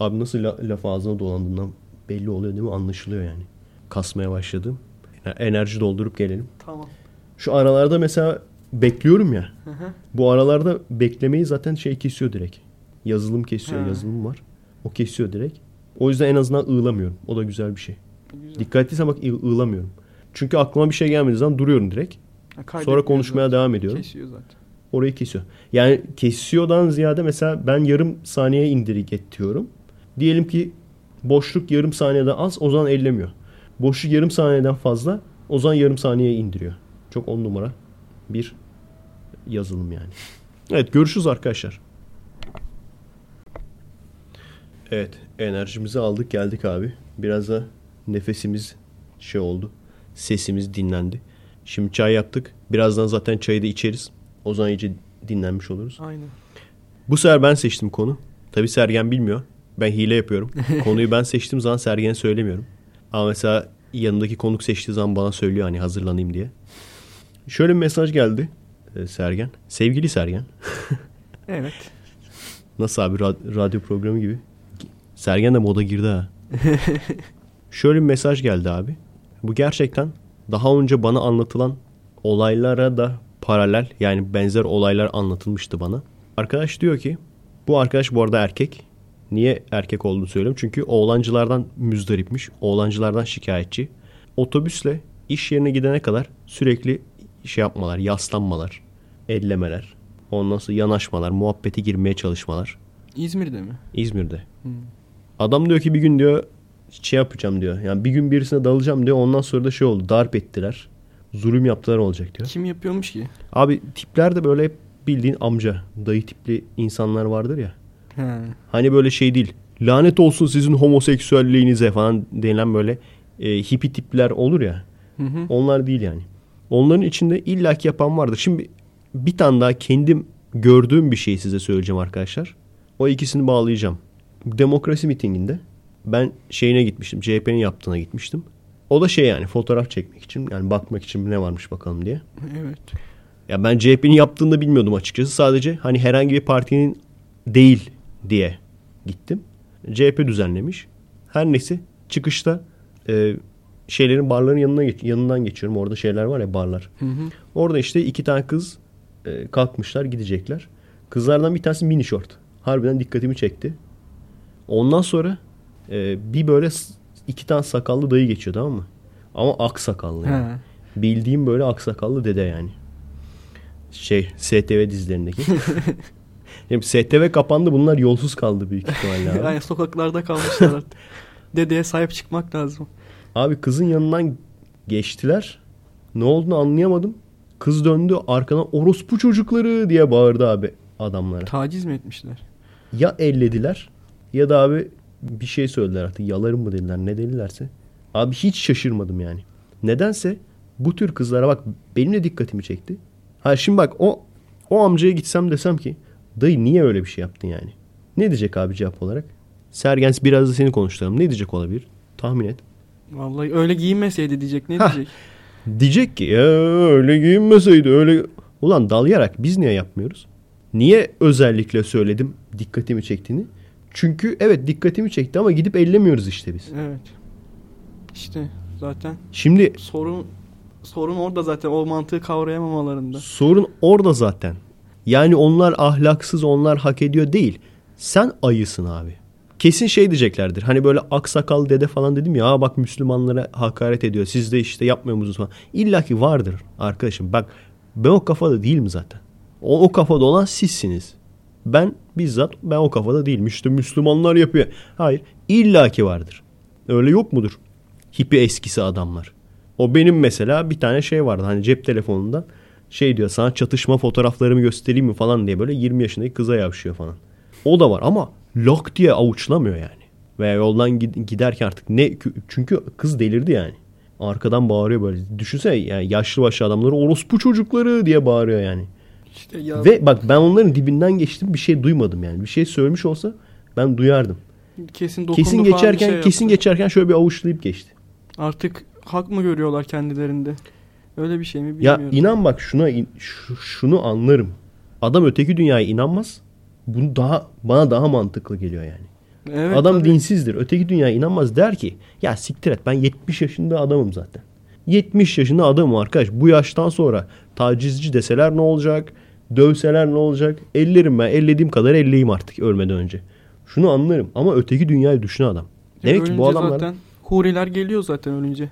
Speaker 2: Abi nasıl la- laf ağzına dolandığından belli oluyor değil mi? Anlaşılıyor yani. Kasmaya başladım. Yani enerji doldurup gelelim.
Speaker 3: Tamam.
Speaker 2: Şu aralarda mesela bekliyorum ya.
Speaker 3: Hı hı.
Speaker 2: Bu aralarda beklemeyi zaten şey kesiyor direkt. Yazılım kesiyor.
Speaker 3: Ha.
Speaker 2: Yazılım var. O kesiyor direkt. O yüzden en azından ığlamıyorum. O da güzel bir şey.
Speaker 3: Güzel.
Speaker 2: Dikkat ettiysen bak ığ- ığlamıyorum. Çünkü aklıma bir şey gelmediği zaman duruyorum direkt.
Speaker 3: Ha,
Speaker 2: Sonra konuşmaya
Speaker 3: zaten.
Speaker 2: devam ediyorum.
Speaker 3: Kesiyor zaten.
Speaker 2: Orayı kesiyor. Yani kesiyordan ziyade mesela ben yarım saniye indirik et diyorum. Diyelim ki boşluk yarım saniyeden az o zaman ellemiyor. Boşluk yarım saniyeden fazla o zaman yarım saniyeye indiriyor. Çok on numara bir yazılım yani. Evet görüşürüz arkadaşlar. Evet enerjimizi aldık geldik abi. Biraz da nefesimiz şey oldu. Sesimiz dinlendi. Şimdi çay yaptık. Birazdan zaten çayı da içeriz. O zaman iyice dinlenmiş oluruz.
Speaker 3: Aynen.
Speaker 2: Bu sefer ben seçtim konu. Tabii Sergen bilmiyor. Ben hile yapıyorum. *laughs* Konuyu ben seçtiğim zaman Sergen'e söylemiyorum. Ama mesela yanındaki konuk seçtiği zaman bana söylüyor hani hazırlanayım diye. Şöyle bir mesaj geldi Sergen. Sevgili Sergen. *laughs*
Speaker 3: Evet.
Speaker 2: Nasıl abi Ra- radyo programı gibi. Sergen de moda girdi ha. *laughs* Şöyle bir mesaj geldi abi. Bu gerçekten daha önce bana anlatılan olaylara da paralel yani benzer olaylar anlatılmıştı bana. Arkadaş diyor ki bu arkadaş bu arada erkek. Niye erkek olduğunu söylüyorum? Çünkü oğlancılardan müzdaripmiş. Oğlancılardan şikayetçi. Otobüsle iş yerine gidene kadar sürekli şey yapmalar, yaslanmalar, ellemeler. Ondan sonra yanaşmalar, muhabbeti girmeye çalışmalar.
Speaker 3: İzmir'de mi?
Speaker 2: İzmir'de. Adam diyor ki bir gün diyor şey yapacağım diyor. Yani bir gün birisine dalacağım diyor. Ondan sonra da şey oldu. Darp ettiler. Zulüm yaptılar olacak diyor.
Speaker 3: Kim yapıyormuş ki?
Speaker 2: Abi tipler de böyle hep bildiğin amca, dayı tipli insanlar vardır ya.
Speaker 3: He.
Speaker 2: Hani böyle şey değil. Lanet olsun sizin homoseksüelliğinize falan denilen böyle e, hippie tipler olur ya.
Speaker 3: Hı hı.
Speaker 2: Onlar değil yani. Onların içinde illaki yapan vardır. Şimdi bir tane daha kendim gördüğüm bir şeyi size söyleyeceğim arkadaşlar. O ikisini bağlayacağım. Demokrasi mitinginde ben şeyine gitmiştim. CHP'nin yaptığına gitmiştim. O da şey yani fotoğraf çekmek için yani bakmak için ne varmış bakalım diye.
Speaker 3: Evet.
Speaker 2: Ya ben CHP'nin yaptığını da bilmiyordum açıkçası. Sadece hani herhangi bir partinin değil diye gittim. CHP düzenlemiş. Her neyse çıkışta e, şeylerin barların yanına geç, yanından geçiyorum. Orada şeyler var ya barlar.
Speaker 3: Hı hı.
Speaker 2: Orada işte iki tane kız e, kalkmışlar gidecekler. Kızlardan bir tanesi mini short. Harbiden dikkatimi çekti. Ondan sonra e, bir böyle iki tane sakallı dayı geçiyor tamam mı? Ama ak sakallı yani.
Speaker 3: He.
Speaker 2: Bildiğim böyle aksakallı dede yani. Şey STV dizilerindeki. *laughs* Şimdi STV kapandı bunlar yolsuz kaldı büyük ihtimalle abi. *laughs*
Speaker 3: Yani sokaklarda kalmışlar artık. Dedeye sahip çıkmak lazım.
Speaker 2: Abi kızın yanından geçtiler. Ne olduğunu anlayamadım. Kız döndü arkadan orospu çocukları diye bağırdı abi adamlara.
Speaker 3: Taciz mi etmişler?
Speaker 2: Ya ellediler ya da abi bir şey söylediler artık yalarım mı dediler ne dedilerse. Abi hiç şaşırmadım yani. Nedense bu tür kızlara bak benim de dikkatimi çekti. Ha şimdi bak o o amcaya gitsem desem ki dayı niye öyle bir şey yaptın yani? Ne diyecek abi cevap olarak? Sergens biraz da seni konuşturalım. Ne diyecek olabilir? Tahmin et.
Speaker 3: Vallahi öyle giyinmeseydi diyecek. Ne
Speaker 2: Hah.
Speaker 3: diyecek?
Speaker 2: Diyecek ki ya öyle giyinmeseydi öyle... Ulan dalayarak biz niye yapmıyoruz? Niye özellikle söyledim dikkatimi çektiğini? Çünkü evet dikkatimi çekti ama gidip ellemiyoruz işte biz.
Speaker 3: Evet. İşte zaten
Speaker 2: Şimdi
Speaker 3: sorun sorun orada zaten o mantığı kavrayamamalarında.
Speaker 2: sorun orada zaten. Yani onlar ahlaksız onlar hak ediyor değil. Sen ayısın abi. Kesin şey diyeceklerdir. Hani böyle aksakal dede falan dedim ya "Aa bak Müslümanlara hakaret ediyor. Siz de işte yapmıyor musunuz falan. İlla ki vardır arkadaşım. Bak ben o kafada değilim zaten. O, o kafada olan sizsiniz. Ben bizzat ben o kafada değilim. İşte Müslümanlar yapıyor. Hayır illa ki vardır. Öyle yok mudur? Hipi eskisi adamlar. O benim mesela bir tane şey vardı hani cep telefonundan şey diyor sana çatışma fotoğraflarımı göstereyim mi falan diye böyle 20 yaşındaki kıza yavşıyor falan. O da var ama lok diye avuçlamıyor yani. Veya yoldan gid- giderken artık ne çünkü kız delirdi yani. Arkadan bağırıyor böyle. Düşünsene yani yaşlı başlı adamları orospu çocukları diye bağırıyor yani.
Speaker 3: İşte ya
Speaker 2: Ve bak ben onların dibinden geçtim bir şey duymadım yani. Bir şey söylemiş olsa ben duyardım.
Speaker 3: kesin dokundu
Speaker 2: Kesin geçerken
Speaker 3: şey
Speaker 2: kesin
Speaker 3: yaptı.
Speaker 2: geçerken şöyle bir avuçlayıp geçti.
Speaker 3: Artık hak mı görüyorlar kendilerinde? Öyle bir şey mi
Speaker 2: Ya
Speaker 3: bilmiyorum.
Speaker 2: inan bak şuna şunu anlarım. Adam öteki dünyaya inanmaz. Bunu daha bana daha mantıklı geliyor yani.
Speaker 3: Evet,
Speaker 2: Adam
Speaker 3: tabii.
Speaker 2: dinsizdir. Öteki dünyaya inanmaz der ki ya siktir et ben 70 yaşında adamım zaten. 70 yaşında adamım arkadaş. Bu yaştan sonra tacizci deseler ne olacak? Dövseler ne olacak? Ellerim ben. Ellediğim kadar elleyim artık ölmeden önce. Şunu anlarım ama öteki dünyayı düşünen adam. Demek ki bu adamlar
Speaker 3: zaten huriler geliyor zaten ölünce.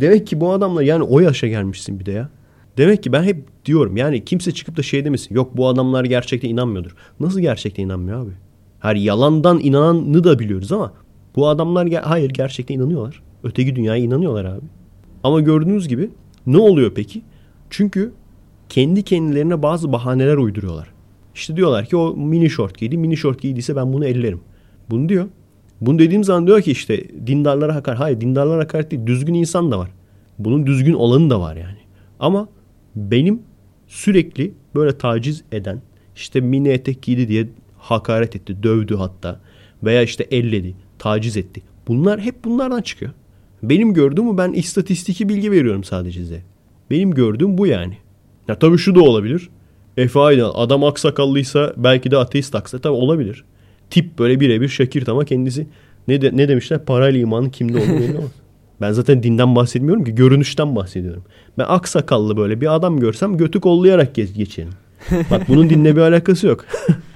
Speaker 2: Demek ki bu adamlar yani o yaşa gelmişsin bir de ya. Demek ki ben hep diyorum yani kimse çıkıp da şey demesin. Yok bu adamlar gerçekten inanmıyordur. Nasıl gerçekten inanmıyor abi? Her yalandan inananı da biliyoruz ama bu adamlar ge- hayır gerçekten inanıyorlar. Öteki dünyaya inanıyorlar abi. Ama gördüğünüz gibi ne oluyor peki? Çünkü kendi kendilerine bazı bahaneler uyduruyorlar. İşte diyorlar ki o mini short giydi. Mini short giydiyse ben bunu ellerim. Bunu diyor. Bunu dediğim zaman diyor ki işte dindarlara hakaret. Hayır dindarlara hakaret değil. Düzgün insan da var. Bunun düzgün olanı da var yani. Ama benim sürekli böyle taciz eden işte mini etek giydi diye hakaret etti, dövdü hatta veya işte elledi, taciz etti. Bunlar hep bunlardan çıkıyor. Benim gördüğüm ben istatistiki bilgi veriyorum sadece size. Benim gördüğüm bu yani. Ya tabii şu da olabilir. Efe Aydın adam aksakallıysa belki de ateist aksa tabii olabilir. Tip böyle birebir Şakir ama kendisi ne, de, ne demişler parayla imanın kimde olduğunu belli. *laughs* Ben zaten dinden bahsetmiyorum ki görünüşten bahsediyorum. Ben aksakallı böyle bir adam görsem götü kollayarak geç, geçerim. Bak bunun dinle bir alakası yok.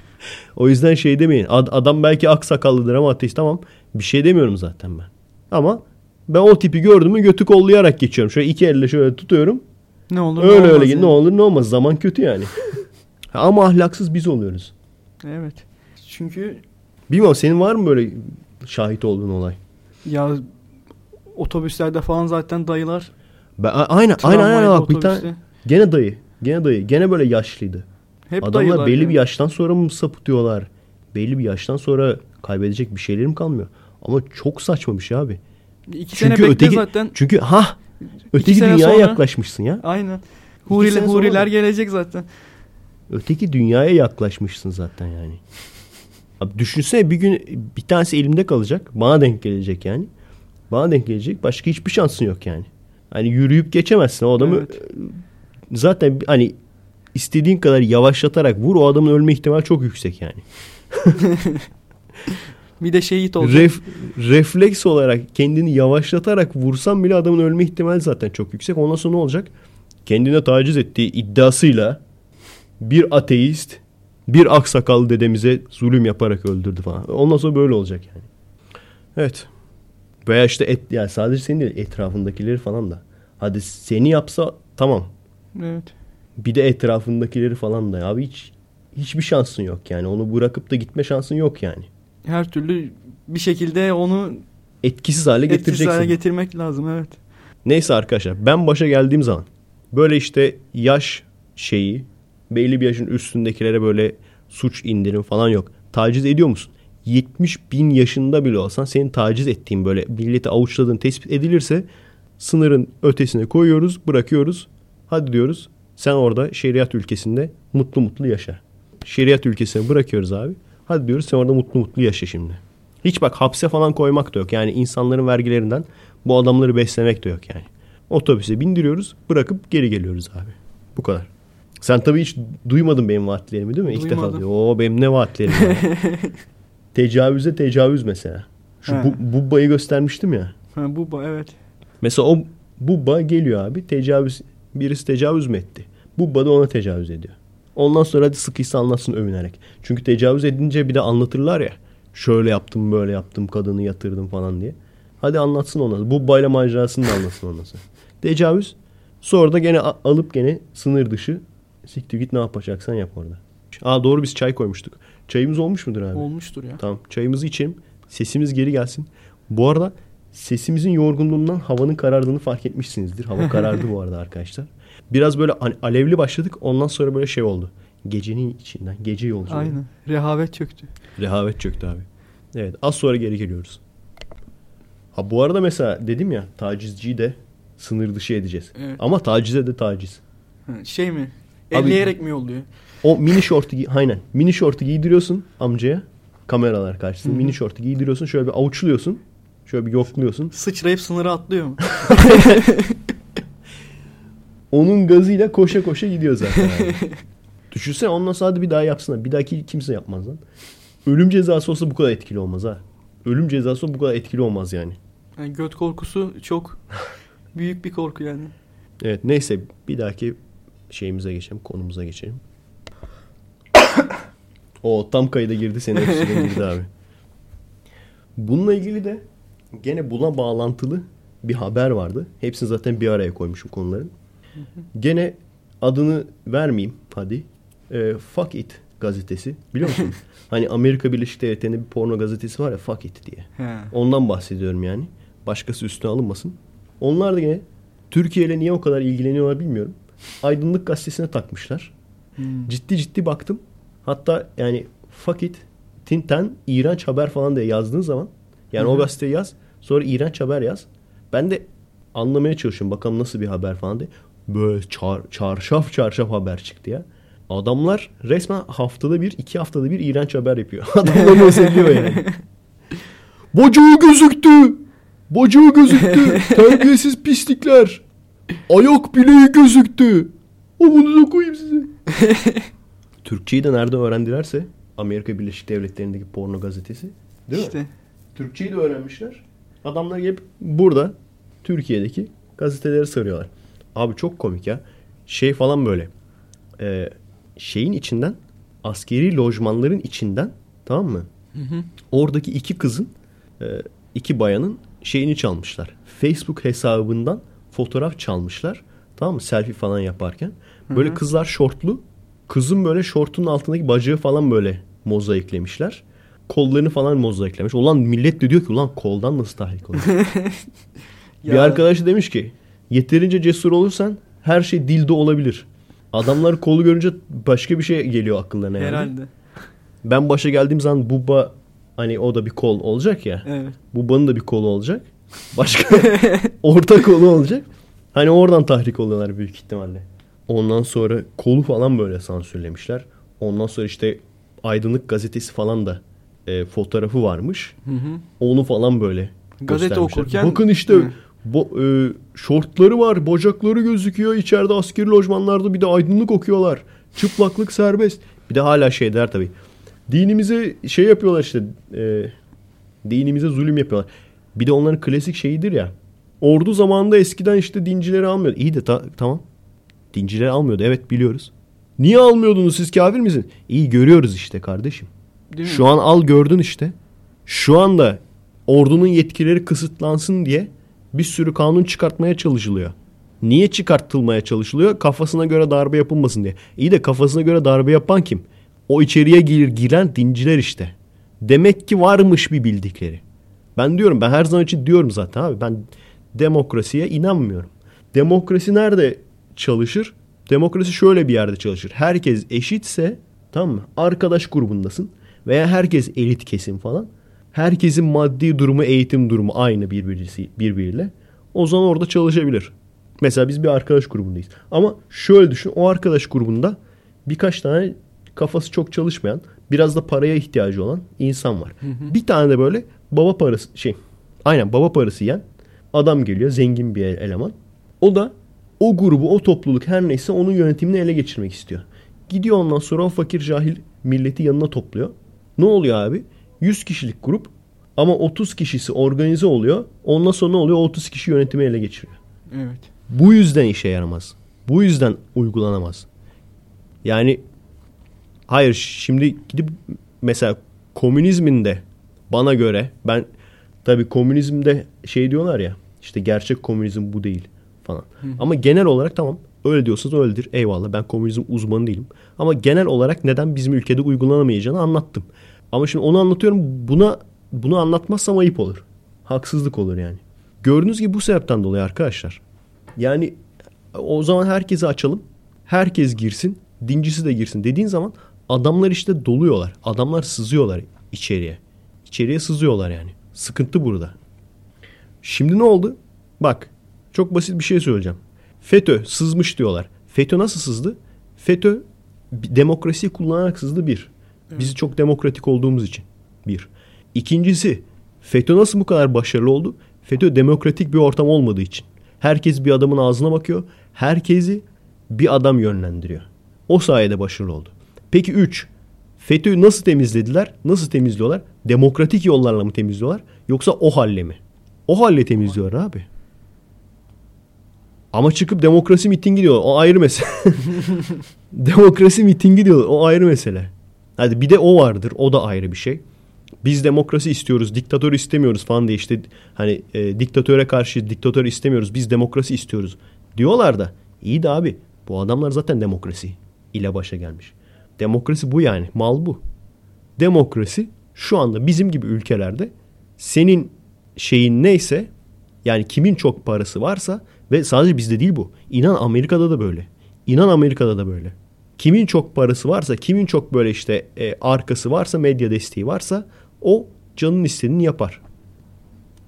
Speaker 2: *laughs* o yüzden şey demeyin. Ad, adam belki aksakallıdır ama ateist tamam. Bir şey demiyorum zaten ben. Ama ben o tipi gördüm mü götü kollayarak geçiyorum. Şöyle iki elle şöyle tutuyorum.
Speaker 3: Ne olur
Speaker 2: öyle
Speaker 3: ne olmaz
Speaker 2: öyle
Speaker 3: yani.
Speaker 2: ne olur ne olmaz. Zaman kötü yani. *laughs* ama ahlaksız biz oluyoruz.
Speaker 3: Evet. Çünkü
Speaker 2: Bilmiyorum senin var mı böyle şahit olduğun olay?
Speaker 3: ya otobüslerde falan zaten dayılar
Speaker 2: Ben, aynen aynen aynen bak bir tane gene dayı. Gene dayı. Gene böyle yaşlıydı.
Speaker 3: Hep
Speaker 2: Adamlar belli
Speaker 3: yani.
Speaker 2: bir yaştan sonra mı sapıtıyorlar? Belli bir yaştan sonra kaybedecek bir şeylerim kalmıyor. Ama çok saçma bir şey abi.
Speaker 3: İki sene
Speaker 2: Çünkü
Speaker 3: bekle
Speaker 2: öteki
Speaker 3: zaten.
Speaker 2: çünkü ha öteki
Speaker 3: sene
Speaker 2: dünyaya
Speaker 3: sonra-
Speaker 2: yaklaşmışsın ya.
Speaker 3: Aynen. Huriler,
Speaker 2: sene
Speaker 3: huriler gelecek zaten.
Speaker 2: Öteki dünyaya yaklaşmışsın zaten yani. Abi düşünsene bir gün bir tanesi elimde kalacak. Bana denk gelecek yani. Bana denk gelecek. Başka hiçbir şansın yok yani. Hani yürüyüp geçemezsin. O adamı
Speaker 3: Evet.
Speaker 2: zaten hani istediğin kadar yavaşlatarak vur o adamın ölme ihtimali çok yüksek yani. *laughs*
Speaker 3: Bir de şehit olacak.
Speaker 2: Ref, refleks olarak kendini yavaşlatarak vursan bile adamın ölme ihtimali zaten çok yüksek. Ondan sonra ne olacak? Kendine taciz ettiği iddiasıyla bir ateist bir aksakallı dedemize zulüm yaparak öldürdü falan. Ondan sonra böyle olacak yani. Evet. Veya işte et, yani sadece senin değil etrafındakileri falan da. Hadi seni yapsa tamam.
Speaker 3: Evet.
Speaker 2: Bir de etrafındakileri falan da. Abi hiç hiçbir şansın yok yani. Onu bırakıp da gitme şansın yok yani.
Speaker 3: Her türlü bir şekilde onu
Speaker 2: Etkisiz hale
Speaker 3: etkisiz
Speaker 2: getireceksin.
Speaker 3: hale getirmek lazım evet.
Speaker 2: Neyse arkadaşlar ben başa geldiğim zaman böyle işte yaş şeyi belli bir yaşın üstündekilere böyle suç indirim falan yok. Taciz ediyor musun? 70 bin yaşında bile olsan senin taciz ettiğin böyle milleti avuçladığın tespit edilirse sınırın ötesine koyuyoruz bırakıyoruz. Hadi diyoruz sen orada şeriat ülkesinde mutlu mutlu yaşa. Şeriat ülkesine bırakıyoruz abi. Hadi diyoruz sen orada mutlu mutlu yaşa şimdi. Hiç bak hapse falan koymak da yok. Yani insanların vergilerinden bu adamları beslemek de yok yani. Otobüse bindiriyoruz bırakıp geri geliyoruz abi. Bu kadar. Sen tabii hiç duymadın benim vaatlerimi değil mi? İlk defa
Speaker 3: Duymadım.
Speaker 2: diyor. Oo benim ne vaatlerim var. *laughs* Tecavüze tecavüz mesela. Şu bu, bubbayı göstermiştim ya.
Speaker 3: Ha, bu ba- evet.
Speaker 2: Mesela o bubba geliyor abi tecavüz birisi tecavüz mü etti? Bubba da ona tecavüz ediyor. Ondan sonra hadi sıkıysa anlatsın övünerek. Çünkü tecavüz edince bir de anlatırlar ya. Şöyle yaptım böyle yaptım kadını yatırdım falan diye. Hadi anlatsın ona. Bubbayla macerasını da anlatsın ondan sonra. Tecavüz. Sonra da gene alıp gene sınır dışı siktir git ne yapacaksan yap orada. Aa doğru biz çay koymuştuk. Çayımız olmuş mudur abi?
Speaker 3: Olmuştur ya.
Speaker 2: Tamam çayımızı içelim. Sesimiz geri gelsin. Bu arada sesimizin yorgunluğundan havanın karardığını fark etmişsinizdir. Hava karardı bu *laughs* arada arkadaşlar. Biraz böyle alevli başladık. Ondan sonra böyle şey oldu. Gecenin içinden, gece yolculuğu.
Speaker 3: Aynen. Rehavet çöktü.
Speaker 2: Rehavet çöktü abi. Evet az sonra geri geliyoruz. Ha bu arada mesela dedim ya tacizciyi de sınır dışı edeceğiz.
Speaker 3: Evet.
Speaker 2: Ama tacize de taciz.
Speaker 3: Şey mi?
Speaker 2: Abi-
Speaker 3: Elleyerek mi yolluyor?
Speaker 2: O mini şortu aynen. Mini şortu giydiriyorsun amcaya. Kameralar karşısında
Speaker 3: Hı hı.
Speaker 2: mini şortu giydiriyorsun. Şöyle bir avuçluyorsun. Şöyle bir yokluyorsun.
Speaker 3: Sıçrayıp sınırı atlıyor mu? *laughs*
Speaker 2: Onun gazıyla koşa koşa gidiyor zaten. abi. Düşünsene ondan sonra bir daha yapsınlar. Bir dahaki kimse yapmaz lan. Ölüm cezası olsa bu kadar etkili olmaz ha. Ölüm cezası olsa bu kadar etkili olmaz yani.
Speaker 3: Yani göt korkusu çok büyük bir korku yani.
Speaker 2: Evet neyse bir dahaki şeyimize geçelim. Konumuza geçelim. O tam kayda girdi. Senin öksürüğün girdi abi. Bununla ilgili de gene buna bağlantılı bir haber vardı. Hepsini zaten bir araya koymuşum konuların. Gene adını vermeyeyim hadi. E, Fuck It gazetesi. Biliyor musun? *laughs* hani Amerika Birleşik Devletleri'nde bir porno gazetesi var ya Fuck It diye.
Speaker 3: He.
Speaker 2: Ondan bahsediyorum yani. Başkası üstüne alınmasın. Onlar da yine Türkiye ile niye o kadar ilgileniyorlar bilmiyorum. Aydınlık gazetesine takmışlar.
Speaker 3: Hmm.
Speaker 2: Ciddi ciddi baktım. Hatta yani fuck it Tinten iğrenç haber falan diye yazdığın zaman yani
Speaker 3: Hı
Speaker 2: o gazeteyi yaz sonra iğrenç haber yaz. Ben de anlamaya çalışıyorum bakalım nasıl bir haber falan diye. Böyle çar, çarşaf çarşaf haber çıktı ya. Adamlar resmen haftada bir, iki haftada bir iğrenç haber yapıyor. *laughs* Adamlar özelliyor yani. *laughs* Bacağı gözüktü. Bacağı gözüktü. *laughs* Terbiyesiz pislikler. Ayak bileği gözüktü. Amını da koyayım size. Türkçeyi de nerede öğrendilerse Amerika Birleşik Devletleri'ndeki porno gazetesi. Değil mi?
Speaker 3: İşte.
Speaker 2: Türkçeyi de öğrenmişler. Adamlar hep burada Türkiye'deki gazeteleri sarıyorlar. Abi çok komik ya. Şey falan böyle. Ee, şeyin içinden askeri lojmanların içinden tamam mı? Oradaki iki kızın e, iki bayanın şeyini çalmışlar. Facebook hesabından fotoğraf çalmışlar. Tamam mı? Selfie falan yaparken. Böyle kızlar şortlu. Kızın böyle şortunun altındaki bacağı falan böyle mozaiklemişler. Kollarını falan mozaiklemiş. Ulan millet de diyor ki ulan koldan nasıl tahrik olur? *laughs* bir
Speaker 3: Ya-
Speaker 2: arkadaş demiş ki yeterince cesur olursan her şey dilde olabilir. Adamlar kolu görünce başka bir şey geliyor akıllarına yani.
Speaker 3: Herhalde.
Speaker 2: Ben başa geldiğim zaman Bubba hani o da bir kol olacak ya.
Speaker 3: Evet.
Speaker 2: Bubba'nın da bir kolu olacak. Başka *laughs* orta kolu olacak. Hani oradan tahrik oluyorlar büyük ihtimalle. Ondan sonra kolu falan böyle sansürlemişler. Ondan sonra işte Aydınlık gazetesi falan da e, fotoğrafı varmış.
Speaker 3: Hı hı.
Speaker 2: Onu falan böyle
Speaker 3: Gazete okurken-
Speaker 2: Bakın işte
Speaker 3: Hı.
Speaker 2: bo- e, şortları var, bacakları gözüküyor. İçeride askeri lojmanlarda bir de aydınlık okuyorlar. Çıplaklık serbest. Bir de hala şey der tabii. Dinimize şey yapıyorlar işte. E, dinimize zulüm yapıyorlar. Bir de onların klasik şeyidir ya. Ordu zamanında eskiden işte dincileri almıyordu. İyi de ta- tamam. Dincileri almıyordu. Evet biliyoruz. Niye almıyordunuz siz kafir misiniz? İyi görüyoruz işte kardeşim.
Speaker 3: Değil mi?
Speaker 2: Şu an al gördün işte. Şu anda ordunun yetkileri kısıtlansın diye bir sürü kanun çıkartmaya çalışılıyor. Niye çıkartılmaya çalışılıyor? Kafasına göre darbe yapılmasın diye. İyi de kafasına göre darbe yapan kim? O içeriye gir, giren dinciler işte. Demek ki varmış bir bildikleri. Ben diyorum ben her zaman için diyorum zaten abi ben demokrasiye inanmıyorum. Demokrasi nerede çalışır? Demokrasi şöyle bir yerde çalışır. Herkes eşitse tamam mı? Arkadaş grubundasın veya herkes elit kesim falan. Herkesin maddi durumu, eğitim durumu aynı birbirisi, birbiriyle. O zaman orada çalışabilir. Mesela biz bir arkadaş grubundayız. Ama şöyle düşün o arkadaş grubunda birkaç tane kafası çok çalışmayan, biraz da paraya ihtiyacı olan insan var. Bir tane de böyle baba parası şey aynen baba parası yiyen adam geliyor zengin bir eleman. O da o grubu, o topluluk her neyse onun yönetimini ele geçirmek istiyor. Gidiyor ondan sonra o fakir cahil milleti yanına topluyor. Ne oluyor abi? 100 kişilik grup ama 30 kişisi organize oluyor. Ondan sonra ne oluyor? O 30 kişi yönetimi ele geçiriyor.
Speaker 3: Evet.
Speaker 2: Bu yüzden işe yaramaz. Bu yüzden uygulanamaz. Yani hayır şimdi gidip mesela komünizmin de bana göre ben tabii komünizmde şey diyorlar ya işte gerçek komünizm bu değil falan. Ama genel olarak tamam öyle diyorsanız öyledir. Eyvallah ben komünizm uzmanı değilim. Ama genel olarak neden bizim ülkede uygulanamayacağını anlattım. Ama şimdi onu anlatıyorum. Buna bunu anlatmazsam ayıp olur. Haksızlık olur yani. Gördüğünüz gibi bu sebepten dolayı arkadaşlar. Yani o zaman herkesi açalım. Herkes girsin. Dincisi de girsin dediğin zaman adamlar işte doluyorlar. Adamlar sızıyorlar içeriye. İçeriye sızıyorlar yani. Sıkıntı burada. Şimdi ne oldu? Bak çok basit bir şey söyleyeceğim. FETÖ sızmış diyorlar. FETÖ nasıl sızdı? FETÖ bir demokrasiyi kullanarak sızdı bir. Biz çok demokratik olduğumuz için. Bir. İkincisi FETÖ nasıl bu kadar başarılı oldu? FETÖ demokratik bir ortam olmadığı için. Herkes bir adamın ağzına bakıyor. Herkesi bir adam yönlendiriyor. O sayede başarılı oldu. Peki 3. FETÖ'yü nasıl temizlediler? Nasıl temizliyorlar? Demokratik yollarla mı temizliyorlar? Yoksa o halle mi? O halle temizliyorlar abi. Ama çıkıp demokrasi mitingi diyor. O ayrı mesele. *laughs* demokrasi mitingi diyor. O ayrı mesele. Hadi bir de o vardır. O da ayrı bir şey. Biz demokrasi istiyoruz, diktatör istemiyoruz falan diye işte hani e, diktatöre karşı diktatör istemiyoruz, biz demokrasi istiyoruz diyorlar da iyi de abi bu adamlar zaten demokrasi ile başa gelmiş. Demokrasi bu yani, mal bu. Demokrasi şu anda bizim gibi ülkelerde senin şeyin neyse yani kimin çok parası varsa ve sadece bizde değil bu. İnan Amerika'da da böyle. İnan Amerika'da da böyle. Kimin çok parası varsa, kimin çok böyle işte e, arkası varsa, medya desteği varsa o canın istediğini yapar.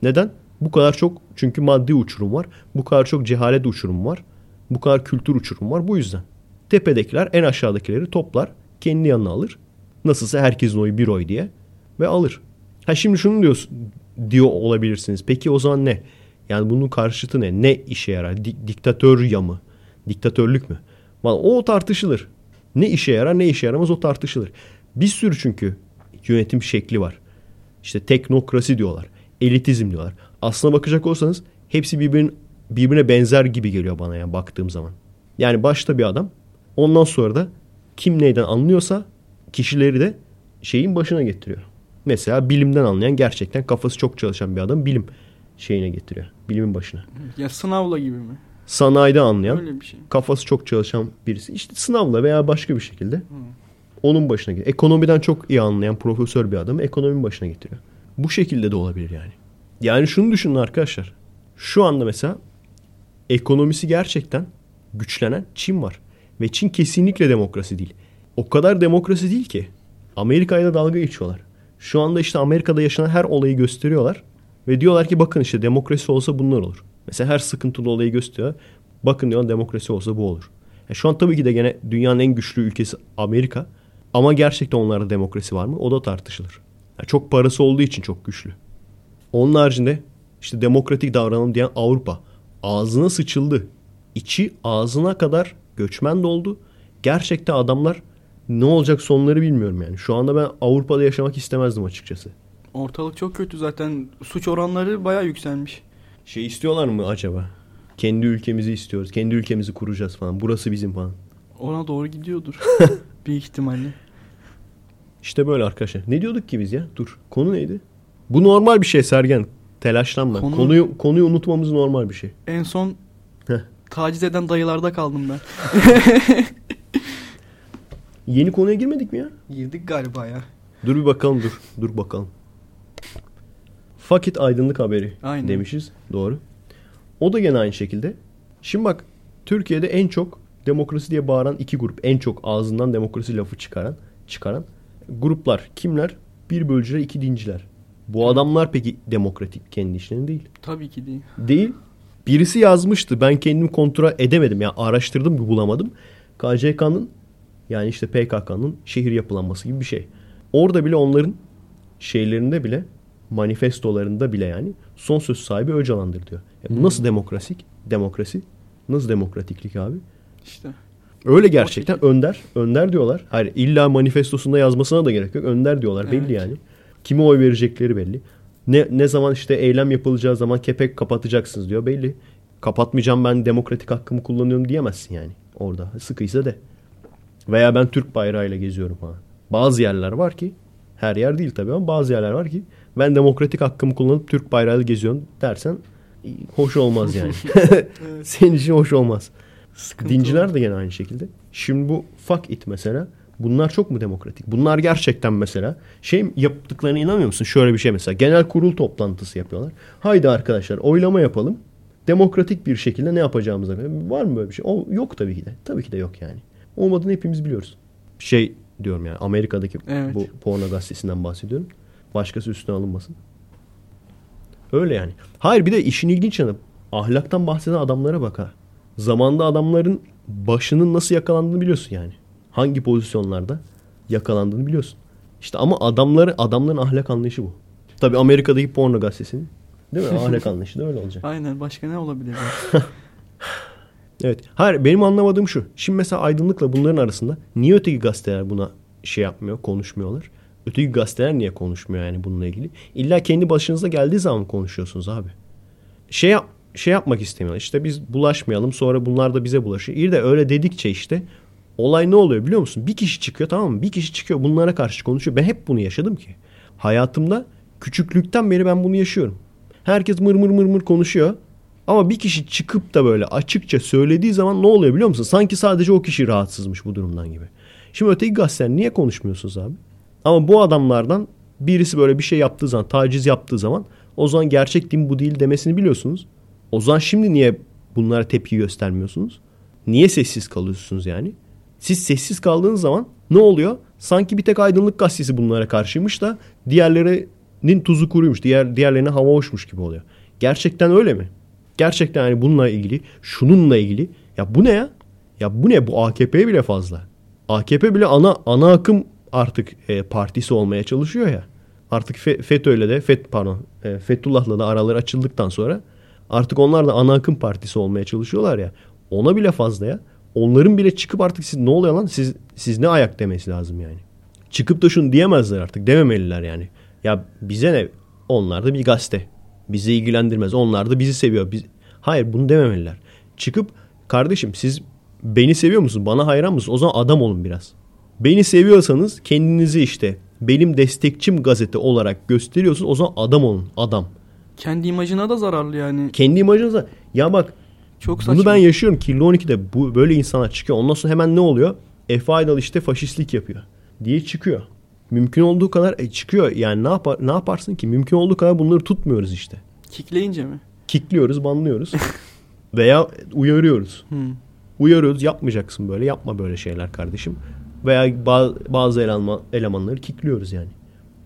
Speaker 2: Neden? Bu kadar çok çünkü maddi uçurum var. Bu kadar çok cehalet uçurum var. Bu kadar kültür uçurum var. Bu yüzden. Tepedekiler en aşağıdakileri toplar. Kendi yanına alır. Nasılsa herkesin oyu bir oy diye. Ve alır. Ha şimdi şunu diyorsun, diyor olabilirsiniz. Peki o zaman ne? Yani bunun karşıtı ne? Ne işe yarar? Di- diktatör ya mı? Diktatörlük mü? Vallahi o tartışılır. Ne işe yarar ne işe yaramaz o tartışılır. Bir sürü çünkü yönetim şekli var. İşte teknokrasi diyorlar. Elitizm diyorlar. Aslına bakacak olsanız hepsi birbirine, birbirine benzer gibi geliyor bana yani baktığım zaman. Yani başta bir adam ondan sonra da kim neyden anlıyorsa kişileri de şeyin başına getiriyor. Mesela bilimden anlayan gerçekten kafası çok çalışan bir adam bilim şeyine getiriyor. Bilimin başına.
Speaker 3: Ya sınavla gibi mi?
Speaker 2: Sanayide anlayan
Speaker 3: Öyle bir şey.
Speaker 2: kafası çok çalışan birisi işte sınavla veya başka bir şekilde onun başına getiriyor. Ekonomiden çok iyi anlayan profesör bir adamı ekonominin başına getiriyor. Bu şekilde de olabilir yani. Yani şunu düşünün arkadaşlar. Şu anda mesela ekonomisi gerçekten güçlenen Çin var. Ve Çin kesinlikle demokrasi değil. O kadar demokrasi değil ki. Amerika'yla dalga geçiyorlar. Şu anda işte Amerika'da yaşanan her olayı gösteriyorlar. Ve diyorlar ki bakın işte demokrasi olsa bunlar olur. Mesela her sıkıntılı olayı gösteriyor. Bakın diyor demokrasi olsa bu olur. E şu an tabii ki de gene dünyanın en güçlü ülkesi Amerika. Ama gerçekten onlarda demokrasi var mı? O da tartışılır. Yani çok parası olduğu için çok güçlü. Onun haricinde işte demokratik davranalım diyen Avrupa ağzına sıçıldı. İçi ağzına kadar göçmen doldu. Gerçekten adamlar ne olacak sonları bilmiyorum yani. Şu anda ben Avrupa'da yaşamak istemezdim açıkçası.
Speaker 3: Ortalık çok kötü zaten. Suç oranları bayağı yükselmiş.
Speaker 2: Şey istiyorlar mı acaba? Kendi ülkemizi istiyoruz. Kendi ülkemizi kuracağız falan. Burası bizim falan.
Speaker 3: Ona doğru gidiyordur. *laughs* Büyük ihtimalle.
Speaker 2: İşte böyle arkadaşlar. Ne diyorduk ki biz ya? Dur. Konu neydi? Bu normal bir şey Sergen. Telaşlanma.
Speaker 3: Konu-
Speaker 2: Konuyu konuyu unutmamız normal bir şey.
Speaker 3: En son
Speaker 2: Heh.
Speaker 3: taciz eden dayılarda kaldım ben. *laughs*
Speaker 2: Yeni konuya girmedik mi ya?
Speaker 3: Girdik galiba ya.
Speaker 2: Dur bir bakalım dur. Dur bakalım. Fakit aydınlık haberi
Speaker 3: Aynen.
Speaker 2: demişiz. Doğru. O da gene aynı şekilde. Şimdi bak Türkiye'de en çok demokrasi diye bağıran iki grup. En çok ağzından demokrasi lafı çıkaran çıkaran gruplar kimler? Bir bölücüler, iki dinciler. Bu adamlar peki demokratik kendi işlerinde değil.
Speaker 3: Tabii ki değil.
Speaker 2: Değil. Birisi yazmıştı. Ben kendim kontrol edemedim. Yani araştırdım bulamadım. KCK'nın yani işte PKK'nın şehir yapılanması gibi bir şey. Orada bile onların şeylerinde bile manifestolarında bile yani son söz sahibi Öcalan'dır diyor. E bu nasıl demokrasik? Demokrasi. Nasıl demokratiklik abi?
Speaker 3: İşte.
Speaker 2: Öyle gerçekten önder. Önder diyorlar. Hayır illa manifestosunda yazmasına da gerek yok. Önder diyorlar belli
Speaker 3: Evet.
Speaker 2: yani. Kime oy verecekleri belli. Ne ne zaman işte eylem yapılacağı zaman kepek kapatacaksınız diyor belli. Kapatmayacağım ben demokratik hakkımı kullanıyorum diyemezsin yani orada. Sıkıysa de. Veya ben Türk bayrağıyla geziyorum falan. Bazı yerler var ki her yer değil tabii ama bazı yerler var ki ben demokratik hakkımı kullanıp Türk bayrağıyla geziyorum dersen hoş olmaz yani. *laughs* *laughs* Senin için hoş olmaz.
Speaker 3: Sıkıntı
Speaker 2: Dinciler de gene aynı şekilde. Şimdi bu fuck it mesela. Bunlar çok mu demokratik? Bunlar gerçekten mesela şey yaptıklarına inanmıyor musun? Şöyle bir şey mesela. Genel kurul toplantısı yapıyorlar. Haydi arkadaşlar oylama yapalım. Demokratik bir şekilde ne yapacağımıza. Var mı böyle bir şey? O, yok tabii ki de. Tabii ki de yok yani. Olmadığını hepimiz biliyoruz. Şey diyorum yani Amerika'daki
Speaker 3: Evet.
Speaker 2: bu porno gazetesinden bahsediyorum. Başkası üstüne alınmasın. Öyle yani. Hayır bir de işin ilginç yanı ahlaktan bahseden adamlara bak ha. Zamanda adamların başının nasıl yakalandığını biliyorsun yani. Hangi pozisyonlarda yakalandığını biliyorsun. İşte ama adamları adamların ahlak anlayışı bu. Tabii Amerika'daki porno gazetesinin değil mi? Ahlak *laughs* anlayışı da öyle olacak.
Speaker 3: Aynen başka ne olabilir? *laughs*
Speaker 2: Evet. Hayır benim anlamadığım şu. Şimdi mesela aydınlıkla bunların arasında niye öteki gazeteler buna şey yapmıyor, konuşmuyorlar? Öteki gazeteler niye konuşmuyor yani bununla ilgili? İlla kendi başınıza geldiği zaman konuşuyorsunuz abi. Şey yap, şey yapmak istemiyorlar. İşte biz bulaşmayalım sonra bunlar da bize bulaşıyor. İyi de öyle dedikçe işte olay ne oluyor biliyor musun? Bir kişi çıkıyor tamam mı? Bir kişi çıkıyor bunlara karşı konuşuyor. Ben hep bunu yaşadım ki. Hayatımda küçüklükten beri ben bunu yaşıyorum. Herkes mır mır mır mır konuşuyor. Ama bir kişi çıkıp da böyle açıkça söylediği zaman ne oluyor biliyor musun? Sanki sadece o kişi rahatsızmış bu durumdan gibi. Şimdi öteki gazeteler niye konuşmuyorsunuz abi? Ama bu adamlardan birisi böyle bir şey yaptığı zaman, taciz yaptığı zaman o zaman gerçek din bu değil demesini biliyorsunuz. O zaman şimdi niye bunlara tepki göstermiyorsunuz? Niye sessiz kalıyorsunuz yani? Siz sessiz kaldığınız zaman ne oluyor? Sanki bir tek aydınlık gazetesi bunlara karşıymış da diğerlerinin tuzu kuruymuş. Diğer, diğerlerine hava hoşmuş gibi oluyor. Gerçekten öyle mi? Gerçekten yani bununla ilgili, şununla ilgili. Ya bu ne ya? Ya bu ne? Bu AKP bile fazla. AKP bile ana ana akım artık e, partisi olmaya çalışıyor ya. Artık Fe- FETÖ'yle de FET pardon e, Fethullah'la da araları açıldıktan sonra artık onlar da ana akım partisi olmaya çalışıyorlar ya. Ona bile fazla ya. Onların bile çıkıp artık siz ne oluyor lan siz siz ne ayak demesi lazım yani. Çıkıp da şunu diyemezler artık dememeliler yani. Ya bize ne? Onlar da bir gazete. Bizi ilgilendirmez. Onlar da bizi seviyor. Biz... Hayır bunu dememeliler. Çıkıp kardeşim siz beni seviyor musunuz? Bana hayran mısınız? O zaman adam olun biraz. Beni seviyorsanız kendinizi işte benim destekçim gazete olarak gösteriyorsunuz. O zaman adam olun. Adam.
Speaker 3: Kendi imajına da zararlı yani.
Speaker 2: Kendi imajınıza. Ya bak
Speaker 3: Çok saçma.
Speaker 2: bunu ben yaşıyorum. Kirli 12'de bu, böyle insanlar çıkıyor. Ondan sonra hemen ne oluyor? Efe Aydal işte faşistlik yapıyor diye çıkıyor. Mümkün olduğu kadar e, çıkıyor. Yani ne yapar ne yaparsın ki? Mümkün olduğu kadar bunları tutmuyoruz işte.
Speaker 3: Kikleyince mi?
Speaker 2: Kikliyoruz, banlıyoruz. *laughs* Veya uyarıyoruz.
Speaker 3: Hı.
Speaker 2: Uyarıyoruz yapmayacaksın böyle. Yapma böyle şeyler kardeşim. Veya bazı, eleman, elemanları kikliyoruz yani.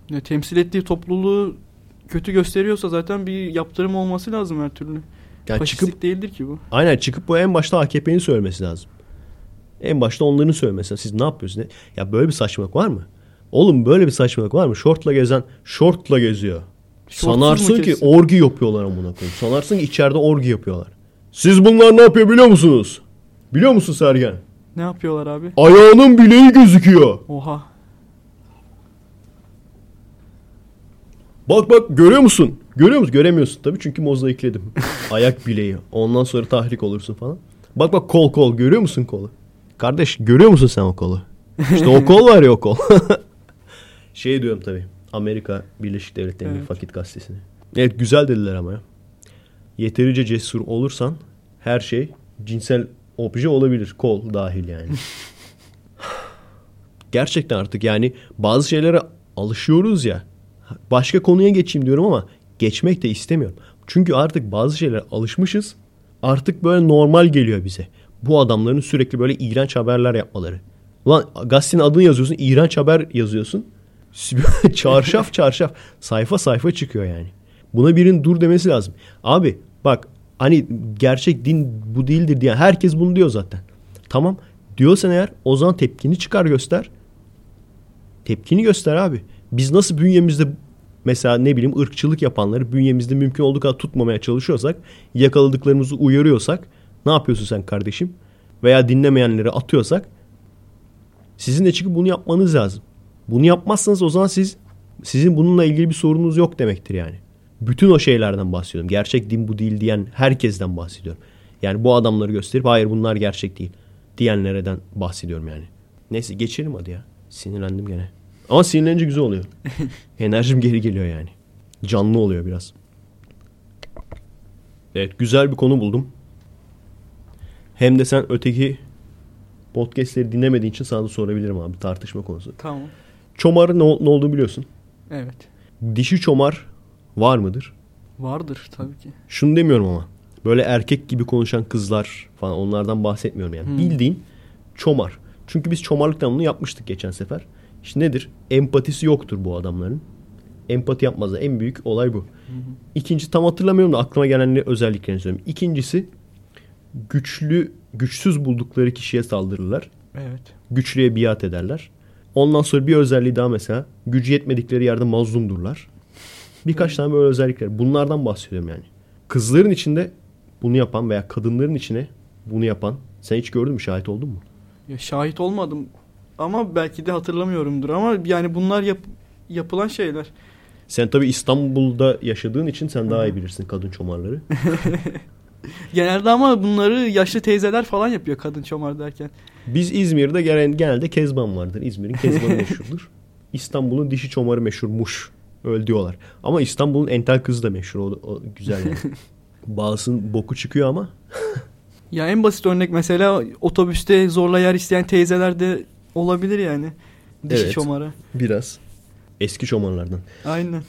Speaker 3: Ya, temsil ettiği topluluğu kötü gösteriyorsa zaten bir yaptırım olması lazım her türlü.
Speaker 2: Yani
Speaker 3: Faşistlik
Speaker 2: çıkıp
Speaker 3: değildir ki bu.
Speaker 2: aynen çıkıp bu en başta AKP'nin söylemesi lazım. En başta onların söylemesi lazım. Siz ne yapıyorsunuz? Ya böyle bir saçmalık var mı? Oğlum böyle bir saçmalık var mı? Şortla gezen şortla geziyor.
Speaker 3: Şortsuz
Speaker 2: Sanarsın ki orgi yapıyorlar amına koyayım. Sanarsın ki içeride orgi yapıyorlar. Siz bunlar ne yapıyor biliyor musunuz? Biliyor musun Sergen?
Speaker 3: Ne yapıyorlar abi?
Speaker 2: Ayağının bileği gözüküyor.
Speaker 3: Oha.
Speaker 2: Bak bak görüyor musun? Görüyor musun? Göremiyorsun tabii çünkü mozaikledim. *laughs* Ayak bileği. Ondan sonra tahrik olursun falan. Bak bak kol kol görüyor musun kolu? Kardeş görüyor musun sen o kolu? İşte o kol var ya o kol. *laughs* şey diyorum tabii. Amerika Birleşik Devletleri'nin
Speaker 3: Evet.
Speaker 2: Fakit gazetesine. Evet güzel dediler ama ya. Yeterince cesur olursan her şey cinsel obje olabilir. Kol dahil yani. *laughs* Gerçekten artık yani bazı şeylere alışıyoruz ya. Başka konuya geçeyim diyorum ama geçmek de istemiyorum. Çünkü artık bazı şeylere alışmışız. Artık böyle normal geliyor bize. Bu adamların sürekli böyle iğrenç haberler yapmaları. Ulan gazetenin adını yazıyorsun, iğrenç haber yazıyorsun. *laughs* çarşaf çarşaf sayfa sayfa çıkıyor yani. Buna birinin dur demesi lazım. Abi bak hani gerçek din bu değildir diye herkes bunu diyor zaten. Tamam diyorsan eğer o zaman tepkini çıkar göster. Tepkini göster abi. Biz nasıl bünyemizde mesela ne bileyim ırkçılık yapanları bünyemizde mümkün olduğu kadar tutmamaya çalışıyorsak, yakaladıklarımızı uyarıyorsak ne yapıyorsun sen kardeşim? Veya dinlemeyenleri atıyorsak sizin de çıkıp bunu yapmanız lazım. Bunu yapmazsanız o zaman siz sizin bununla ilgili bir sorununuz yok demektir yani. Bütün o şeylerden bahsediyorum. Gerçek din bu değil diyen herkesten bahsediyorum. Yani bu adamları gösterip hayır bunlar gerçek değil diyenlerden bahsediyorum yani. Neyse geçelim hadi ya. Sinirlendim gene. Ama sinirlenince güzel oluyor. *laughs* Enerjim geri geliyor yani. Canlı oluyor biraz. Evet güzel bir konu buldum. Hem de sen öteki podcastleri dinlemediğin için sana da sorabilirim abi tartışma konusu.
Speaker 3: Tamam.
Speaker 2: Çomarın ne, ne olduğunu biliyorsun.
Speaker 3: Evet.
Speaker 2: Dişi çomar var mıdır?
Speaker 3: Vardır tabii ki.
Speaker 2: Şunu demiyorum ama. Böyle erkek gibi konuşan kızlar falan onlardan bahsetmiyorum yani.
Speaker 3: Hmm.
Speaker 2: Bildiğin çomar. Çünkü biz çomarlıktan bunu yapmıştık geçen sefer. İşte nedir? Empatisi yoktur bu adamların. Empati yapmazlar. En büyük olay bu. İkinci tam hatırlamıyorum da aklıma gelen özelliklerini söyleyeyim. İkincisi güçlü güçsüz buldukları kişiye saldırırlar.
Speaker 3: Evet.
Speaker 2: Güçlüye biat ederler. Ondan sonra bir özelliği daha mesela gücü yetmedikleri yerde mazlumdurlar. Birkaç tane böyle özellikler. Bunlardan bahsediyorum yani. Kızların içinde bunu yapan veya kadınların içine bunu yapan sen hiç gördün mü şahit oldun mu?
Speaker 3: Ya şahit olmadım ama belki de hatırlamıyorumdur ama yani bunlar yap- yapılan şeyler.
Speaker 2: Sen tabii İstanbul'da yaşadığın için sen daha iyi bilirsin kadın çomarları. *laughs*
Speaker 3: Genelde ama bunları yaşlı teyzeler falan yapıyor kadın çomar derken.
Speaker 2: Biz İzmir'de genelde kezban vardır. İzmir'in kezbanı meşhurdur. *laughs* İstanbul'un dişi çomarı meşhurmuş. Öyle diyorlar. Ama İstanbul'un entel kızı da meşhur. O, o güzel yani. *laughs* Bazısının boku çıkıyor ama. *laughs*
Speaker 3: Ya en basit örnek mesela otobüste zorla yer isteyen teyzeler de olabilir yani. Dişi
Speaker 2: Evet.
Speaker 3: çomarı.
Speaker 2: Biraz. Eski çomarlardan.
Speaker 3: Aynen.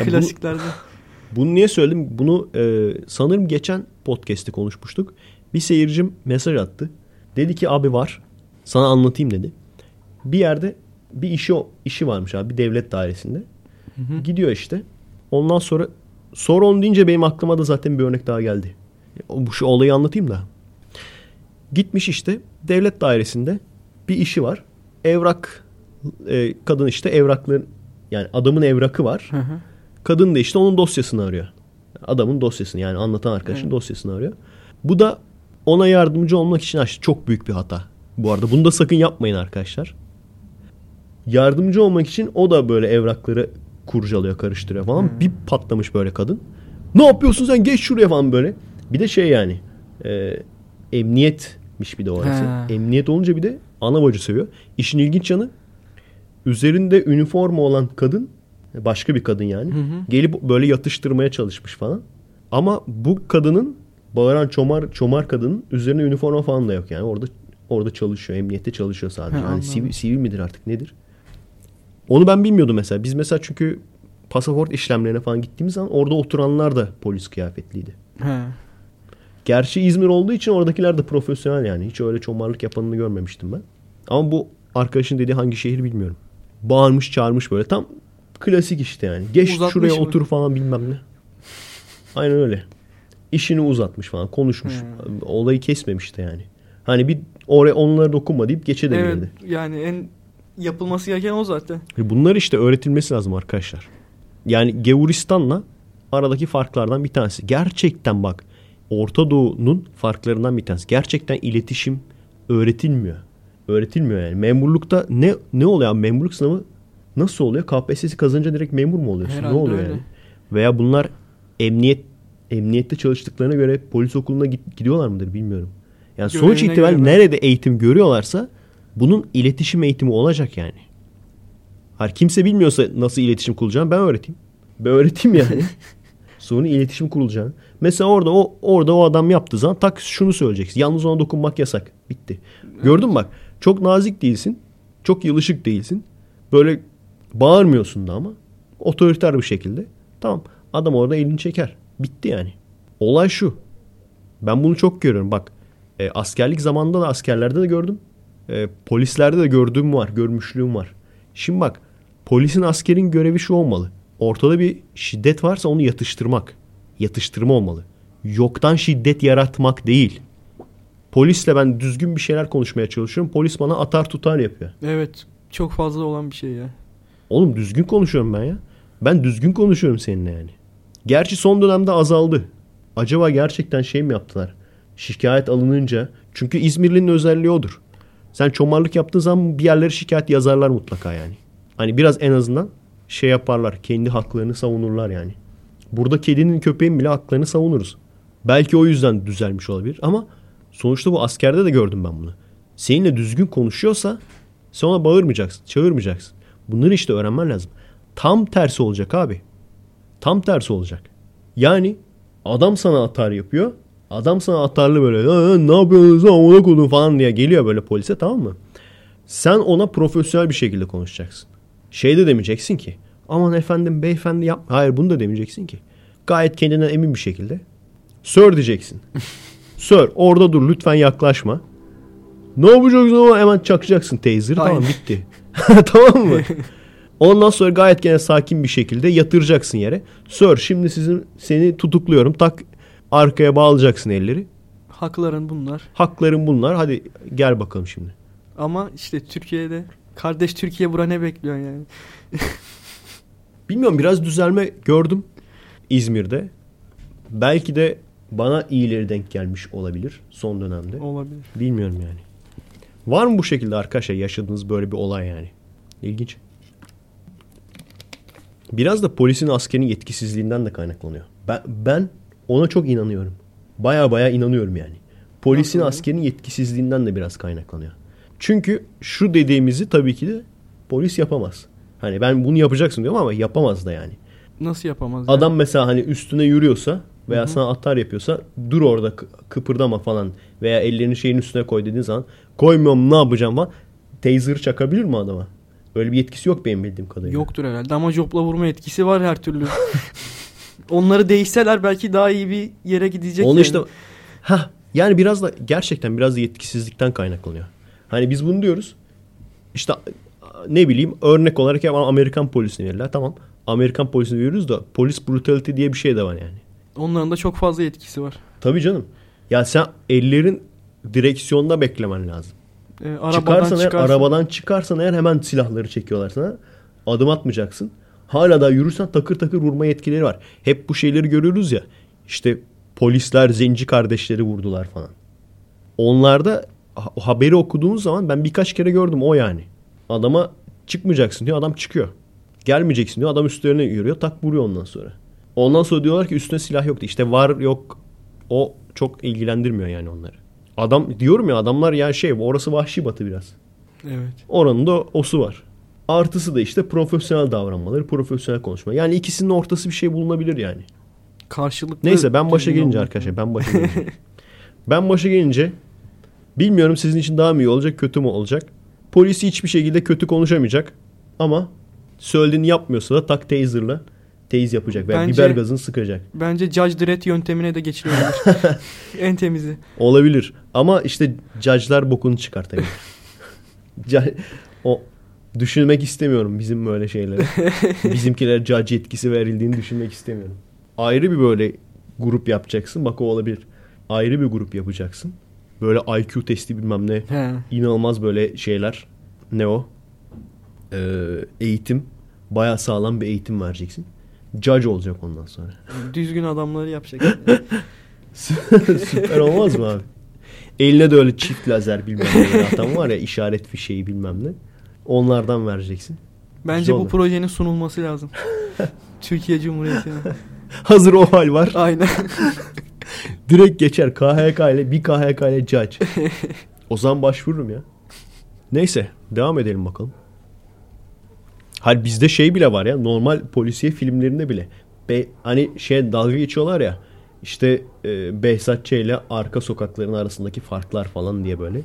Speaker 2: bu-
Speaker 3: Klasiklerde. *laughs*
Speaker 2: Bunu niye söyledim? Bunu e, sanırım geçen podcast'te konuşmuştuk. Bir seyircim mesaj attı. Dedi ki abi var. Sana anlatayım dedi. Bir yerde bir işi işi varmış abi bir devlet dairesinde.
Speaker 3: Hı hı.
Speaker 2: Gidiyor işte. Ondan sonra onu deyince benim aklıma da zaten bir örnek daha geldi. Bu şu olayı anlatayım da. Gitmiş işte devlet dairesinde bir işi var. Evrak e, kadın işte evrakların yani adamın evrakı var.
Speaker 3: Hı hı.
Speaker 2: Kadın da işte onun dosyasını arıyor. Adamın dosyasını yani anlatan arkadaşın
Speaker 3: Evet.
Speaker 2: dosyasını arıyor. Bu da ona yardımcı olmak için açtı. Çok büyük bir hata. Bu arada bunu da sakın yapmayın arkadaşlar. Yardımcı olmak için o da böyle evrakları kurcalıyor, karıştırıyor falan. Bir patlamış böyle kadın. Ne yapıyorsun sen geç şuraya falan böyle. Bir de şey yani e, emniyetmiş bir de orası.
Speaker 3: He.
Speaker 2: Emniyet olunca bir de ana bacı seviyor. İşin ilginç yanı üzerinde üniforma olan kadın başka bir kadın yani. Gelip böyle yatıştırmaya çalışmış falan. Ama bu kadının bağıran çomar çomar kadının üzerine üniforma falan da yok yani. Orada orada çalışıyor. Emniyette çalışıyor sadece.
Speaker 3: He,
Speaker 2: yani sivil, sivil midir artık nedir? Onu ben bilmiyordum mesela. Biz mesela çünkü pasaport işlemlerine falan gittiğimiz zaman orada oturanlar da polis kıyafetliydi.
Speaker 3: He.
Speaker 2: Gerçi İzmir olduğu için oradakiler de profesyonel yani. Hiç öyle çomarlık yapanını görmemiştim ben. Ama bu arkadaşın dediği hangi şehir bilmiyorum. Bağırmış çağırmış böyle. Tam klasik işte yani. Geç
Speaker 3: Uzatmış
Speaker 2: şuraya
Speaker 3: mı?
Speaker 2: otur falan bilmem ne. Aynen öyle. İşini uzatmış falan. Konuşmuş. Olayı kesmemiş de yani. Hani bir oraya onlara dokunma deyip geçe de
Speaker 3: Evet yani en yapılması gereken o zaten.
Speaker 2: Bunlar işte öğretilmesi lazım arkadaşlar. Yani Gevuristan'la aradaki farklardan bir tanesi. Gerçekten bak Orta Doğu'nun farklarından bir tanesi. Gerçekten iletişim öğretilmiyor. Öğretilmiyor yani. Memurlukta ne ne oluyor abi? Memurluk sınavı nasıl oluyor? KPSS'i kazanınca direkt memur mu oluyorsun?
Speaker 3: Herhalde
Speaker 2: ne oluyor
Speaker 3: öyle.
Speaker 2: yani? Veya bunlar emniyet emniyette çalıştıklarına göre polis okuluna git- gidiyorlar mıdır bilmiyorum. Yani sonuç
Speaker 3: Görevine
Speaker 2: itibariyle
Speaker 3: göre ben-
Speaker 2: nerede eğitim görüyorlarsa bunun iletişim eğitimi olacak yani. Hayır kimse bilmiyorsa nasıl iletişim kurulacağını ben öğreteyim. Ben öğreteyim yani. *laughs* Sonra iletişim kurulacağını. Mesela orada o orada o adam yaptığı zaman tak şunu söyleyeceksin. Yalnız ona dokunmak yasak. Bitti. Gördün mü bak. Çok nazik değilsin. Çok yılışık değilsin. Böyle bağırmıyorsun da ama otoriter bir şekilde. Tamam. Adam orada elini çeker. Bitti yani. Olay şu. Ben bunu çok görüyorum. Bak e, askerlik zamanında da askerlerde de gördüm. E, polislerde de gördüğüm var. Görmüşlüğüm var. Şimdi bak polisin askerin görevi şu olmalı. Ortada bir şiddet varsa onu yatıştırmak. Yatıştırma olmalı. Yoktan şiddet yaratmak değil. Polisle ben düzgün bir şeyler konuşmaya çalışıyorum. Polis bana atar tutar yapıyor.
Speaker 3: Evet çok fazla olan bir şey ya.
Speaker 2: Oğlum düzgün konuşuyorum ben ya. Ben düzgün konuşuyorum seninle yani. Gerçi son dönemde azaldı. Acaba gerçekten şey mi yaptılar? Şikayet alınınca. Çünkü İzmirli'nin özelliği odur. Sen çomarlık yaptığın zaman bir yerlere şikayet yazarlar mutlaka yani. Hani biraz en azından şey yaparlar. Kendi haklarını savunurlar yani. Burada kedinin köpeğin bile haklarını savunuruz. Belki o yüzden düzelmiş olabilir ama sonuçta bu askerde de gördüm ben bunu. Seninle düzgün konuşuyorsa sen ona bağırmayacaksın, çağırmayacaksın. Bunları işte öğrenmen lazım. Tam tersi olacak abi. Tam tersi olacak. Yani adam sana atar yapıyor. Adam sana atarlı böyle "Aa, ne yapıyorsunuz lan ona kodun falan diye geliyor böyle polise tamam mı? Sen ona profesyonel bir şekilde konuşacaksın. Şey de demeyeceksin ki aman efendim beyefendi yap. Hayır bunu da demeyeceksin ki. Gayet kendinden emin bir şekilde. Sir diyeceksin. *laughs* Sir orada dur lütfen yaklaşma. Ne yapacaksın ama hemen çakacaksın taser'ı tamam bitti. *laughs* tamam mı? Ondan sonra gayet gene sakin bir şekilde yatıracaksın yere. Sir şimdi sizin seni tutukluyorum. Tak arkaya bağlayacaksın elleri.
Speaker 3: Hakların bunlar.
Speaker 2: Hakların bunlar. Hadi gel bakalım şimdi.
Speaker 3: Ama işte Türkiye'de kardeş Türkiye bura ne bekliyor yani? *laughs*
Speaker 2: Bilmiyorum biraz düzelme gördüm İzmir'de. Belki de bana iyileri denk gelmiş olabilir son dönemde.
Speaker 3: Olabilir.
Speaker 2: Bilmiyorum yani. Var mı bu şekilde arkadaşlar yaşadığınız böyle bir olay yani? İlginç. Biraz da polisin askerin yetkisizliğinden de kaynaklanıyor. Ben, ben ona çok inanıyorum. Baya baya inanıyorum yani. Polisin
Speaker 3: Nasıl?
Speaker 2: askerin yetkisizliğinden de biraz kaynaklanıyor. Çünkü şu dediğimizi tabii ki de polis yapamaz. Hani ben bunu yapacaksın diyorum ama yapamaz da yani.
Speaker 3: Nasıl yapamaz? ya?
Speaker 2: Adam mesela hani üstüne yürüyorsa veya sana atar yapıyorsa dur orada kı- kıpırdama falan veya ellerini şeyin üstüne koy dediğin zaman koymuyorum ne yapacağım falan. Taser çakabilir mi adama? Öyle bir yetkisi yok benim bildiğim kadarıyla.
Speaker 3: Yoktur herhalde ama jopla vurma etkisi var her türlü. *laughs* Onları değişseler belki daha iyi bir yere gidecek.
Speaker 2: Onu
Speaker 3: yani.
Speaker 2: işte ha yani biraz da gerçekten biraz da yetkisizlikten kaynaklanıyor. Hani biz bunu diyoruz. İşte ne bileyim örnek olarak ya Amerikan polisini verirler. Tamam. Amerikan polisini veriyoruz da polis brutality diye bir şey de var yani.
Speaker 3: Onların da çok fazla etkisi var.
Speaker 2: Tabii canım. Ya sen ellerin direksiyonda beklemen lazım.
Speaker 3: E, arabadan
Speaker 2: çıkarsan eğer,
Speaker 3: çıkarsan-
Speaker 2: arabadan çıkarsan eğer hemen silahları çekiyorlar sana. Adım atmayacaksın. Hala da yürürsen takır takır vurma yetkileri var. Hep bu şeyleri görüyoruz ya. İşte polisler zenci kardeşleri vurdular falan. Onlarda ha- haberi okuduğunuz zaman ben birkaç kere gördüm o yani. Adama çıkmayacaksın diyor adam çıkıyor. Gelmeyeceksin diyor adam üstlerine yürüyor tak vuruyor ondan sonra. Ondan sonra diyorlar ki üstüne silah yoktu. İşte var yok o çok ilgilendirmiyor yani onları. Adam diyorum ya adamlar ya şey orası vahşi batı biraz.
Speaker 3: Evet.
Speaker 2: Oranın da osu var. Artısı da işte profesyonel davranmaları, profesyonel konuşma. Yani ikisinin ortası bir şey bulunabilir yani.
Speaker 3: Karşılıklı
Speaker 2: Neyse ben başa gelince arkadaşlar ben başa gelince. *laughs* ben başa gelince bilmiyorum sizin için daha mı iyi olacak kötü mü olacak. Polisi hiçbir şekilde kötü konuşamayacak ama söylediğini yapmıyorsa da tak taser'la teyze yapacak veya
Speaker 3: Bence-
Speaker 2: biber gazını sıkacak.
Speaker 3: Bence Judge Dredd yöntemine de geçilebilir. *laughs* en temizi.
Speaker 2: Olabilir ama işte judge'lar bokunu çıkartabilir. *laughs* O düşünmek istemiyorum bizim böyle şeyleri. *laughs* Bizimkilere judge etkisi verildiğini düşünmek istemiyorum. Ayrı bir böyle grup yapacaksın. Bak o olabilir. Ayrı bir grup yapacaksın. Böyle IQ testi bilmem ne.
Speaker 3: He.
Speaker 2: İnanılmaz böyle şeyler. Ne o? Ee, eğitim. Baya sağlam bir eğitim vereceksin. Judge olacak ondan sonra. *laughs*
Speaker 3: Düzgün adamları yapacak. *laughs*
Speaker 2: Süper olmaz mı abi? Eline de öyle çift lazer bilmem ne atan var ya işaret fişeği bilmem ne. Onlardan vereceksin.
Speaker 3: Bence
Speaker 2: Güzel
Speaker 3: bu
Speaker 2: olur.
Speaker 3: projenin sunulması lazım. *laughs* Türkiye Cumhuriyeti'ne.
Speaker 2: Hazır o hal var.
Speaker 3: Aynen. *laughs*
Speaker 2: Direkt geçer KHK ile bir KHK ile judge. O zaman başvururum ya. Neyse devam edelim bakalım. Hal bizde şey bile var ya normal polisiye filmlerinde bile. Be, hani şey dalga geçiyorlar ya işte e, Behzat Ç. ile arka sokakların arasındaki farklar falan diye böyle.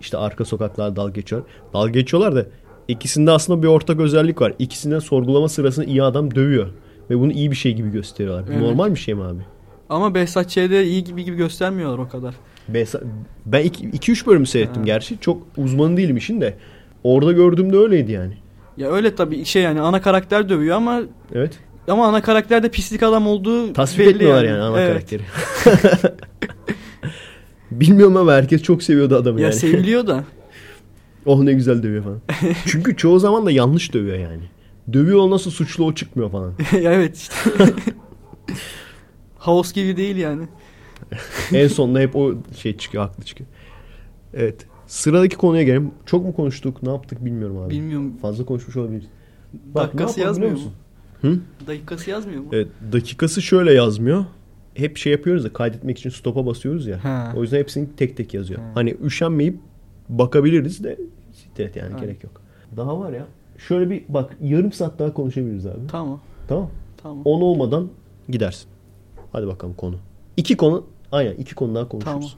Speaker 2: İşte arka sokaklar dalga geçiyor. Dalga geçiyorlar da ikisinde aslında bir ortak özellik var. İkisinden sorgulama sırasında iyi adam dövüyor. Ve bunu iyi bir şey gibi gösteriyorlar. Bu
Speaker 3: Evet.
Speaker 2: Normal bir şey mi abi?
Speaker 3: Ama Behzat Ç'de iyi gibi gibi göstermiyorlar o kadar.
Speaker 2: Behzat- Ben 2-3 bölüm seyrettim
Speaker 3: Ha.
Speaker 2: gerçi. Çok uzmanı değilim işin de. Orada gördüğümde öyleydi yani.
Speaker 3: Ya öyle tabii şey yani ana karakter dövüyor ama
Speaker 2: Evet.
Speaker 3: ama ana karakter de pislik adam olduğu
Speaker 2: Tasvip
Speaker 3: belli
Speaker 2: etmiyorlar yani, ana
Speaker 3: Evet.
Speaker 2: karakteri. *laughs* Bilmiyorum ama herkes çok seviyordu adamı
Speaker 3: Ya
Speaker 2: yani.
Speaker 3: seviliyor da. *laughs*
Speaker 2: oh ne güzel dövüyor falan. *laughs* Çünkü çoğu zaman da yanlış dövüyor yani. Dövüyor nasıl suçlu o çıkmıyor falan. *laughs*
Speaker 3: evet işte. *laughs* House gibi değil yani.
Speaker 2: en sonunda hep o şey çıkıyor, haklı çıkıyor. Evet. Sıradaki konuya gelelim. Çok mu konuştuk? Ne yaptık bilmiyorum abi.
Speaker 3: Bilmiyorum.
Speaker 2: Fazla konuşmuş olabiliriz. Bak,
Speaker 3: Dakikası yazmıyor mu?
Speaker 2: Hı?
Speaker 3: Dakikası yazmıyor mu?
Speaker 2: Evet, dakikası şöyle yazmıyor. Hep şey yapıyoruz ya kaydetmek için stop'a basıyoruz ya.
Speaker 3: Ha.
Speaker 2: O yüzden hepsini tek tek yazıyor.
Speaker 3: Ha.
Speaker 2: Hani üşenmeyip bakabiliriz de siktir et yani
Speaker 3: Aynen.
Speaker 2: gerek yok. Daha var ya. Şöyle bir bak yarım saat daha konuşabiliriz abi.
Speaker 3: Tamam.
Speaker 2: Tamam.
Speaker 3: Tamam.
Speaker 2: 10 olmadan gidersin. Hadi bakalım konu. İki konu aynen iki konu daha konuşuruz.
Speaker 3: Tamam.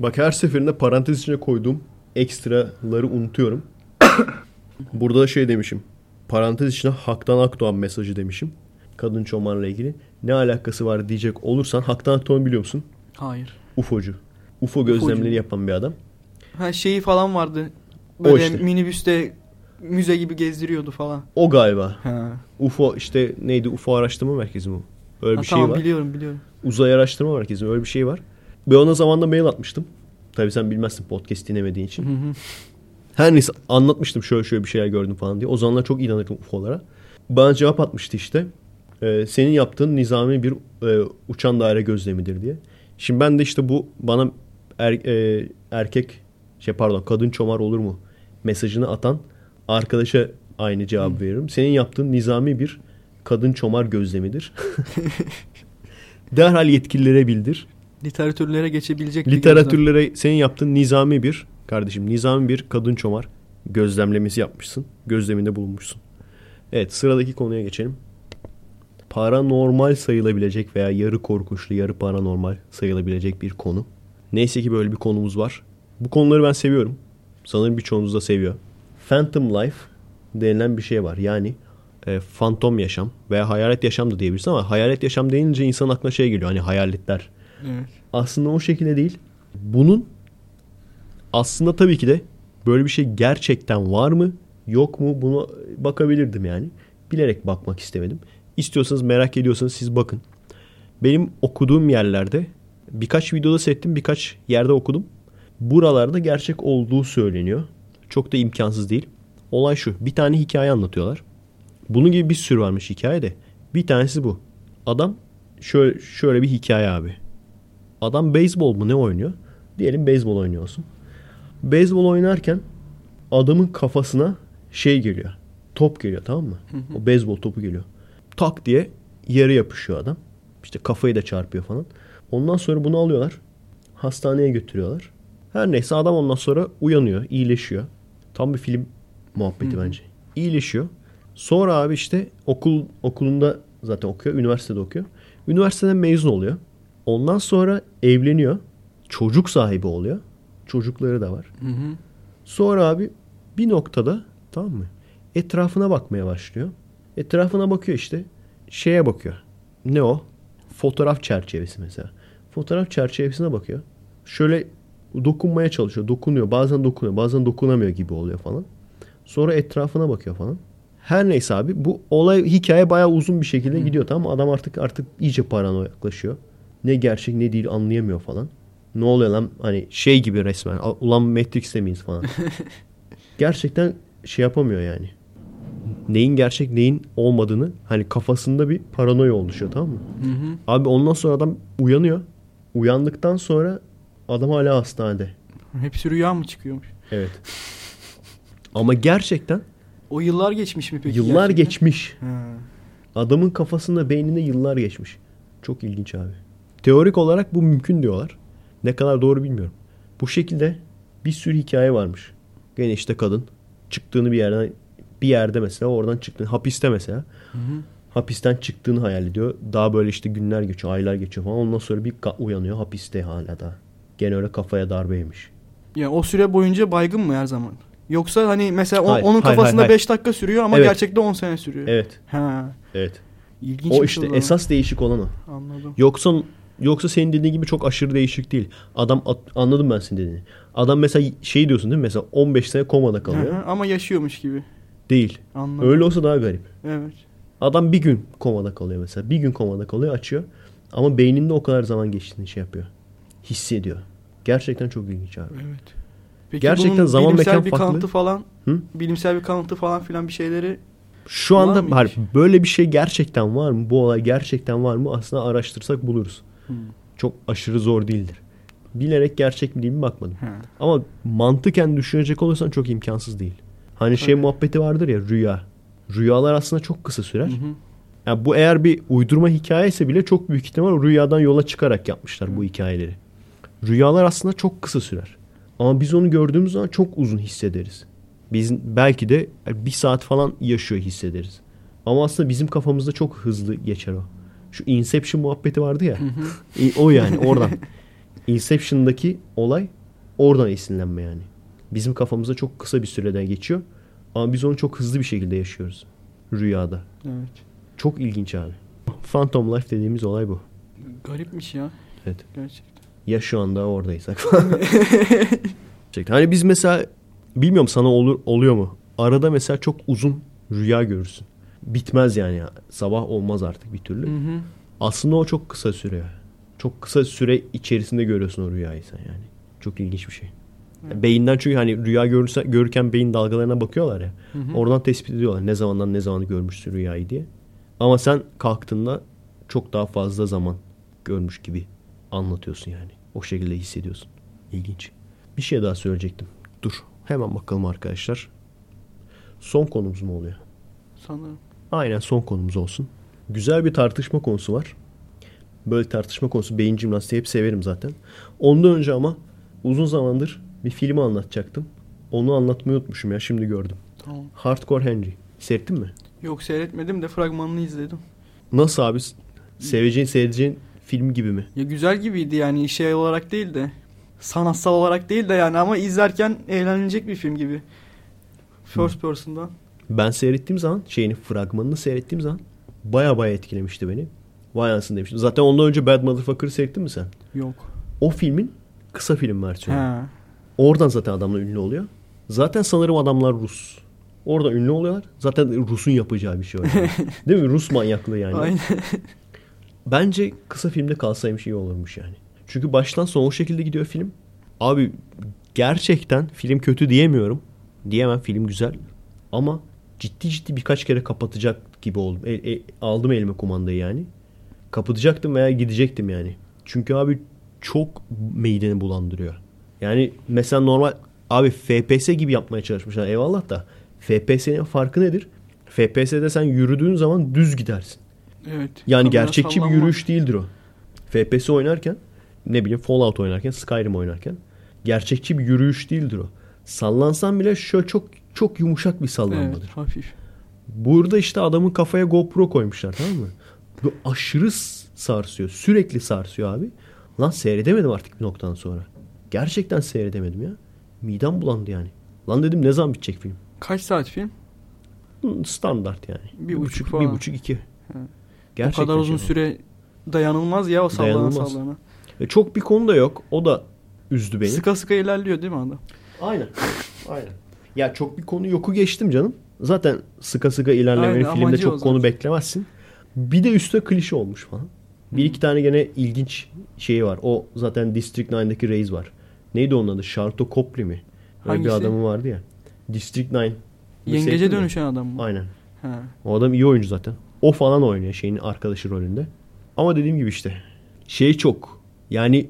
Speaker 2: Bak her seferinde parantez içine koyduğum ekstraları unutuyorum. *coughs* Burada da şey demişim. Parantez içine Haktan Akdoğan mesajı demişim. Kadın çomarla ilgili. Ne alakası var diyecek olursan Haktan Akdoğan biliyor musun?
Speaker 3: Hayır.
Speaker 2: UFO'cu. UFO gözlemleri yapan bir adam.
Speaker 3: Ha şeyi falan vardı. Böyle
Speaker 2: işte.
Speaker 3: minibüste müze gibi gezdiriyordu falan.
Speaker 2: O galiba.
Speaker 3: Ha.
Speaker 2: UFO işte neydi UFO araştırma merkezi mi? Öyle
Speaker 3: Ha,
Speaker 2: bir şey
Speaker 3: tamam
Speaker 2: var.
Speaker 3: biliyorum biliyorum.
Speaker 2: Uzay araştırma merkezi öyle bir şey var. Ve ona zamanında mail atmıştım. Tabii sen bilmezsin podcast dinlemediğin için.
Speaker 3: Hı hı.
Speaker 2: Her neyse anlatmıştım şöyle şöyle bir şeyler gördüm falan diye. O zamanlar çok inanırdım UFO'lara. Bana cevap atmıştı işte. Ee, senin yaptığın nizami bir e, uçan daire gözlemidir diye. Şimdi ben de işte bu bana er- e, erkek şey pardon kadın çomar olur mu mesajını atan arkadaşa aynı cevabı veririm. Senin yaptığın nizami bir kadın çomar gözlemidir. *laughs* *laughs* Derhal yetkililere bildir.
Speaker 3: Literatürlere geçebilecek bir gözlem.
Speaker 2: Literatürlere senin yaptığın nizami bir kardeşim nizami bir kadın çomar gözlemlemesi yapmışsın. Gözleminde bulunmuşsun. Evet sıradaki konuya geçelim. Paranormal sayılabilecek veya yarı korkunçlu yarı paranormal sayılabilecek bir konu. Neyse ki böyle bir konumuz var. Bu konuları ben seviyorum. Sanırım birçoğunuz da seviyor. Phantom Life denilen bir şey var. Yani e, fantom yaşam veya hayalet yaşam da diyebilirsin ama hayalet yaşam deyince insan aklına şey geliyor. Hani hayaletler
Speaker 3: Evet.
Speaker 2: aslında o şekilde değil. Bunun aslında tabii ki de böyle bir şey gerçekten var mı yok mu bunu bakabilirdim yani. Bilerek bakmak istemedim. İstiyorsanız merak ediyorsanız siz bakın. Benim okuduğum yerlerde Birkaç videoda seyrettim, birkaç yerde okudum. Buralarda gerçek olduğu söyleniyor. Çok da imkansız değil. Olay şu. Bir tane hikaye anlatıyorlar. Bunun gibi bir sürü varmış hikaye de. Bir tanesi bu. Adam şöyle, şöyle bir hikaye abi. Adam beyzbol mu ne oynuyor? Diyelim beyzbol oynuyor olsun. Beyzbol oynarken adamın kafasına şey geliyor. Top geliyor tamam mı? O beyzbol topu geliyor. Tak diye yere yapışıyor adam. İşte kafayı da çarpıyor falan. Ondan sonra bunu alıyorlar. Hastaneye götürüyorlar. Her neyse adam ondan sonra uyanıyor, iyileşiyor. Tam bir film muhabbeti bence. İyileşiyor. Sonra abi işte okul okulunda zaten okuyor, üniversitede okuyor. Üniversiteden mezun oluyor. Ondan sonra evleniyor. Çocuk sahibi oluyor. Çocukları da var. Sonra abi bir noktada tamam mı? Etrafına bakmaya başlıyor. Etrafına bakıyor işte. Şeye bakıyor. Ne o? Fotoğraf çerçevesi mesela. Fotoğraf çerçevesine bakıyor. Şöyle dokunmaya çalışıyor. Dokunuyor. Bazen dokunuyor. Bazen dokunamıyor gibi oluyor falan. Sonra etrafına bakıyor falan. Her neyse abi bu olay hikaye bayağı uzun bir şekilde gidiyor tamam? Adam artık artık iyice paranoya yaklaşıyor. Ne gerçek ne değil anlayamıyor falan. Ne oluyor lan hani şey gibi resmen. "A- Ulan Matrix'te miyiz falan. *laughs* Gerçekten şey yapamıyor yani. Neyin gerçek neyin olmadığını hani kafasında bir paranoya oluşuyor tamam mı? Abi ondan sonra adam uyanıyor. Uyandıktan sonra adam hala hastanede.
Speaker 3: Hepsi rüya mı çıkıyormuş?
Speaker 2: Evet. Ama gerçekten
Speaker 3: O yıllar geçmiş mi peki?
Speaker 2: yıllar
Speaker 3: gerçekten?
Speaker 2: geçmiş.
Speaker 3: Ha.
Speaker 2: Adamın kafasında beyninde yıllar geçmiş. Çok ilginç abi. Teorik olarak bu mümkün diyorlar. Ne kadar doğru bilmiyorum. Bu şekilde bir sürü hikaye varmış. Gene işte kadın çıktığını bir yerden bir yerde mesela oradan çıktığını hapiste mesela. Hapisten çıktığını hayal ediyor. Daha böyle işte günler geçiyor, aylar geçiyor falan. Ondan sonra bir uyanıyor hapiste hala da. Gene öyle kafaya darbe yemiş.
Speaker 3: Yani o süre boyunca baygın mı her zaman? Yoksa hani mesela o-
Speaker 2: Hayır,
Speaker 3: onun
Speaker 2: hayır,
Speaker 3: kafasında
Speaker 2: hayır,
Speaker 3: 5 dakika sürüyor ama
Speaker 2: Evet.
Speaker 3: gerçekte 10 sene sürüyor.
Speaker 2: Evet,
Speaker 3: Ha.
Speaker 2: evet.
Speaker 3: İlginç
Speaker 2: O işte
Speaker 3: şey o
Speaker 2: esas değişik olan o.
Speaker 3: Anladım.
Speaker 2: Yoksa yoksa senin dediğin gibi çok aşırı değişik değil. Adam at- anladım ben senin dediğini. Adam mesela şey diyorsun değil mi? Mesela 15 sene komada kalıyor.
Speaker 3: Hı hı, ama yaşıyormuş gibi.
Speaker 2: Değil.
Speaker 3: Anladım.
Speaker 2: Öyle olsa daha garip.
Speaker 3: Evet.
Speaker 2: Adam bir gün komada kalıyor mesela. Bir gün komada kalıyor açıyor. Ama beyninde o kadar zaman geçtiğini şey yapıyor. Hissediyor. Gerçekten çok ilginç abi.
Speaker 3: Evet. Peki
Speaker 2: Gerçekten
Speaker 3: bunun
Speaker 2: zaman
Speaker 3: bilimsel
Speaker 2: mekan
Speaker 3: bir
Speaker 2: farklı.
Speaker 3: kanıtı falan,
Speaker 2: Hı?
Speaker 3: bilimsel bir kanıtı falan filan bir şeyleri
Speaker 2: Şu
Speaker 3: Var
Speaker 2: anda
Speaker 3: mı
Speaker 2: hayır, böyle bir şey gerçekten var mı? Bu olay gerçekten var mı? Aslında araştırsak buluruz. Çok aşırı zor değildir. Bilerek gerçek mi değil mi bakmadım.
Speaker 3: Ha.
Speaker 2: Ama mantıken düşünecek olursan çok imkansız değil. Hani şey
Speaker 3: Tabii.
Speaker 2: muhabbeti vardır ya rüya. Rüyalar aslında çok kısa sürer.
Speaker 3: Hı hı.
Speaker 2: Yani bu eğer bir uydurma hikayesi bile çok büyük ihtimal rüyadan yola çıkarak yapmışlar bu hikayeleri. Rüyalar aslında çok kısa sürer. Ama biz onu gördüğümüz zaman çok uzun hissederiz. Biz belki de bir saat falan yaşıyor hissederiz. Ama aslında bizim kafamızda çok hızlı geçer o. Şu Inception muhabbeti vardı ya. İ- o yani oradan. *laughs* Inception'daki olay oradan esinlenme yani. Bizim kafamızda çok kısa bir süreden geçiyor. Ama biz onu çok hızlı bir şekilde yaşıyoruz. Rüyada.
Speaker 3: Evet.
Speaker 2: Çok ilginç abi. Phantom Life dediğimiz olay bu.
Speaker 3: Garipmiş ya.
Speaker 2: Evet.
Speaker 3: Gerçekten.
Speaker 2: Ya şu anda oradaysak falan. Gerçekten. Hani biz mesela bilmiyorum sana olur oluyor mu? Arada mesela çok uzun rüya görürsün. Bitmez yani. ya. Sabah olmaz artık bir türlü.
Speaker 3: Hı hı.
Speaker 2: Aslında o çok kısa süre. Çok kısa süre içerisinde görüyorsun o rüyayı sen yani. Çok ilginç bir şey. Beyinden çünkü hani rüya görürse, görürken beyin dalgalarına bakıyorlar ya.
Speaker 3: Hı hı.
Speaker 2: Oradan tespit ediyorlar ne zamandan ne zamanı görmüşsün rüyayı diye. Ama sen kalktığında çok daha fazla zaman görmüş gibi anlatıyorsun yani. O şekilde hissediyorsun. İlginç. Bir şey daha söyleyecektim. Dur. Hemen bakalım arkadaşlar. Son konumuz mu oluyor?
Speaker 3: Sanırım.
Speaker 2: Aynen son konumuz olsun. Güzel bir tartışma konusu var. Böyle tartışma konusu beyin jimnastiği hep severim zaten. Ondan önce ama uzun zamandır bir filmi anlatacaktım. Onu anlatmayı unutmuşum ya şimdi gördüm.
Speaker 3: Tamam.
Speaker 2: Hardcore Henry. Seyrettin mi?
Speaker 3: Yok seyretmedim de fragmanını izledim.
Speaker 2: Nasıl abi? Seveceğin seyredeceğin film gibi mi?
Speaker 3: Ya güzel gibiydi yani şey olarak değil de sanatsal olarak değil de yani ama izlerken eğlenilecek bir film gibi. First person'dan.
Speaker 2: Ben seyrettiğim zaman şeyini fragmanını seyrettiğim zaman baya baya etkilemişti beni. Vay anasını demiştim. Zaten ondan önce Bad Motherfucker'ı seyrettin mi sen?
Speaker 3: Yok.
Speaker 2: O filmin kısa film versiyonu.
Speaker 3: Ha.
Speaker 2: Oradan zaten adamlar ünlü oluyor. Zaten sanırım adamlar Rus. Orada ünlü oluyorlar. Zaten Rus'un yapacağı bir şey var. yani. *laughs* Değil mi? Rus manyaklığı yani.
Speaker 3: Aynen.
Speaker 2: Bence kısa filmde kalsaymış iyi olurmuş yani. Çünkü baştan sona o şekilde gidiyor film. Abi gerçekten film kötü diyemiyorum. Diyemem film güzel. Ama ciddi ciddi birkaç kere kapatacak gibi oldum. E, e, aldım elime kumandayı yani. Kapatacaktım veya gidecektim yani. Çünkü abi çok mideni bulandırıyor. Yani mesela normal abi FPS gibi yapmaya çalışmışlar eyvallah da FPS'nin farkı nedir? FPS'de sen yürüdüğün zaman düz gidersin.
Speaker 3: Evet.
Speaker 2: Yani gerçekçi bir
Speaker 3: sallanma.
Speaker 2: yürüyüş değildir o. FPS oynarken ne bileyim Fallout oynarken Skyrim oynarken gerçekçi bir yürüyüş değildir o. Sallansan bile şöyle çok çok yumuşak bir sallanmadır.
Speaker 3: Evet, hafif.
Speaker 2: Burada işte adamın kafaya GoPro koymuşlar tamam mı? Bu aşırı sarsıyor. Sürekli sarsıyor abi. Lan seyredemedim artık bir noktadan sonra. Gerçekten seyredemedim ya. Midem bulandı yani. Lan dedim ne zaman bitecek film?
Speaker 3: Kaç saat film?
Speaker 2: Hı, Standart yani.
Speaker 3: Bir buçuk falan.
Speaker 2: Bir buçuk iki.
Speaker 3: o kadar uzun
Speaker 2: şey.
Speaker 3: süre dayanılmaz ya o sallana
Speaker 2: Dayanılmaz.
Speaker 3: sallana.
Speaker 2: Ve çok bir konu da yok. O da üzdü beni.
Speaker 3: Sıka sıka ilerliyor değil mi adam?
Speaker 2: Aynen. Aynen. Ya çok bir konu yoku geçtim canım. Zaten sıka sıka ilerlemeli
Speaker 3: Aynen,
Speaker 2: filmde çok konu beklemezsin. Bir de üstte klişe olmuş falan. Bir iki tane gene ilginç şeyi var. O zaten District 9'daki Reis var. Neydi onun adı? Sharto Copley mi? Öyle bir
Speaker 3: Hangisi?
Speaker 2: adamı vardı ya. District 9.
Speaker 3: Yengece dönüşen adam mı?
Speaker 2: Aynen.
Speaker 3: Ha.
Speaker 2: O adam iyi oyuncu zaten. O falan oynuyor şeyin arkadaşı rolünde. Ama dediğim gibi işte şey çok yani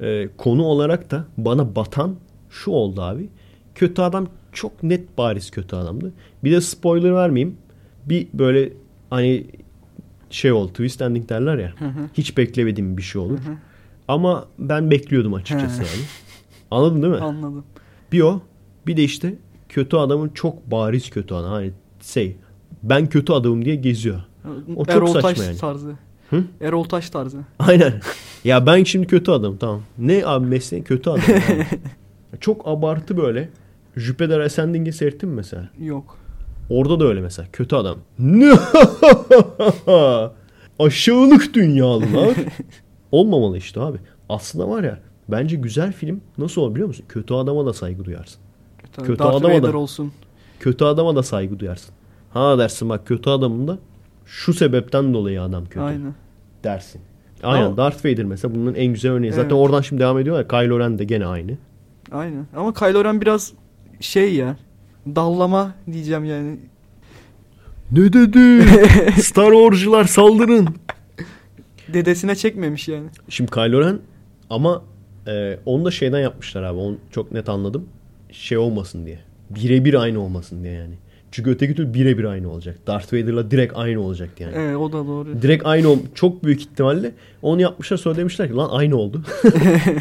Speaker 2: e, konu olarak da bana batan şu oldu abi. Kötü adam çok net bariz kötü adamdı. Bir de spoiler vermeyeyim. Bir böyle hani şey oldu twist ending derler ya.
Speaker 3: Hı hı.
Speaker 2: Hiç beklemediğim bir şey olur.
Speaker 3: Hı hı.
Speaker 2: Ama ben bekliyordum açıkçası
Speaker 3: He.
Speaker 2: yani. *laughs* Anladın değil mi?
Speaker 3: Anladım.
Speaker 2: Bir o bir de işte kötü adamın çok bariz kötü adam. Hani şey ben kötü adamım diye geziyor. O çok
Speaker 3: Erol
Speaker 2: saçma
Speaker 3: Taş
Speaker 2: yani.
Speaker 3: tarzı.
Speaker 2: Hı?
Speaker 3: Erol Taş tarzı.
Speaker 2: Aynen. *laughs* Ya ben şimdi kötü adam tamam. Ne abi mesleğin kötü adam. *laughs* Çok abartı böyle. Jüpiter Ascending'i seyrettin mi mesela?
Speaker 3: Yok.
Speaker 2: Orada da öyle mesela. Kötü adam. *laughs* Aşağılık dünyalılar. Olmamalı işte abi. Aslında var ya bence güzel film nasıl olur biliyor musun? Kötü adama da saygı duyarsın.
Speaker 3: Tabii
Speaker 2: Kötü
Speaker 3: Darth
Speaker 2: adama da-
Speaker 3: Vader olsun.
Speaker 2: Kötü adama da saygı duyarsın. Ha dersin bak kötü adamın da şu sebepten dolayı adam kötü
Speaker 3: Aynen.
Speaker 2: dersin. Aynen
Speaker 3: Ama-
Speaker 2: Darth Vader mesela bunun en güzel örneği. Zaten
Speaker 3: Evet.
Speaker 2: oradan şimdi devam ediyorlar. Kylo Ren de gene aynı.
Speaker 3: Aynen. Ama Kylo Ren biraz şey ya. Dallama diyeceğim yani.
Speaker 2: Ne dedi? *laughs* Star Wars'cular saldırın.
Speaker 3: Dedesine çekmemiş yani.
Speaker 2: Şimdi Kylo Ren ama e, onu da şeyden yapmışlar abi. Onu çok net anladım. Şey olmasın diye. Birebir aynı olmasın diye yani. Çünkü öteki türlü birebir aynı olacak. Darth Vader'la direkt aynı olacaktı yani.
Speaker 3: Evet o da doğru.
Speaker 2: Direkt aynı ol çok büyük ihtimalle onu yapmışlar sonra demişler ki lan aynı oldu.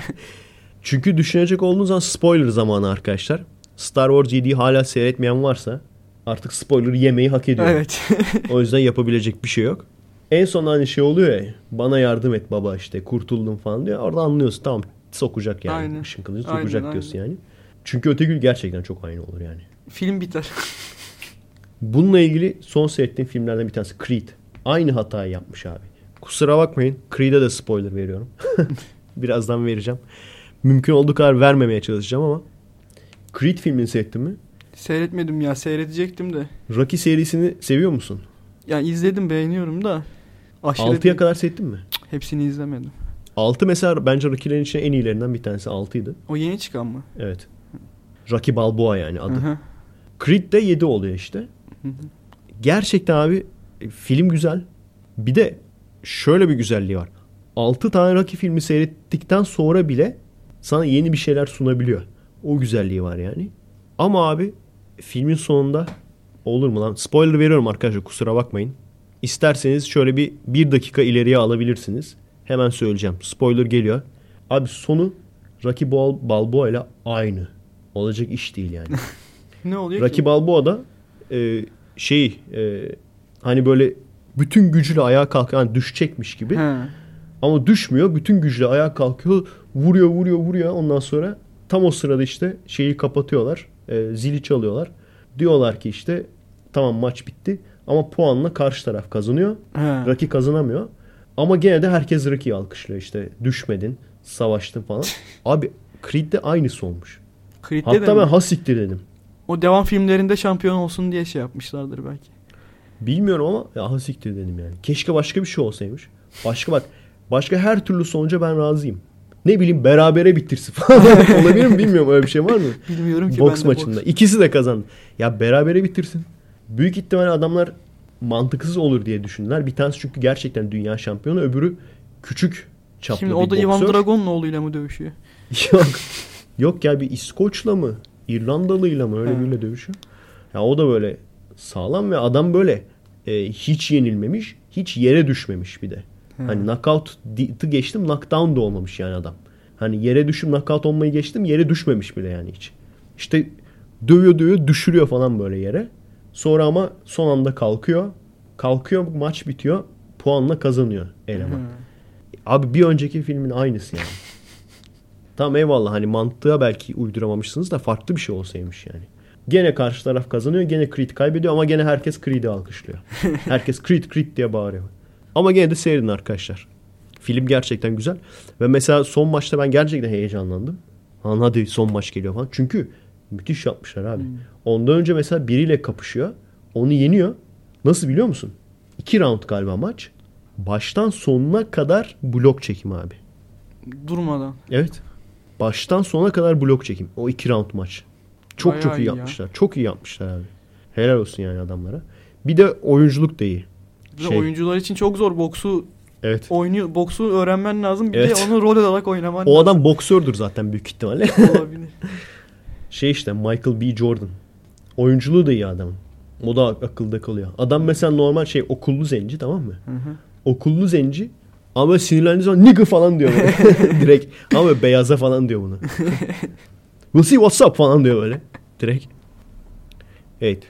Speaker 2: *laughs* Çünkü düşünecek olduğunuz zaman spoiler zamanı arkadaşlar. Star Wars 7'yi hala seyretmeyen varsa artık spoiler yemeyi hak ediyor.
Speaker 3: Evet.
Speaker 2: O yüzden yapabilecek bir şey yok. En son hani şey oluyor ya bana yardım et baba işte kurtuldum falan diyor. Orada anlıyorsun tamam sokacak yani.
Speaker 3: Aynen.
Speaker 2: Işın kılıcı
Speaker 3: Aynen,
Speaker 2: sokacak
Speaker 3: aynen.
Speaker 2: diyorsun yani. Çünkü öteki gün gerçekten çok aynı olur yani.
Speaker 3: Film biter.
Speaker 2: Bununla ilgili son seyrettiğim filmlerden bir tanesi Creed. Aynı hatayı yapmış abi. Kusura bakmayın. Creed'e de spoiler veriyorum. *laughs* Birazdan vereceğim. Mümkün olduğu kadar vermemeye çalışacağım ama Creed filmini seyrettin mi?
Speaker 3: Seyretmedim ya. Seyredecektim de.
Speaker 2: Rocky serisini seviyor musun?
Speaker 3: Yani izledim beğeniyorum da. Aşırı
Speaker 2: 6'ya
Speaker 3: değil.
Speaker 2: kadar seyrettin mi?
Speaker 3: Hepsini izlemedim.
Speaker 2: 6 mesela bence Rocky'lerin içinde en iyilerinden bir tanesi 6'ydı.
Speaker 3: O yeni çıkan mı?
Speaker 2: Evet. Rocky Balboa yani adı.
Speaker 3: Hı hı.
Speaker 2: Creed de 7 oluyor işte. Gerçekten abi e, film güzel. Bir de şöyle bir güzelliği var. 6 tane Rocky filmi seyrettikten sonra bile sana yeni bir şeyler sunabiliyor. O güzelliği var yani. Ama abi filmin sonunda olur mu lan? Spoiler veriyorum arkadaşlar kusura bakmayın. İsterseniz şöyle bir bir dakika ileriye alabilirsiniz. Hemen söyleyeceğim. Spoiler geliyor. Abi sonu Rocky Bal Balboa ile aynı. Olacak iş değil yani. *laughs*
Speaker 3: Ne oluyor
Speaker 2: Rocky
Speaker 3: ki?
Speaker 2: Balboa da e, şey e, hani böyle bütün gücüyle ayağa kalkıyor. Yani düşecekmiş gibi.
Speaker 3: He.
Speaker 2: Ama düşmüyor. Bütün gücüyle ayağa kalkıyor. Vuruyor vuruyor vuruyor. Ondan sonra tam o sırada işte şeyi kapatıyorlar. E, zili çalıyorlar. Diyorlar ki işte tamam maç bitti. Ama puanla karşı taraf kazanıyor.
Speaker 3: He.
Speaker 2: Rocky kazanamıyor. Ama gene de herkes Rocky'yi alkışlıyor işte. Düşmedin, savaştın falan. *laughs* Abi Creed'de aynısı olmuş.
Speaker 3: Creed'de
Speaker 2: Hatta
Speaker 3: de
Speaker 2: ben
Speaker 3: mi?
Speaker 2: ha siktir dedim.
Speaker 3: O devam filmlerinde şampiyon olsun diye şey yapmışlardır belki.
Speaker 2: Bilmiyorum ama ya ha siktir dedim yani. Keşke başka bir şey olsaymış. Başka bak başka her türlü sonuca ben razıyım. ne bileyim berabere bitirsin *laughs* falan. Olabilir mi bilmiyorum öyle bir şey var mı? *laughs*
Speaker 3: Bilmiyorum ki
Speaker 2: boks
Speaker 3: ben de
Speaker 2: maçında.
Speaker 3: boks.
Speaker 2: İkisi de kazandı. Ya berabere bitirsin. Büyük ihtimalle adamlar mantıksız olur diye düşündüler. Bir tanesi çünkü gerçekten dünya şampiyonu. Öbürü küçük çaplı
Speaker 3: Şimdi
Speaker 2: bir
Speaker 3: o da Ivan. Drago'nun oğluyla mı dövüşüyor? *laughs*
Speaker 2: Yok. Yok ya bir İskoç'la mı? İrlandalı'yla mı? Öyle biriyle dövüşüyor. Ya o da böyle sağlam ve adam böyle e, hiç yenilmemiş, hiç yere düşmemiş bir de. Hani knockout'ı geçtim, knockdown da olmamış yani adam. Hani yere düşüp knockout olmayı geçtim, yere düşmemiş bile yani hiç. İşte dövüyor dövüyor, düşürüyor falan böyle yere. Sonra ama son anda kalkıyor. Kalkıyor, maç bitiyor. Puanla kazanıyor eleman.
Speaker 3: Hı.
Speaker 2: Abi bir önceki filmin aynısı yani. *laughs* tamam eyvallah hani mantığa belki uyduramamışsınız da farklı bir şey olsaymış yani. Gene karşı taraf kazanıyor. Gene Creed kaybediyor ama gene herkes Creed'i alkışlıyor. *laughs* herkes Creed Creed diye bağırıyor. Ama gene de seyredin arkadaşlar. Film gerçekten güzel. Ve mesela son maçta ben gerçekten heyecanlandım. Lan hadi son maç geliyor falan. Çünkü müthiş yapmışlar abi. Ondan önce mesela biriyle kapışıyor. Onu yeniyor. Nasıl biliyor musun? İki round galiba maç. Baştan sonuna kadar blok çekim abi.
Speaker 3: Durmadan.
Speaker 2: Evet. Baştan sona kadar blok çekim. O iki round maç. Çok
Speaker 3: Bayağı
Speaker 2: çok iyi
Speaker 3: iyi ya.
Speaker 2: yapmışlar. Çok iyi yapmışlar abi. Helal olsun yani adamlara. Bir de oyunculuk da iyi.
Speaker 3: Bir
Speaker 2: Şey-
Speaker 3: oyuncular için çok zor boksu
Speaker 2: Evet.
Speaker 3: oynuyor boksu öğrenmen lazım. Bir
Speaker 2: Evet.
Speaker 3: de onu rol olarak oynaman
Speaker 2: O adam boksördür zaten büyük ihtimalle.
Speaker 3: lazım. olabilir. *laughs*
Speaker 2: şey işte Michael B. Jordan. Oyunculuğu da iyi adamın. O da akılda kalıyor. Adam mesela normal şey okullu zenci tamam mı?
Speaker 3: Hı hı.
Speaker 2: Okullu zenci ama sinirlendiği zaman nigga falan diyor böyle. *laughs* Direkt. Ama beyaza falan diyor bunu. *laughs* We'll see what's up falan diyor böyle. Direkt. Evet.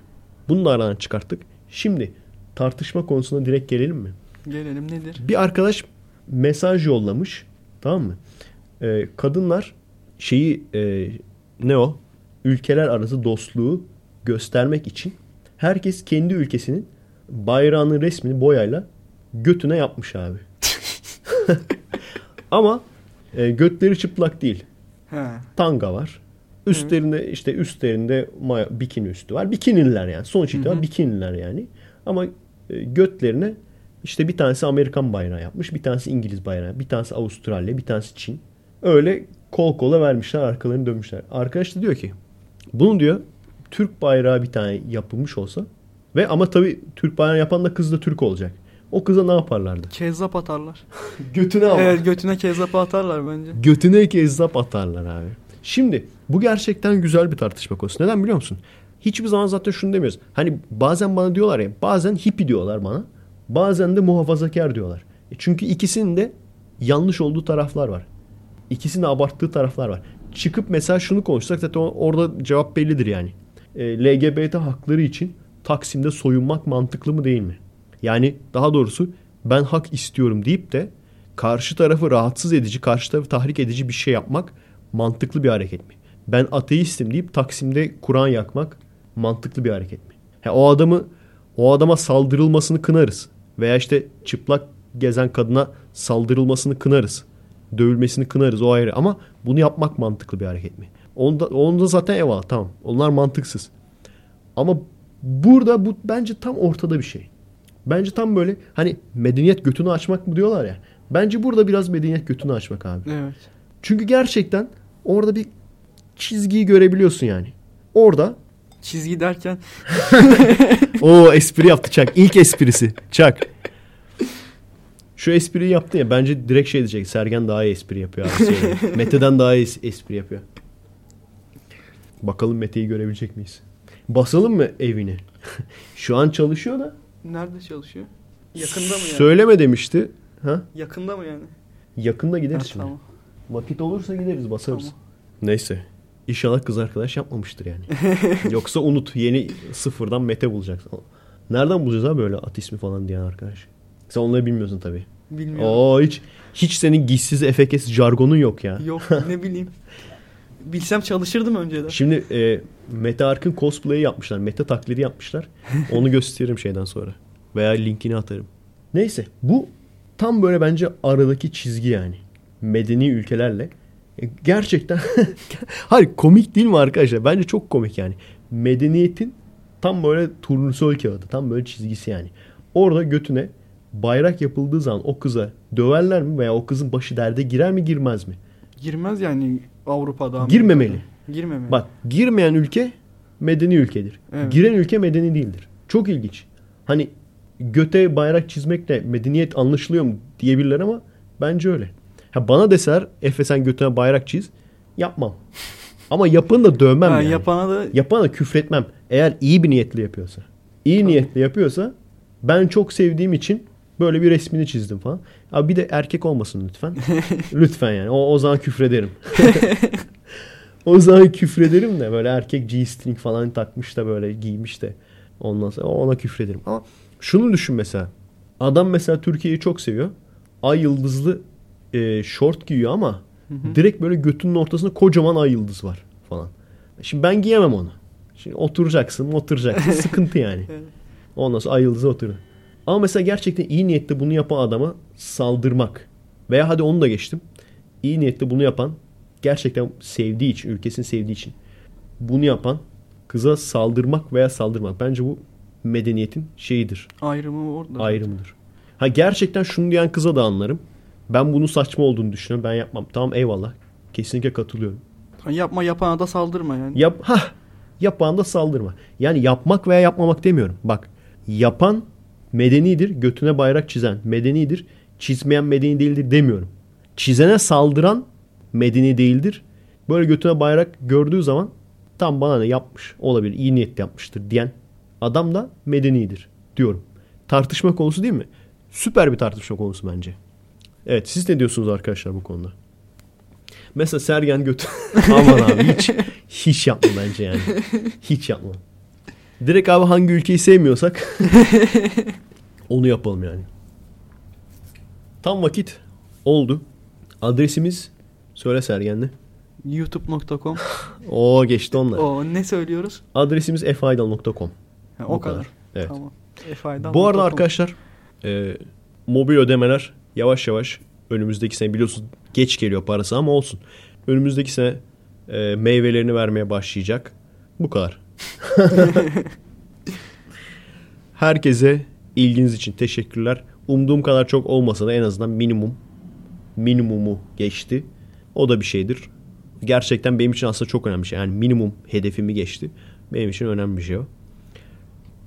Speaker 2: Bunu da aradan çıkarttık. Şimdi tartışma konusuna direkt gelelim mi?
Speaker 3: Gelelim nedir?
Speaker 2: Bir arkadaş mesaj yollamış. Tamam mı? Ee, kadınlar şeyi e, ne o? Ülkeler arası dostluğu göstermek için herkes kendi ülkesinin bayrağının resmini boyayla götüne yapmış abi. *laughs* Ama e, götleri çıplak değil.
Speaker 3: He.
Speaker 2: Tanga var. Üstlerinde işte üstlerinde maya, bikini üstü var. Bikiniler yani. Sonuç itibariyle bikiniler yani. Ama e, götlerine işte bir tanesi Amerikan bayrağı yapmış. Bir tanesi İngiliz bayrağı. Bir tanesi Avustralya. Bir tanesi Çin. Öyle kol kola vermişler. Arkalarını dönmüşler. Arkadaş da diyor ki bunu diyor Türk bayrağı bir tane yapılmış olsa ve ama tabii Türk bayrağı yapan da kız da Türk olacak. O kıza ne yaparlardı?
Speaker 3: Kezzap atarlar. *laughs*
Speaker 2: Götüne ama.
Speaker 3: Evet götüne kezzap atarlar bence.
Speaker 2: Götüne kezzap atarlar abi. Şimdi bu gerçekten güzel bir tartışma konusu. Neden biliyor musun? Hiçbir zaman zaten şunu demiyoruz. Hani bazen bana diyorlar ya bazen hippie diyorlar bana. Bazen de muhafazakar diyorlar. E çünkü ikisinin de yanlış olduğu taraflar var. İkisinin de abarttığı taraflar var. Çıkıp mesela şunu konuşsak zaten orada cevap bellidir yani. E, LGBT hakları için Taksim'de soyunmak mantıklı mı değil mi? Yani daha doğrusu ben hak istiyorum deyip de karşı tarafı rahatsız edici, karşı tarafı tahrik edici bir şey yapmak mantıklı bir hareket mi? Ben ateistim deyip Taksim'de Kur'an yakmak mantıklı bir hareket mi? Ha, o adamı o adama saldırılmasını kınarız. Veya işte çıplak gezen kadına saldırılmasını kınarız. Dövülmesini kınarız o ayrı ama bunu yapmak mantıklı bir hareket mi? Onda, onda zaten eyvallah tamam. Onlar mantıksız. Ama burada bu bence tam ortada bir şey. Bence tam böyle hani medeniyet götünü açmak mı diyorlar ya. Bence burada biraz medeniyet götünü açmak abi.
Speaker 3: Evet.
Speaker 2: Çünkü gerçekten orada bir çizgiyi görebiliyorsun yani. Orada
Speaker 3: Çizgi derken *laughs*
Speaker 2: o espri yaptı Çak. İlk esprisi. Çak. Şu espriyi yaptı ya bence direkt şey diyecek. Sergen daha iyi espri yapıyor. *laughs* Mete'den daha iyi es- espri yapıyor. Bakalım Mete'yi görebilecek miyiz? Basalım mı evini? *laughs* Şu an çalışıyor da.
Speaker 3: nerede çalışıyor? Yakında mı yani?
Speaker 2: Söyleme demişti. Ha?
Speaker 3: Yakında mı yani?
Speaker 2: Yakında
Speaker 3: Ha,
Speaker 2: gideriz şimdi.
Speaker 3: tamam.
Speaker 2: Vakit olursa gideriz basarız.
Speaker 3: Tamam.
Speaker 2: Neyse. İnşallah kız arkadaş yapmamıştır yani. *laughs* Yoksa unut yeni sıfırdan Mete bulacaksın. Nereden bulacağız abi böyle at ismi falan diyen arkadaş? Sen onları bilmiyorsun tabii.
Speaker 3: Bilmiyorum.
Speaker 2: Oo hiç hiç senin gizsiz efekes jargonun yok ya.
Speaker 3: Yok ne bileyim. Bilsem çalışırdım önceden.
Speaker 2: Şimdi e, Mete Ark'ın cosplay'i yapmışlar. Mete taklidi yapmışlar. Onu *laughs* gösteririm şeyden sonra. Veya linkini atarım. Neyse bu tam böyle bence aradaki çizgi yani. Medeni ülkelerle. E, gerçekten *laughs* hayır komik değil mi arkadaşlar? Bence çok komik yani. Medeniyetin tam böyle turnusol kağıdı. Tam böyle çizgisi yani. Orada götüne bayrak yapıldığı zaman o kıza döverler mi veya o kızın başı derde girer mi girmez mi?
Speaker 3: Girmez yani Avrupa'da.
Speaker 2: Girmemeli.
Speaker 3: Amerika'da. Girmemeli.
Speaker 2: Bak girmeyen ülke medeni ülkedir.
Speaker 3: Evet.
Speaker 2: Giren ülke medeni değildir. Çok ilginç. Hani göte bayrak çizmekle medeniyet anlaşılıyor mu diyebilirler ama bence öyle. Ha bana deseler Efe sen götüne bayrak çiz yapmam. *laughs* Ama yapanı da dövmem
Speaker 3: Ha,
Speaker 2: yani.
Speaker 3: Yapana da
Speaker 2: Yapana da küfretmem. Eğer iyi bir niyetli yapıyorsa. İyi niyetli yapıyorsa ben çok sevdiğim için böyle bir resmini çizdim falan. Abi bir de erkek olmasın lütfen. *laughs* lütfen yani. O, o zaman küfrederim. *laughs* o zaman küfrederim de böyle erkek G-string falan takmış da böyle giymiş de ondan sonra ona küfrederim. Ama şunu düşün mesela. Adam mesela Türkiye'yi çok seviyor. Ay yıldızlı e, şort giyiyor ama direkt böyle götünün ortasında kocaman ay yıldız var falan. Şimdi ben giyemem onu. Şimdi oturacaksın, oturacaksın. *laughs* Sıkıntı yani. Ondan sonra ay yıldızı oturur. Ama mesela gerçekten iyi niyetle bunu yapan adama saldırmak. Veya hadi onu da geçtim. İyi niyetle bunu yapan gerçekten sevdiği için, ülkesini sevdiği için bunu yapan kıza saldırmak veya saldırmak. Bence bu medeniyetin şeyidir,
Speaker 3: ayrımı orada.
Speaker 2: ayrımıdır. Ha gerçekten şunu diyen kıza da anlarım. Ben bunun saçma olduğunu düşünüyorum. Ben yapmam. Tamam eyvallah. Kesinlikle katılıyorum.
Speaker 3: Yapma yapana da saldırma yani.
Speaker 2: Yap ha yapan da saldırma. Yani yapmak veya yapmamak demiyorum. Bak yapan medenidir, götüne bayrak çizen medenidir. Çizmeyen medeni değildir demiyorum. Çizene saldıran medeni değildir. Böyle götüne bayrak gördüğü zaman tam bana ne yapmış olabilir, iyi niyetli yapmıştır diyen adam da medenidir diyorum. Tartışma konusu değil mi? Süper bir tartışma konusu bence. Evet siz ne diyorsunuz arkadaşlar bu konuda? Mesela Sergen götü... *laughs* Aman abi hiç, hiç yapma bence yani. Hiç yapma. Direkt abi hangi ülkeyi sevmiyorsak *laughs* onu yapalım yani. Tam vakit oldu. Adresimiz söyle Sergen'le.
Speaker 3: youtube.com. *laughs*
Speaker 2: Oo geçti onlar.
Speaker 3: o ne söylüyoruz?
Speaker 2: Adresimiz efaydal.com.
Speaker 3: Ha,
Speaker 2: Bu
Speaker 3: o kadar.
Speaker 2: kadar. Evet.
Speaker 3: Tamam.
Speaker 2: Bu arada arkadaşlar e, mobil ödemeler yavaş yavaş önümüzdeki sene biliyorsunuz geç geliyor parası ama olsun. Önümüzdeki sene e, meyvelerini vermeye başlayacak. Bu kadar. *laughs* Herkese ilginiz için teşekkürler. Umduğum kadar çok olmasa da en azından minimum minimumu geçti. O da bir şeydir. Gerçekten benim için aslında çok önemli bir şey. Yani minimum hedefimi geçti. Benim için önemli bir şey o.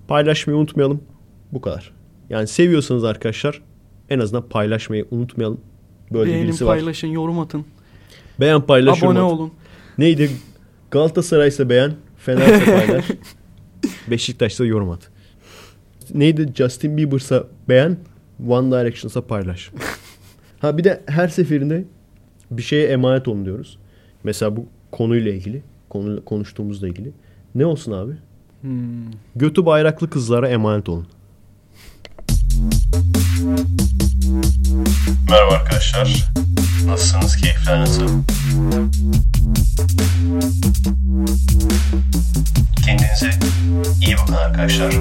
Speaker 2: Paylaşmayı unutmayalım. Bu kadar. Yani seviyorsanız arkadaşlar en azından paylaşmayı unutmayalım. Böyle
Speaker 3: Beğenin,
Speaker 2: birisi var.
Speaker 3: paylaşın, yorum atın.
Speaker 2: Beğen paylaş
Speaker 3: Abone
Speaker 2: yorum at.
Speaker 3: olun.
Speaker 2: Neydi? Galatasaray'sa beğen, Fener'se paylaş. *laughs* Beşiktaş'sa yorum at. Neydi? Justin Bieber'sa beğen, One Direction'sa paylaş. ha bir de her seferinde bir şeye emanet olun diyoruz. Mesela bu konuyla ilgili, konu konuştuğumuzla ilgili. Ne olsun abi?
Speaker 3: Hmm.
Speaker 2: Götü bayraklı kızlara emanet olun.
Speaker 1: Merhaba arkadaşlar. Nasılsınız? Keyifler nasıl? Kendinize iyi bakın arkadaşlar.